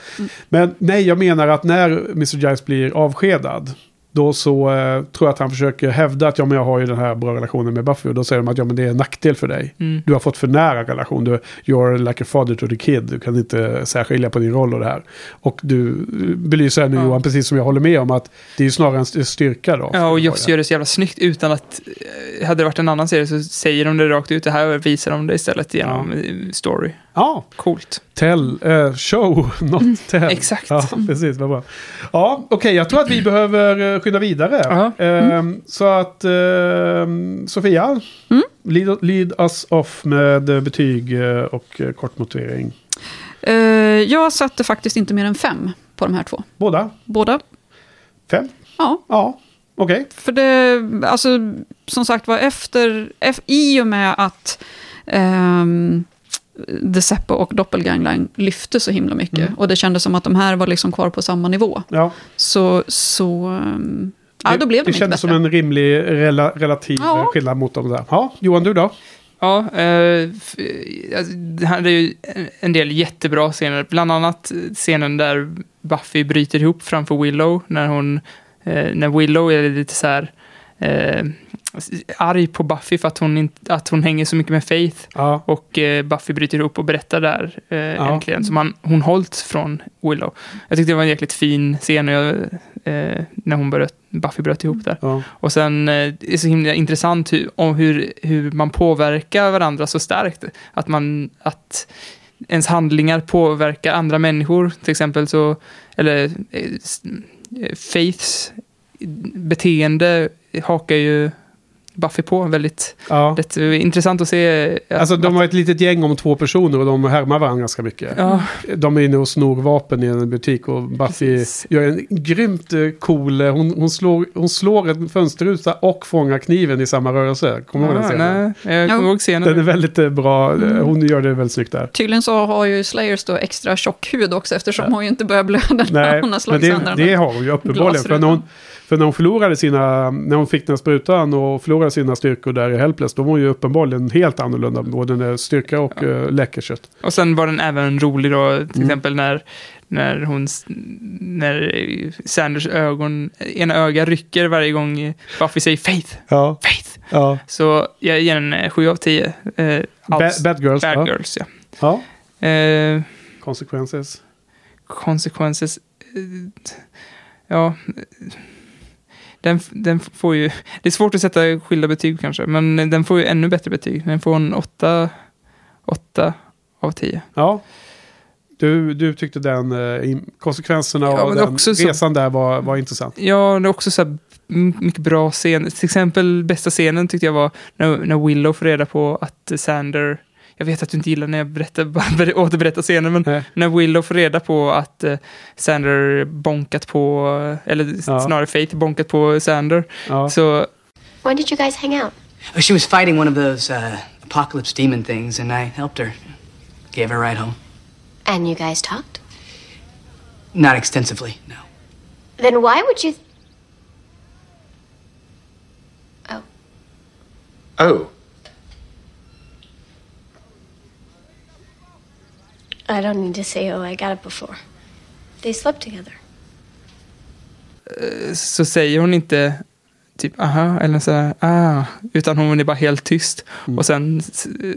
Men nej, jag menar att när Mr. Giles blir avskedad, då så eh, tror jag att han försöker hävda att ja, men jag har ju den här bra relationen med Buffy. Och då säger de att ja, men det är en nackdel för dig. Mm. Du har fått för nära relation. Du, you're like a father to the kid. Du kan inte särskilja på din roll och det här. Och du eh, belyser nu Ja. Johan, precis som jag håller med om, att det är ju snarare en st- styrka då. Ja, och Joss gör det så jävla snyggt utan att... eh, Hade det varit en annan serie så säger de det rakt ut. Det här visar de det istället genom eh, story. Ja, Coolt. tell, eh, show, <laughs> not tell. Exakt. Ja, precis, vad bra. Ja, okej, jag tror att vi behöver eh, skynda vidare. Ja. Ehm, Så att, ehm, Sofia, lead, lead us off med eh, betyg och kort motivering. Jag satte faktiskt inte mer än fem på de här två. Båda? Båda. Fem? Ja. Ja, okej. För det, alltså, som sagt var, efter, ef- i och med att ehm, The Seppo och Doppelgangline lyfte så himla mycket, Mm. och det kändes som att de här var liksom kvar på samma nivå, Ja. så, så ehm, ja, då blev de det inte kändes bättre. som en rimlig rela, relativ Ja. eh, skillnad mot de där. Ja, Johan du då? Ja, eh, f- alltså, det här är ju en- en del jättebra scener. Bland annat scenen där Buffy bryter ihop framför Willow. När, hon, eh, när Willow är lite så här eh, arg på Buffy för att hon, inte, att hon hänger så mycket med Faith. Ja. Och eh, Buffy bryter ihop och berättar där eh, äntligen. Som han, hon hållit från Willow. Jag tyckte det var en jäkligt fin scen och jag, eh, när hon bröt, Buffy bröt ihop där. Ja. Och sen eh, det är så himla intressant hur, om hur, hur man påverkar varandra så starkt. Att, man, att ens handlingar påverkar andra människor. Till exempel så, eller eh, eh, Faiths beteende hakar ju Buffy på väldigt Ja. är intressant att se. att- Alltså de var ett litet gäng om två personer och de härmar varandra ganska mycket. Ja. De är inne och snor vapen i en butik och Buffy Precis. gör en grymt eh, cool... eh, Hon, hon, slår, hon slår en fönsterruta och fångar kniven i samma rörelse. Kommer du ihåg den scenen? nej, jag kommer Ja. ihåg scenen. Den är väldigt eh, bra. Mm. Hon gör det väldigt snyggt där. Tydligen så har ju Slayers då extra tjock hud också, eftersom hon ju inte börjar blöda när Nej, hon har slagit sönder den det här har hon ju uppenbarligen. För när, hon, för när hon förlorade sina... När hon fick den här sprutan och förlorade sina styrkor där i Helpless, då var hon ju uppenbarligen helt annorlunda. Både när styrka och ja. läckerkött. Och sen var den även rolig då, till Mm. exempel när, när hon, när Sanders ögon, ena öga rycker varje gång Buffy säger Faith, Ja. Faith. Ja. Så jag ger eh, 7 av 10. Eh, Ba- alls- bad Girls. Bad ja. Girls, ja. ja. Eh, Consequences. consequences. eh, Ja. Den, den får ju... Det är svårt att sätta skilda betyg kanske, men den får ju ännu bättre betyg. Den får en 8, 8 av 10. Ja. Du, du tyckte den eh, konsekvenserna Ja, av den också så- resan där var, var intressant. Ja, det är också så här mycket bra scen. Till exempel bästa scenen tyckte jag var när, när Willow får reda på att Sander... Jag vet att du inte gillar när jag berättar, <laughs> återberättar scenen, men Nej. när Willow får reda på att eh, Sander bonkat på, eller Ja. snarare Faith bonkat på Sander, Ja. så When did you guys hang out? Oh, She was fighting one of those uh, apocalypse demon things, and I helped her. Gave her a ride home. And you guys talked? Not extensively, no. Then why would you. Oh. Oh, I don't need to say, oh, I got it before. They slept together. så säger hon inte typ aha eller så här, ah, utan hon är bara helt tyst. Mm. Och sen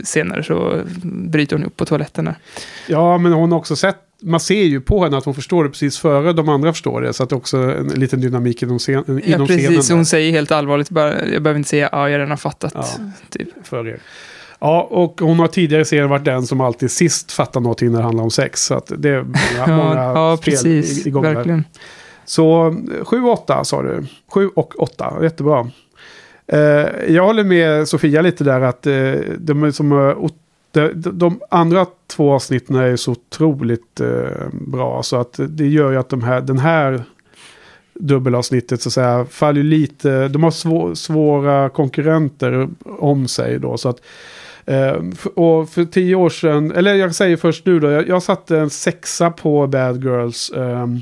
senare så bryter hon upp på toaletten där. Ja, men hon har också sett, man ser ju på henne att hon förstår det precis före de andra förstår det. Så att det är också en liten dynamik inom, scen, inom Ja, precis. scenen. Hon säger helt allvarligt bara, jag behöver inte säga ja, jag har redan fattat. Ja. Typ. för er. Ja, och hon har tidigare serien varit den som alltid sist fattar någonting när det handlar om sex. Så att det är många, många Ja, ja fel precis. i- igång där. Verkligen. Så 7 och 8 sa du. 7 och 8, jättebra. Eh, jag håller med Sofia lite där att eh, de, som, eh, de, de, andra två avsnitten är så otroligt eh, bra. Så att det gör ju att de här, den här dubbelavsnittet så att säga faller lite. De har svå, svåra konkurrenter om sig då. Så att, eh, Ehm, och för tio år sedan, eller jag säger först nu då, jag, jag satte en sexa på Bad Girls. Ehm,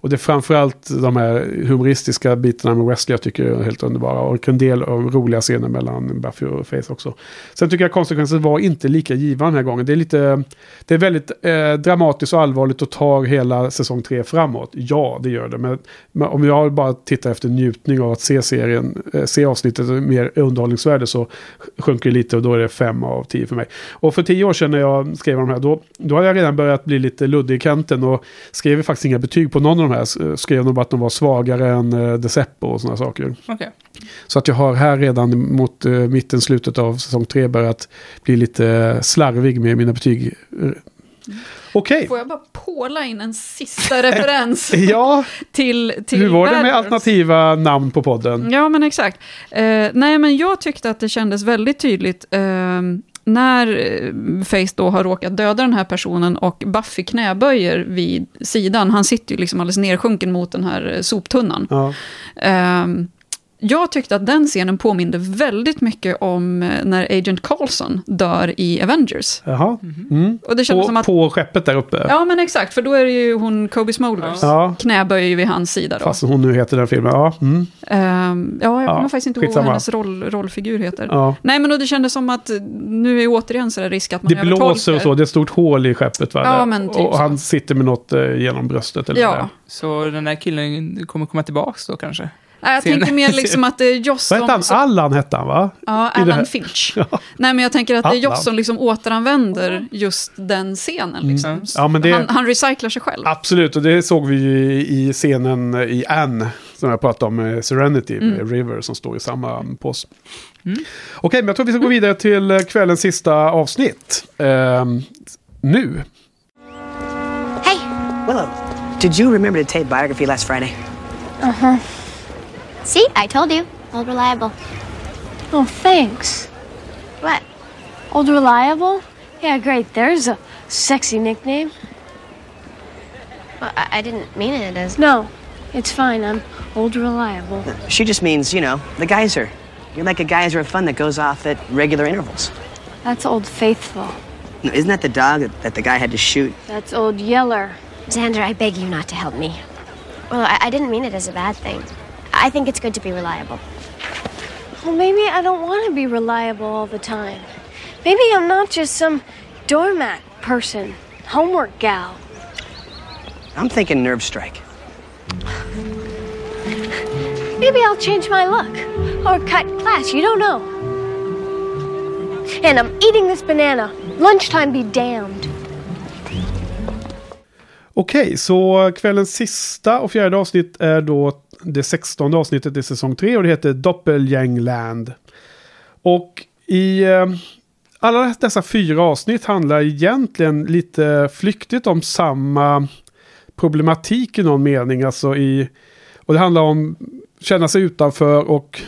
och det är framförallt de här humoristiska bitarna med Wesley jag tycker är helt underbara. Och en del av roliga scener mellan Buffy och Faith också. Sen tycker jag konsekvensen var inte lika givande den här gången. Det är lite, det är väldigt eh, dramatiskt och allvarligt och tar hela säsong tre framåt. Ja, det gör det. Men, men om jag bara tittar efter njutning av att se serien, eh, se avsnittet mer underhållningsvärde så sjunker det lite och då är det fem av tio för mig. Och för tio år sedan när jag skrev de här, då, då hade jag redan börjat bli lite luddig i kanten och skrev faktiskt inga betyg på någon av de här. S- Skrev nog bara att de var svagare än uh, Deceppo och sådana saker. Okej. Så att jag har här redan mot uh, mitten, slutet av säsong tre börjat bli lite slarvig med mina betyg. Okej. Får jag bara påla in en sista referens <laughs> Ja, till, till hur var det med alternativa namn på podden? Ja, men exakt. Eh, nej, men jag tyckte att det kändes väldigt tydligt eh, när eh, Face då har råkat döda den här personen och Buffy knäböjer vid sidan. Han sitter ju liksom alldeles nersjunken mot den här eh, soptunnan. Ja. Ehm, jag tyckte att den scenen påminde väldigt mycket om eh, när Agent Carlson dör i Avengers. Jaha. Mm. Och det kändes På, som att... på skeppet där uppe? Ja, men exakt, för då är det ju hon, Kobe Smulders, Ja. knäböj vid hans sida då. Fast hon nu heter den filmen. Ja. Mm. Ehm, ja, jag Ja, kommer faktiskt inte ihåg vad hennes roll, rollfigur heter. Ja. Nej, men då det kändes som att eh, nu är återigen så där risk att man Det blåser och så. Det är ett stort hål i skeppet. Va? Ja, men typ och så. han sitter med något eh, genom bröstet. Eller Ja. vad det är. Så den här killen kommer komma tillbaka då kanske? Nej, jag Sen- tänker mer <laughs> liksom att det är Joss hette han? som... Allan hette han va? Ja, Alan Finch. <laughs> Nej, men jag tänker att det är Allan. Joss som liksom återanvänder just den scenen. Liksom. Mm. Ja, men det- han, han recyclar sig själv. Absolut, och det såg vi ju i, scenen i Anne. Som jag pratade om med Serenity, Mm. med River som står i samma påse. Okej, men jag tror vi ska gå vidare till eh, kvällens sista avsnitt. Ehm, nu. Hey! Willow, did you remember to tape biography last Friday? Uh huh. See, I told you. Old reliable. Oh, thanks. What? Old Reliable? Yeah, great. There's a sexy nickname. Well, I, I didn't mean it as. No, it's fine. I'm Old Reliable. <laughs> She just means, you know, the geyser. You're like a geyser of fun that goes off at regular intervals. That's Old Faithful. No, Isn't that the dog that, that the guy had to shoot? That's Old Yeller. Xander, I beg you not to help me. Well, I, I didn't mean it as a bad thing. I think it's good to be reliable. Well, maybe I don't want to be reliable all the time. Maybe I'm not just some doormat person, homework gal. I'm thinking nerve strike. <laughs> Maybe I'll change my look or cut class. You don't know. And I'm eating this banana. Lunchtime be damned. Okej, så kvällens sista och fjärde avsnitt är då det sextonde avsnittet i säsong tre och det heter Doppelgängland. Och i eh, alla dessa fyra avsnitt handlar egentligen lite flyktigt om samma problematik i någon mening. Alltså i, och det handlar om känna sig utanför och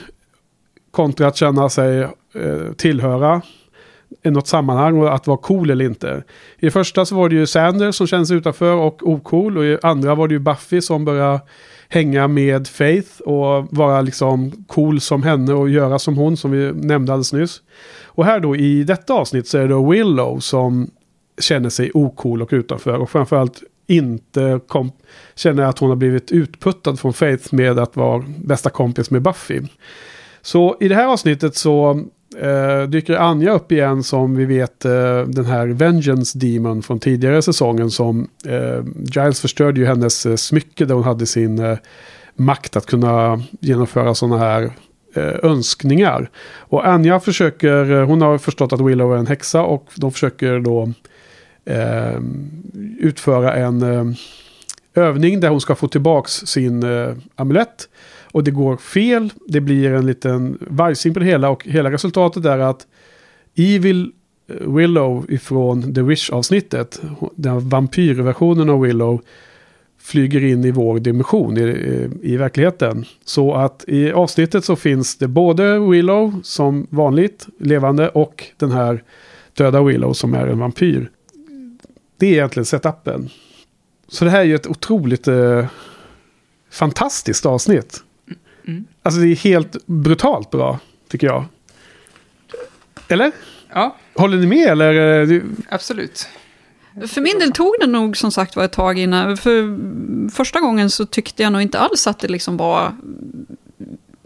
kontra att känna sig eh, tillhöra i något sammanhang och att vara cool eller inte. I första så var det ju Sanders som kände sig utanför och ocool och i andra var det ju Buffy som började hänga med Faith och vara liksom cool som henne och göra som hon som vi nämnde alldeles nyss. Och här då i detta avsnitt så är det Willow som känner sig ocool och utanför och framförallt inte kom, känner att hon har blivit utputtad från Faith med att vara bästa kompis med Buffy. Så i det här avsnittet så eh, dyker Anja upp igen som vi vet eh, den här Vengeance Demon från tidigare säsongen som eh, Giles förstörde ju hennes eh, smycke där hon hade sin eh, makt att kunna genomföra sådana här eh, önskningar. Och Anja försöker, hon har förstått att Willow är en häxa och de försöker då utföra en övning där hon ska få tillbaks sin amulett. Och det går fel, det blir en liten vajsing på det hela och hela resultatet är att Evil eh, Willow ifrån The Wish-avsnittet, den vampyrversionen av Willow, flyger in i vår dimension i, i, i verkligheten. Så att i avsnittet så finns det både Willow som vanligt levande och den här döda Willow som är en vampyr. Det är egentligen setupen. Så det här är ju ett otroligt eh, fantastiskt avsnitt. Mm. Alltså det är helt brutalt bra, tycker jag. Eller? Ja, Håller ni med eller? absolut. För min del tog det nog som sagt var ett tag innan. För första gången så tyckte jag nog inte alls att det liksom var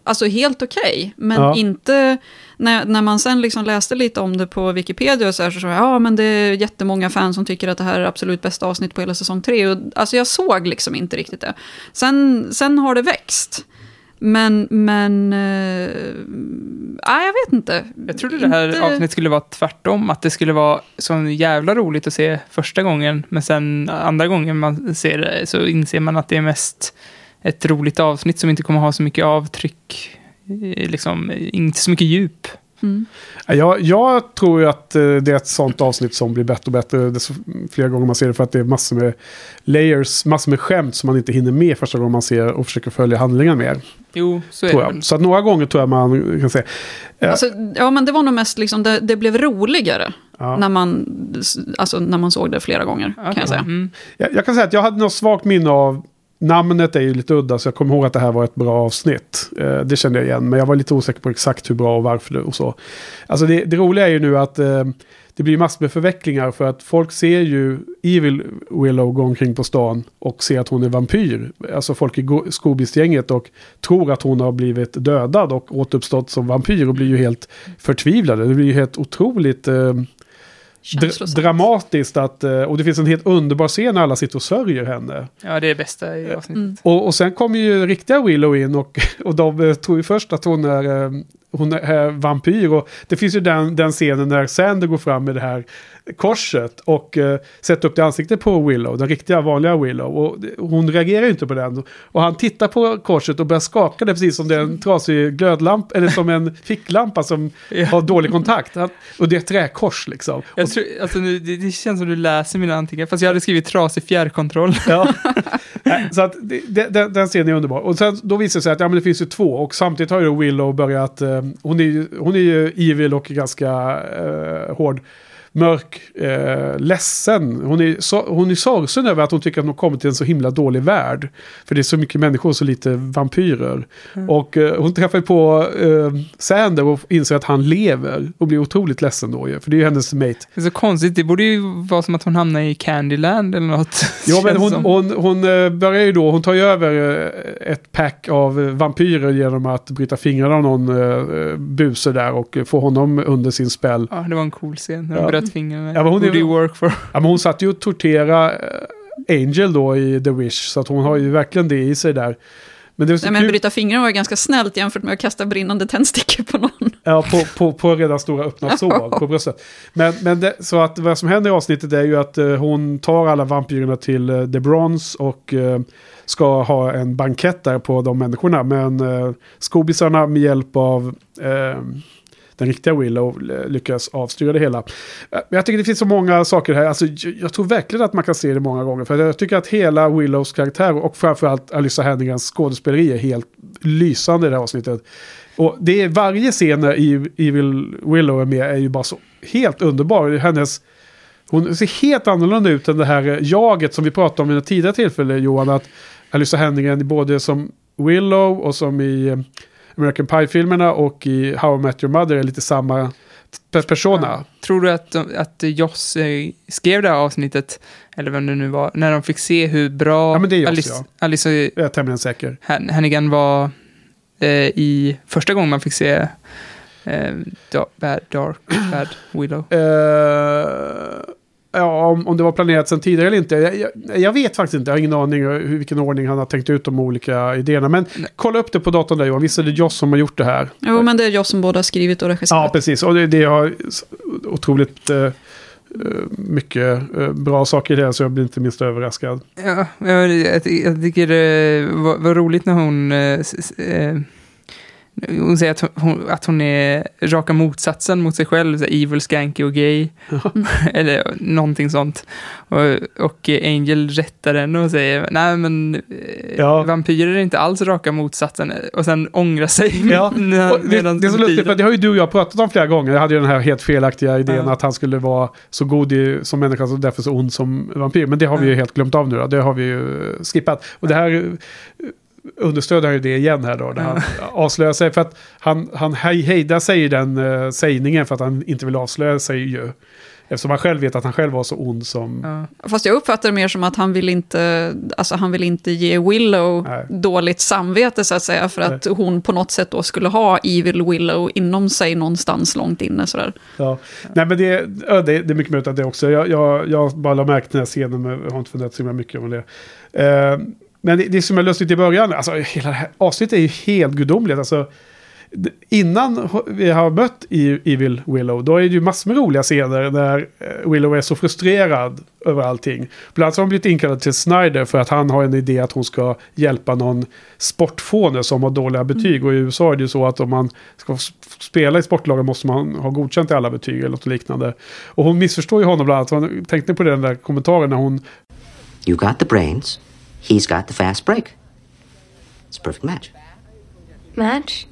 alltså helt okej. men Ja. inte när, när man sen liksom läste lite om det på Wikipedia och så här så sa jag, ja men det är jättemånga fans som tycker att det här är absolut bästa avsnitt på hela säsong tre. Och, alltså jag såg liksom inte riktigt det. Sen, sen har det växt. Men, men, nej jag vet inte. Jag trodde det här avsnittet skulle vara tvärtom. Att det skulle vara så jävla roligt att se första gången. Men sen andra gången man ser det så inser man att det är mest ett roligt avsnitt som inte kommer ha så mycket avtryck. eh, Liksom, inte så mycket djup. Mm. Jag, jag tror ju att eh, det är ett sånt avsnitt som blir bättre och bättre desto fler gånger man ser det. För att det är massor med layers, massor med skämt som man inte hinner med första gången man ser och försöker följa handlingen med. Jo, så är Tror det jag. väl. Så att några gånger tror jag man kan säga. Ja. Alltså, ja, men det var nog mest liksom, det, det blev roligare Ja. när, man, alltså, när man såg det flera gånger, kan jag säga. Mm. Jag, jag kan säga att jag hade något svagt minne av Namnet är ju lite udda så jag kommer ihåg att det här var ett bra avsnitt. Eh, det kände jag igen men jag var lite osäker på exakt hur bra och varför det och så. Alltså det, det roliga är ju nu att eh, det blir massor med förvecklingar för att folk ser ju Evil Willow gå omkring på stan och ser att hon är vampyr. Alltså folk i go- Scoobies-gänget och tror att hon har blivit dödad och återuppstått som vampyr och blir ju helt förtvivlade. Det blir ju helt otroligt eh, dra- Känslosamt. dramatiskt att, eh, och det finns en helt underbar scen när alla sitter och sörjer henne. Ja, det är det bästa i avsnittet. Mm. Och, och sen kommer ju riktiga Willow in och, <laughs> och de eh, tror ju först att hon är, eh, hon är vampyr. Och det finns ju den, den scenen när Sander går fram med det här korset och eh, sätter upp det i ansiktet på Willow, den riktiga vanliga Willow. Och hon reagerar ju inte på den. Och han tittar på korset och börjar skaka det precis som det är en trasig glödlampa, eller som en ficklampa som <laughs> har dålig kontakt. Och det är ett träkors liksom. Jag tror, alltså, nu, det, det känns som du läser mina anteckningar, fast jag hade skrivit trasig fjärrkontroll. <laughs> Ja. Så att det, det, den, den scenen är underbar. Och sen då visar det sig att ja, men det finns ju två. Och samtidigt har ju Willow börjat... Eh, hon, är, hon är ju evil och ganska eh, hård. Mörk, eh, ledsen. Hon är, so, hon är sorgsen över att hon tycker att hon kommit till en så himla dålig värld. För det är så mycket människor och så lite vampyrer. Och eh, hon träffar på eh, Sander och inser att han lever. Och blir otroligt ledsen då ju. För det är ju hennes mate. Det är så konstigt, det borde ju vara som att hon hamnar i Candyland eller något. <laughs> Ja, men hon, hon, hon eh, börjar ju då, hon tar ju över eh, ett pack av eh, vampyrer genom att bryta fingrarna av någon buse där och få honom under sin spell. Ja, det var en cool scen Ja. De bröt fingrarna. Ja, men hon är- Who do you work for? Ja, men hon satt ju och tortera eh, Angel då i The Wish, så att hon har ju verkligen det i sig där. Men det är så Nej, men bryta fingrarna var ganska snällt jämfört med att kasta brinnande tändstickor på någon. ja, på, på, på redan stora öppna sår på bröstet. Men, men det, så att vad som händer i avsnittet är ju att eh, hon tar alla vampyrerna till eh, The Bronze och eh, ska ha en bankett där på de människorna. Men eh, skobisarna med hjälp av eh, den riktiga Willow lyckas avstyra det hela. Eh, men jag tycker det finns så många saker här. Alltså, jag, tror verkligen att man kan se det många gånger. För jag tycker att hela Willows karaktär och framförallt Alyssa Hannigans skådespeleri är helt lysande i det här avsnittet. Och det är varje scen när Evil Willow är med är ju bara så helt underbar. Hennes... Hon ser helt annorlunda ut än det här eh, jaget som vi pratade om i ett tidigare tillfälle Johan. Att Alyssa Henningen både som Willow och som i eh, American Pie-filmerna och i How I Met Your Mother är lite samma pe- persona. Tror du att, att Joss eh, skrev det här avsnittet, eller vem det nu var, när de fick se hur bra Ja, men det är Joss, Alice, ja. Alice Jag är tämligen säker. Han- Hannigan var eh, i första gången man fick se eh, Dark Bad Willow? Eh, ja, om, om det var planerat sedan tidigare eller inte. Jag, jag, jag vet faktiskt inte. Jag har ingen aning hur, vilken ordning han har tänkt ut de olika idéerna. Men kolla upp det på datorn där Johan. Visst är det Joss som har gjort det här? Jo, men det är jag som både har skrivit och regisserat. Ja, precis. Och det, det har s- otroligt eh, mycket eh, bra saker i det, så jag blir inte minst överraskad. Ja, jag, jag, jag tycker det var, var roligt när hon... eh, eh, hon säger att hon, att hon är raka motsatsen mot sig själv, så evil, skanky och gay. <laughs> Eller någonting sånt. Och, och Angel rättar henne och säger, nej men eh, Ja. vampyrer är inte alls raka motsatsen. Och sen ångrar sig. <laughs> Ja, <laughs> det, det är så lustigt, för det har ju du och jag pratat om flera gånger. Jag hade ju den här helt felaktiga idén Ja. att han skulle vara så god i, som människa och därför så ond som vampyr. Men det har vi ju helt glömt av nu då. Det har vi ju skippat. Och det här understöder han ju det igen här då. När han <laughs> avslöjar sig. För att han, han hej, hejdar sig i den uh, sägningen för att han inte vill avslöja sig ju. Eftersom han själv vet att han själv var så ond som... Ja. Fast jag uppfattar det mer som att han vill inte, alltså han vill inte ge Willow Nej. dåligt samvete så att säga, för att hon på något sätt då skulle ha Evil Willow inom sig någonstans långt inne sådär. Ja. Nej men det, ja, det, det är mycket möjligt att det också. Jag, jag, jag bara lade märke till den här scenen, men jag har inte funderat så mycket om det. Eh, men det, det som är lustigt i början, alltså hela det här avsnittet är ju helt gudomligt. Alltså, innan vi har mött E- Evil Willow, då är det ju massor med roliga scener när eh, Willow är så frustrerad över allting. Bland annat har hon blivit inkallad till Snyder för att han har en idé att hon ska hjälpa någon sportfåne som har dåliga betyg. Och i USA är det ju så att om man ska spela i sportlagen måste man ha godkänt i alla betyg eller något liknande. Och hon missförstår ju honom bland annat. Hon tänkte på den där kommentaren när hon You got the brains, he's got the fast break. It's a perfect match. Match?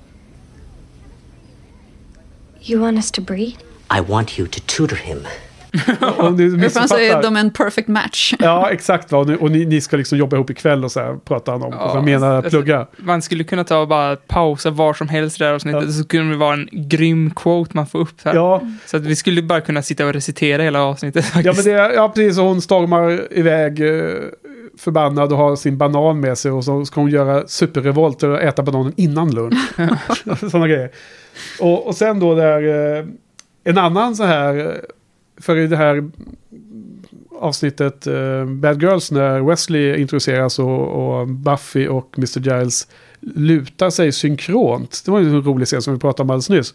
You want us to breed? I want you to tutor him. <laughs> Om du Hur fan säger missuppfattar. de en perfect match? <laughs> Ja, exakt. Va? Och, ni, och ni, ni ska liksom jobba ihop ikväll och så här pratar han om. och han menar alltså, plugga. Man skulle kunna ta och bara pausa var som helst här avsnittet, så kunde det vara en grym quote man får upp här. Ja. Så att vi skulle bara kunna sitta och recitera hela avsnittet Ja, men det, ja, precis. Hon stormar iväg eh, förbannad och har sin banan med sig. Och så ska hon göra superrevolter och äta bananen innan lunch. <laughs> <laughs> Sådana grejer. Och, och sen då där eh, en annan så här, eh, för i det här avsnittet eh, Bad Girls när Wesley introduceras och, och Buffy och Mr. Giles lutar sig synkront. Det var ju en rolig scen som vi pratade om alldeles nyss.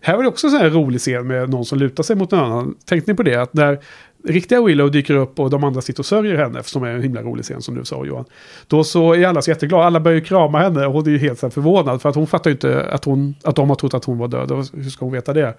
Här var det också en sån här rolig scen med någon som lutar sig mot någon annan. Tänkte ni på det? Att när riktiga Willow dyker upp och de andra sitter och sörjer henne, som är en himla rolig scen som du sa Johan. Då så är alla så jätteglada, alla börjar ju krama henne och hon är ju helt så här förvånad för att hon fattar ju inte att, hon, att de har trott att hon var död. Och hur ska hon veta det?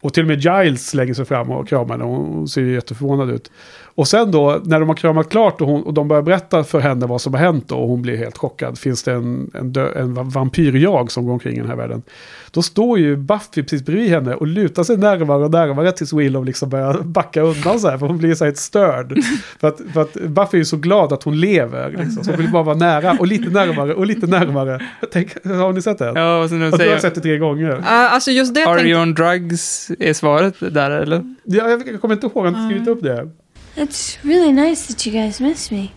Och till och med Giles slänger sig fram och kramar henne och hon ser ju jätteförvånad ut. Och sen då, när de har kramat klart och, hon, och de börjar berätta för henne vad som har hänt då, och hon blir helt chockad. Finns det en, en, dö, en va- vampyrjag som går omkring i den här världen? Då står ju Buffy precis bredvid henne och lutar sig närmare och närmare tills Willow liksom börjar <laughs> backa undan så här, för hon blir så här helt störd. <laughs> för, att, för att Buffy är ju så glad att hon lever, liksom, så hon vill bara vara nära och lite närmare och lite närmare. Tänk, har ni sett det? Ja, och sen de Jag tror jag har säger- sett det tre gånger. Ja, alltså just det Are tänkte- you on drugs är svaret där eller? Ja, jag, kommer inte ihåg, inte skrivit upp det. It's really nice that you guys miss me.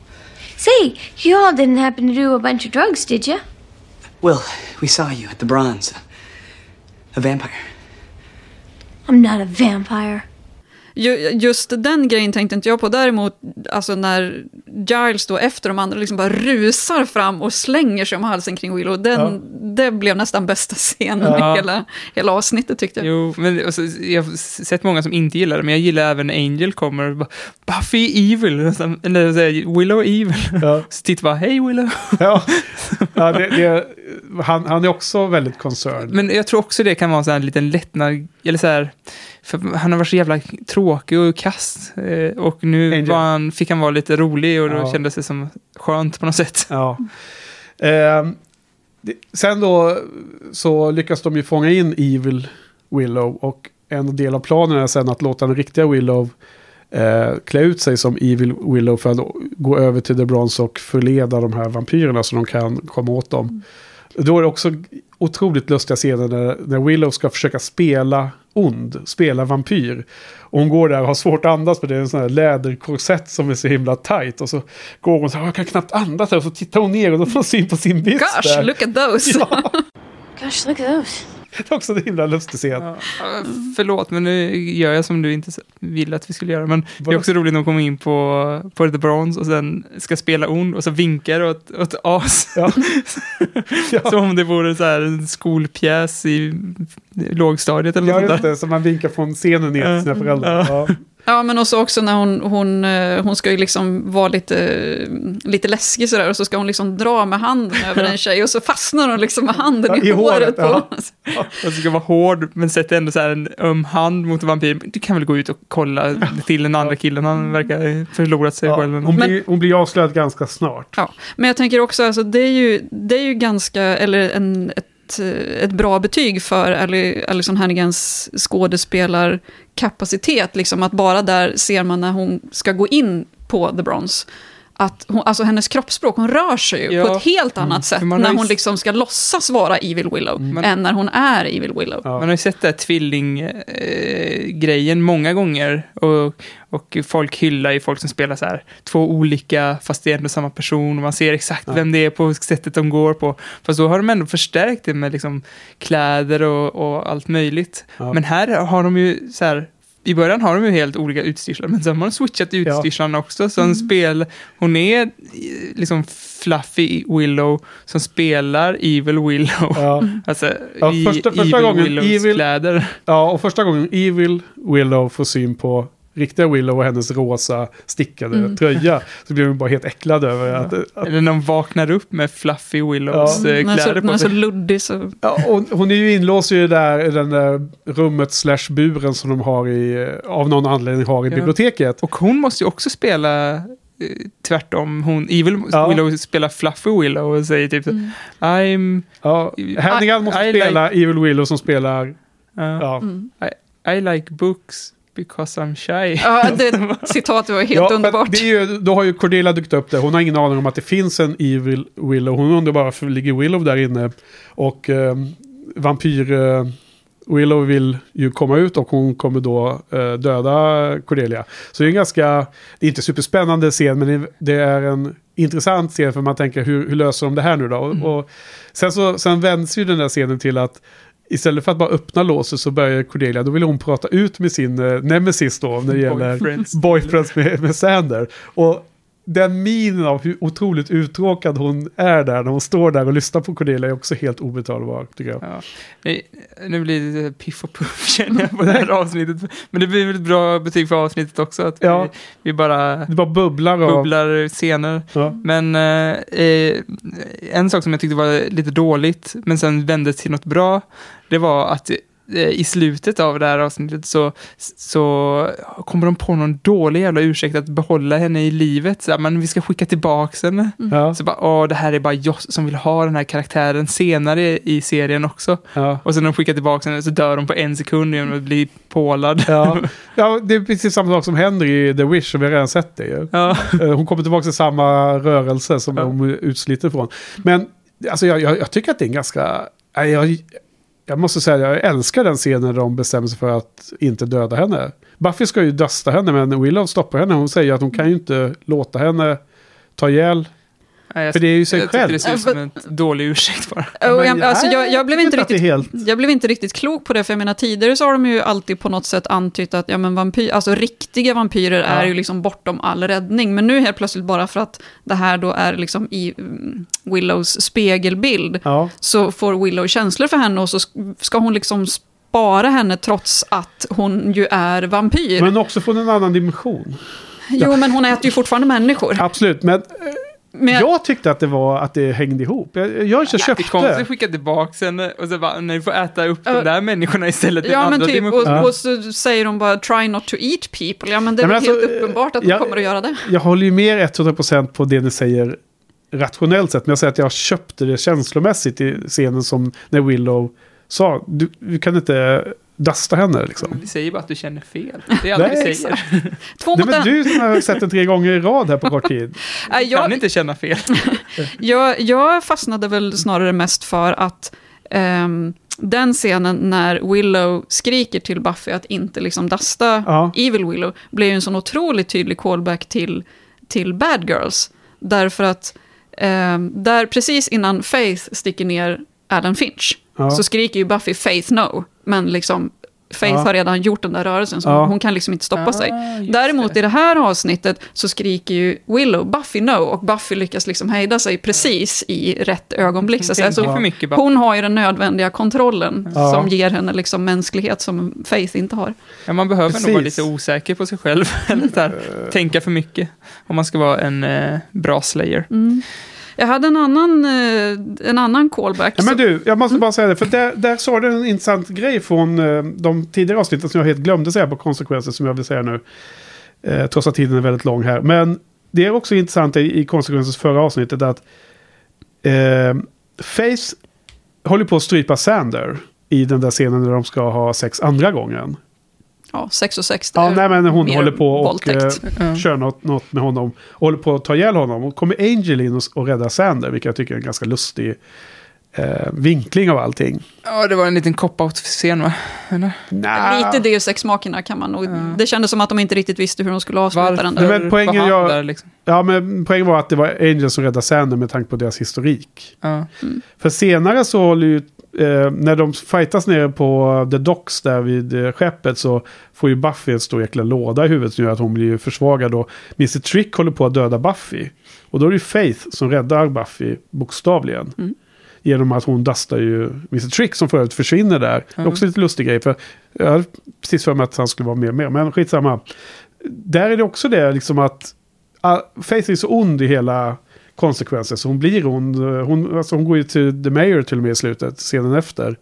Say, you all didn't happen to do a bunch of drugs, did you? Will, we saw you at the Bronze. A vampire. I'm not a vampire. Ju- Just den grejen tänkte inte jag på. Däremot, alltså när Giles då efter de andra liksom bara rusar fram och slänger sig om halsen kring Willow. Den, Det blev nästan bästa scenen Ja. i hela, hela avsnittet tyckte jag. Jo, men alltså, jag har sett många som inte gillar det, men jag gillar även när Angel kommer och bara, Buffy evil, eller säger Willow evil. <laughs> Så tittar bara, hej Willow. <laughs> Ja, ja det, det, han, han är också väldigt concerned. Men jag tror också det kan vara en sån här liten lättnad, eller så här, för han har varit så jävla tråkig och kast. eh, Och nu var han, fick han vara lite rolig och då Ja. kändes det som skönt på något sätt. Ja. Det, sen då så lyckas de ju fånga in Evil Willow och en del av planen är sen att låta den riktiga Willow eh, klä ut sig som Evil Willow för att gå över till The Bronze och förleda de här vampyrerna så de kan komma åt dem. Då är det också otroligt lustiga scener när, när Willow ska försöka spela ond, spela vampyr. Och hon går där och har svårt att andas för det är en sån här läderkorsett som är så himla tight. Och så går hon så här, jag kan knappt andas här. Och så tittar hon ner och då får hon syn på sin byst Gosh, där. look at those! <laughs> Gosh, look at those. <laughs> Det är också en himla lustig scen. Ja, förlåt, men nu gör jag som du inte ville att vi skulle göra. Men det är också roligt när de kommer in på, på The Bronze och sen ska spela ond och så vinkar åt, åt as. <laughs> Som om det vore så här en skolpjäs i lågstadiet eller Ja, något just där. det. Så man vinkar från scenen ner till sina Ja. föräldrar. Ja. Ja, men också, också när hon, hon, eh, hon ska ju liksom vara lite, lite läskig sådär och så ska hon liksom dra med handen över en tjej och så fastnar hon liksom med handen i, I håret. håret, på ja. Och så ska vara hård, men sätter ändå så här en öm hand mot en vampyr. Du kan väl gå ut och kolla till den andra killen, han verkar ha förlorat sig Ja, själv. hon, blir, hon blir avslöjad ganska snart. Ja, men jag tänker också, alltså, det, är ju, det är ju ganska, eller en, ett, ett bra betyg för Alison Hannigans skådespelarkapacitet. Liksom, att bara där ser man när hon ska gå in på The Bronze. Att hon, alltså hennes kroppsspråk, hon rör sig ju Ja. på ett helt annat Mm. sätt när ju hon liksom ska låtsas vara Evil Willow, Man- än när hon är Evil Willow. Man har ju sett den här tvillinggrejen många gånger. Och, och folk hyllar ju folk som spelar så här två olika, fast det är ändå samma person. Och man ser exakt Ja. vem det är på sättet de går på. Fast då har de ändå förstärkt det med liksom kläder och, och allt möjligt. Ja. Men här har de ju så här, i början har de ju helt olika utstyrslar, men sen har de switchat utstyrslarna också. Så en spel, hon är eh, liksom Fluffy Willow som spelar Evil Willow. Ja. <laughs> Alltså, Ja, första, första Evil gången Willows Evil, kläder. Ja, och första gången Evil Willow får syn på riktiga Willow och hennes rosa stickade Mm. tröja. Så blir hon bara helt äcklad över att... att Eller när de vaknar upp med Fluffy Willows Ja. eh, Hon är så, kläder hon på är så sig. luddig så... Ja, och hon är ju inlåst i det där, i den där rummet slash buren som de har i, av någon anledning har i Ja. biblioteket. Och hon måste ju också spela eh, tvärtom. Hon, Evil Ja. Willow spelar Fluffy Willow och säger typ Mm. I'm... Ja, Hannigan måste I spela Evil Willow som spelar... uh, Ja. Mm. I, I like books because I'm shy. Ja, det <laughs> citatet var helt Ja, underbart. Det är ju, då har ju Cordelia dykt upp där. Hon har ingen aning om att det finns en Evil Willow. Hon undrar bara varför ligger Willow där inne. Och eh, vampyr eh, Willow vill ju komma ut och hon kommer då eh, döda Cordelia. Så det är en ganska, det är inte superspännande scen men det- det är en intressant scen för man tänker hur, hur löser de det här nu då? Mm. Och, och sen, så, sen vänds ju den där scenen till att Istället för att bara öppna låset så börjar Cordelia, då vill hon prata ut med sin eh, nemesis då när det gäller Boyfriends. boyfriends med, med Sander. Och den minen av hur otroligt uttråkad hon är där när hon står där och lyssnar på Cordelia är också helt obetalbar tycker jag. Ja. Nu blir det lite piff och puff <laughs> känner jag på det här avsnittet. Men det blir väl ett bra betyg för avsnittet också. Att Ja. vi, vi bara Det bara bubblar av... bubblar scener. Ja. Men eh, eh, en sak som jag tyckte var lite dåligt, men sen vändes till något bra, det var att i slutet av det här avsnittet så, så kommer de på någon dålig jävla ursäkt att behålla henne i livet. Så här, men vi ska skicka tillbaka henne. Ja. Så bara, åh, det här är bara Joss som vill ha den här karaktären senare i serien också. Ja. Och sen när de skickar tillbaka henne så dör de på en sekund genom att bli pålad. Ja. <laughs> ja, det är precis samma sak som händer i The Wish, som vi har redan sett det ju. Ja. Eh, Hon kommer tillbaka till samma rörelse som Ja. hon är utsliten från. Men alltså, jag, jag, jag tycker att det är en ganska... Jag, jag måste säga, jag älskar den scenen när de bestämmer sig för att inte döda henne. Buffy ska ju dösta henne, men Willow stoppar henne. Hon säger att hon kan ju inte låta henne ta ihjäl jag- För det är ju sig jag själv. det ser ut som en dålig ursäkt bara. Och jag, alltså, jag, jag, blev inte riktigt, helt... jag blev inte riktigt klok på det, för jag menar tidigare så har de ju alltid på något sätt antytt att ja, men vampyr, alltså, riktiga vampyrer är ju liksom bortom all räddning. Men nu helt plötsligt bara för att det här då är liksom i mm, Willows spegelbild, Ja. så får Willow känslor för henne och så sk- ska hon liksom spara henne trots att hon ju är vampyr. Men också från en annan dimension. Jo, men hon äter ju fortfarande människor. Absolut, men, Men jag- jag tyckte att det var att det hängde ihop. Jag, jag Det är köpte. konstigt att skicka tillbaka henne och så bara, nej, du får äta upp de där människorna istället. Ja, men typ, och, och så säger de bara try not to eat people. Ja, men det är men alltså, helt uppenbart att de jag- kommer att göra det. Jag håller ju med 100% på det ni säger rationellt sett. Men jag säger att jag köpte det känslomässigt i scenen som när Willow sa. Du, du kan inte dasta henne liksom. Vi säger bara att du känner fel. Det är allt Nej, vi säger. <laughs> Två Nej, mot men en. du som har sett den tre gånger i rad här på kort tid. <laughs> Nej, Du kan jag, inte känna fel. <laughs> jag, jag fastnade väl snarare mest för att ehm, den scenen när Willow skriker till Buffy att inte liksom dasta Ja. Evil Willow blev ju en sån otroligt tydlig callback till, till Bad Girls. Därför att ehm, där precis innan Faith sticker ner Adam Finch Ja. så skriker ju Buffy Faith no. Men liksom Faith Ja. har redan gjort den där rörelsen, så Ja. hon kan liksom inte stoppa Ah, sig. Däremot i det här avsnittet så skriker ju Willow Buffy no, och Buffy lyckas liksom hejda sig precis i rätt ögonblick. Så att säga. Tänker Så för mycket hon har ju den nödvändiga kontrollen Ja. som ger henne liksom mänsklighet som Faith inte har. Ja, man behöver nog vara Precis. lite osäker på sig själv. <laughs> Eller så här, tänka för mycket. Om man ska vara en eh, bra slayer. Mm. Jag hade en annan, eh, en annan callback. Ja, men du, jag måste bara säga det. För där, där sa du en intressant grej från eh, de tidigare avsnitten som jag helt glömde säga på konsekvenser som jag vill säga nu. Eh, trots att tiden är väldigt lång här. Men det är också intressant i, i konsekvensens förra avsnittet att eh, Face håller på att strypa Sander i den där scenen när de ska ha sex andra gången. Ja, sex och sex, det Ja, nej, men hon håller på och våldtäkt. eh, kör något, något med honom. Och håller på att ta ihjäl honom. Och kommer Angel in och, och räddar Sander, vilket jag tycker är en ganska lustig eh, vinkling av allting. Ja, det var en liten cop-out-scen va? Eller? Nah. Lite Deus Ex-makerna kan man nog... Det kändes som att de inte riktigt visste hur de skulle avsluta den där. men poängen jag, där, liksom? ja, men poängen var att det var Angel som räddade Sander med tanke på deras historik. Ja. För senare så håller ju, eh, när de fightas nere på The Docks där vid eh, skeppet så får ju Buffy en stor jäkla låda i huvudet som gör att hon blir försvagad och Mr. Trick håller på att döda Buffy. Och då är det ju Faith som räddar Buffy bokstavligen. Mm. Genom att hon dustar ju Mr. Trick som för övrigt försvinner där. Det är Mm. också lite lustig grej för jag hade precis för mig att han skulle vara med mer. Men skitsamma. Där är det också det liksom att ah, Faith är så ond i hela konsekvenser. Så hon blir ond. Hon, alltså hon går ju till The Mayor till och med i slutet, scenen efter.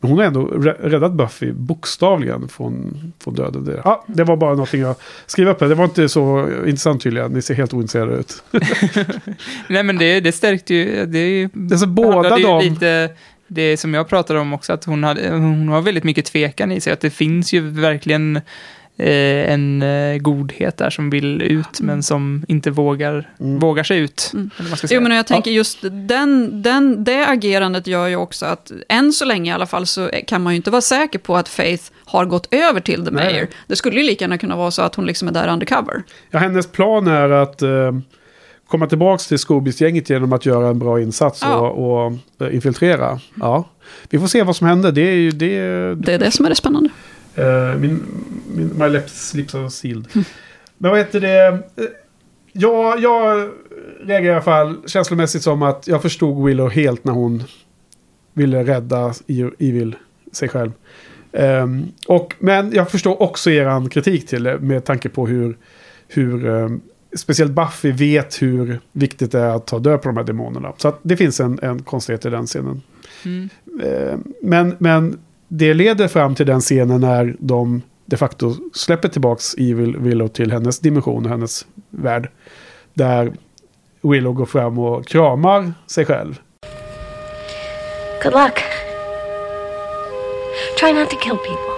Men hon har ändå rä- räddat Buffy bokstavligen från, från döden. Det, ja, det var bara någonting jag skrev upp här. Det var inte så intressant tydligen. Ni ser helt ointresserade ut. <laughs> Nej, men det, det stärkte ju... Det, är Alltså, båda handlade ju de- Lite, det som jag pratade om också, att hon, hade, hon har väldigt mycket tvekan i sig. Att det finns ju verkligen eh, en eh, godhet där som vill ut, men som inte vågar, vågar sig ut. Säga. Jo, men jag tänker just den, den, det agerandet gör ju också att än så länge i alla fall så kan man ju inte vara säker på att Faith har gått över till The Nej. Mayor. Det skulle ju lika gärna kunna vara så att hon liksom är där undercover. Ja, hennes plan är att eh, komma tillbaka till Scoobies-gänget genom att göra en bra insats Ja. och, och eh, infiltrera. Ja. Vi får se vad som händer. Det är ju det. Det är det som är det spännande. Eh, min, min, my lips, lips are sealed. Men vad heter det? Eh, Ja, jag reagerar i alla fall känslomässigt som att jag förstod Willow helt när hon ville rädda Evil sig själv. Ehm, och, men jag förstår också er kritik till det med tanke på hur, hur ehm, speciellt Buffy vet hur viktigt det är att ta död på de här demonerna. Så det finns en, en konstighet i den scenen. Mm. Eh, Men, men det leder fram till den scenen när de de facto släpper tillbaks Evil Willow till hennes dimension och hennes värld. Där Willow går fram och kramar sig själv. Good luck. Try not to kill people.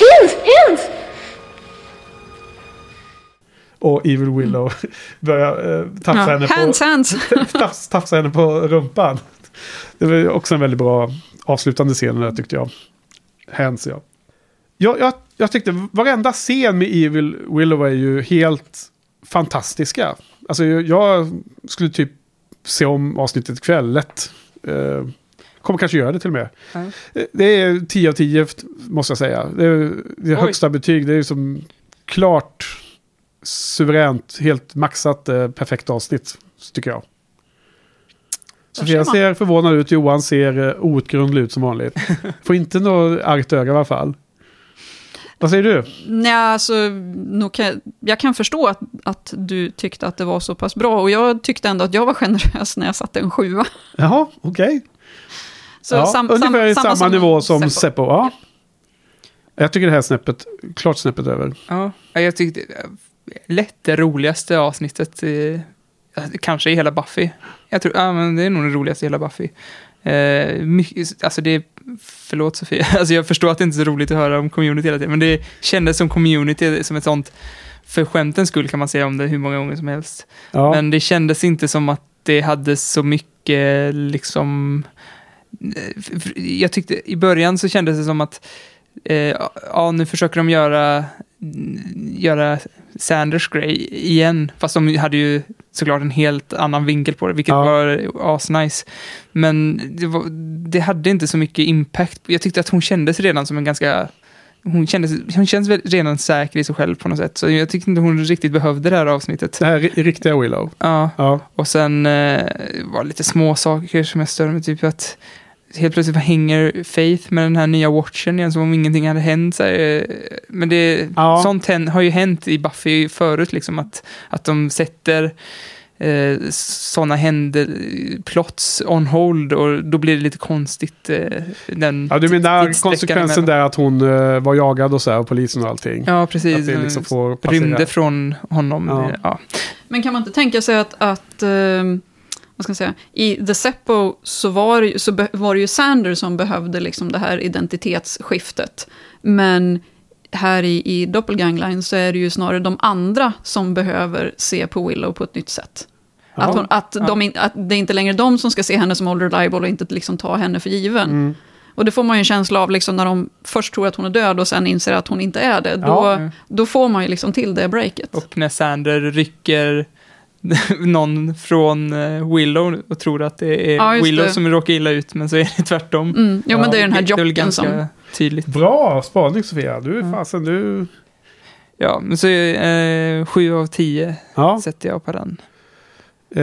Hands! Hands! Och Evil Willow <laughs> börjar eh, tafsa, Ja, henne hands, på, hands. <laughs> tafs, tafsa henne på rumpan. Det var också en väldigt bra avslutande scen där tyckte jag. Hands ja. Jag, jag, jag tyckte varenda scen med Evil Willow är ju helt fantastiska. Alltså jag, skulle typ se om avsnittet ikväll lätt. Eh, kommer kanske göra det till och med. Eh, Det är 10 av 10 måste jag säga. Det är, det är högsta betyg. Det är som klart suveränt, helt maxat, eh, perfekt avsnitt, tycker jag. Sofia ser förvånad ut, Johan ser eh, outgrundlig ut som vanligt. <laughs> Får inte något argt öga i alla fall. Vad säger du? Nej, alltså, nog kan, jag kan förstå att, att du tyckte att det var så pass bra. Och jag tyckte ändå att jag var <laughs> generös när jag satte en sjua. Jaha, okej. Så Ja, sam- ungefär i sam- samma, nivå som Seppo. Seppo. Ja. Jag tycker det här är snäppet, klart snäppet över. Ja, jag tyckte lätt det roligaste avsnittet, eh, kanske i hela Buffy. Jag tror, ja men det är nog det roligaste i hela Buffy. Eh, mycket, alltså det är, förlåt Sofia, <laughs> alltså jag förstår att det inte är så roligt att höra om community hela tiden, men det kändes som community, som ett sånt, för skämtens skull kan man säga om det hur många gånger som helst. Ja. Men det kändes inte som att det hade så mycket liksom... Jag tyckte i början så kändes det som att eh, ja, nu försöker de göra, göra Sanders grej igen. Fast de hade ju såklart en helt annan vinkel på det, vilket Ja. var asnice. Men det, var, det hade inte så mycket impact. Jag tyckte att hon kändes redan som en ganska... Hon kändes, hon känns redan säker i sig själv på något sätt. Så jag tyckte inte hon riktigt behövde det här avsnittet. Det här ri- riktiga Willow. Ja. Ja. Och sen eh, var det lite små saker som jag störde mig typ att helt plötsligt hänger Faith med den här nya watchen igen som om ingenting hade hänt. Så här, eh, men det, Ja. sånt hän- har ju hänt i Buffy förut, liksom att, att de sätter eh, sådana händer, plots on hold och då blir det lite konstigt. Eh, den Ja, du menar konsekvensen där att hon eh, var jagad och så här, och polisen och allting? Ja, precis. Att det liksom får passera. Rymde från honom. Ja. Ja. Men kan man inte tänka sig att, att ehm, vad ska jag säga, i The Seppo så var, det ju- så be, var det ju Sander som behövde liksom det här identitetsskiftet. Men här i, i Doppelgangline så är det ju snarare de andra som behöver se på Willow på ett nytt sätt. Att, hon, att, de, att det är inte längre de som ska se henne som Old Reliable och inte liksom ta henne för given. Mm. Och det får man ju en känsla av liksom när de först tror att hon är död och sen inser att hon inte är det. Då, Ja. då får man ju liksom till det breaket. Och när Sander rycker <laughs> någon från eh, Willow och tror att det är Ja, Willow det. som råkar illa ut, men så är det tvärtom. Mm. Jo, men det är den här är jocken ganska som... tydligt. Bra spaning Sofia. Du är fasen du... Ja, men så eh, sju av tio Ja. sätter jag på den. Eh,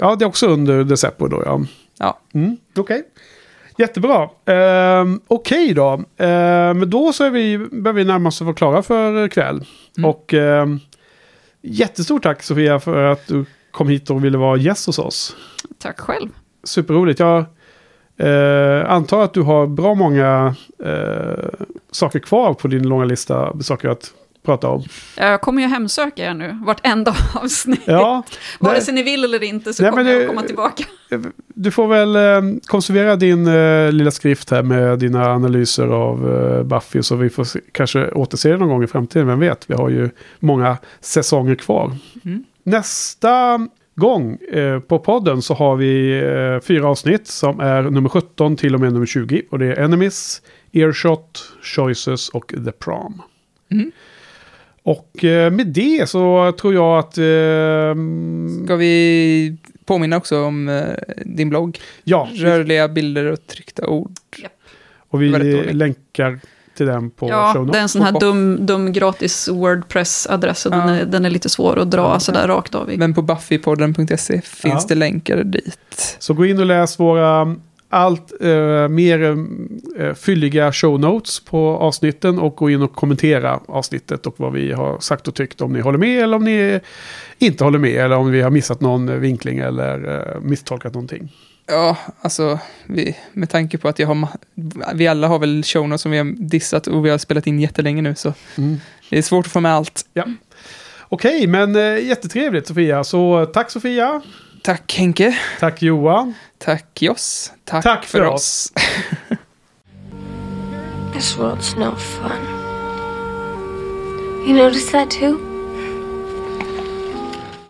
ja, det är också under Deceppo då ja. Ja. Mm, Okej. Jättebra. Eh, Okej då. Eh, men då så är vi, börjar vi närma oss att vara klara för kväll. Mm. Och eh, jättestort tack Sofia för att du kom hit och ville vara gäst hos oss. Tack själv. Superroligt. Jag eh, antar att du har bra många eh, saker kvar på din långa lista. Saker att prata om. Jag kommer ju hemsöka er nu, vartenda <laughs> avsnitt. Ja, Vare sig ni vill eller inte så Nej, kommer jag komma tillbaka. Du får väl eh, konservera din eh, lilla skrift här med dina analyser av eh, Buffy. Så vi får se, kanske återse det någon gång i framtiden. Vem vet? Vi har ju många säsonger kvar. Mm. Nästa gång eh, på podden så har vi eh, fyra avsnitt som är nummer 17 till och med nummer 20. Och det är Enemies, Earshot, Choices och The Prom. Mm. Och eh, med det så tror jag att... Eh, Ska vi påminna också om eh, din blogg? Ja. Rörliga bilder och tryckta ord. Och vi länkar till den på show Ja, det är en sån här dum, dum gratis Wordpress-adress och den, är, den är lite svår att dra sådär rakt av i. Men på buffypodden.se finns Ja. det länkar dit. Så gå in och läs våra allt eh, mer eh, fylliga show notes på avsnitten och gå in och kommentera avsnittet och vad vi har sagt och tyckt om ni håller med eller om ni inte håller med eller om vi har missat någon vinkling eller eh, misstolkat någonting. Ja, alltså vi, med tanke på att jag har, vi alla har väl show notes som vi har dissat och vi har spelat in jättelänge nu så Mm. det är svårt att få med allt. Ja. Okej, men eh, jättetrevligt Sofia. Så tack Sofia. Tack Henke. Tack Johan. Tack Joss. Tack, Tack för för oss. oss. <laughs> This world's no fun. You notice that too?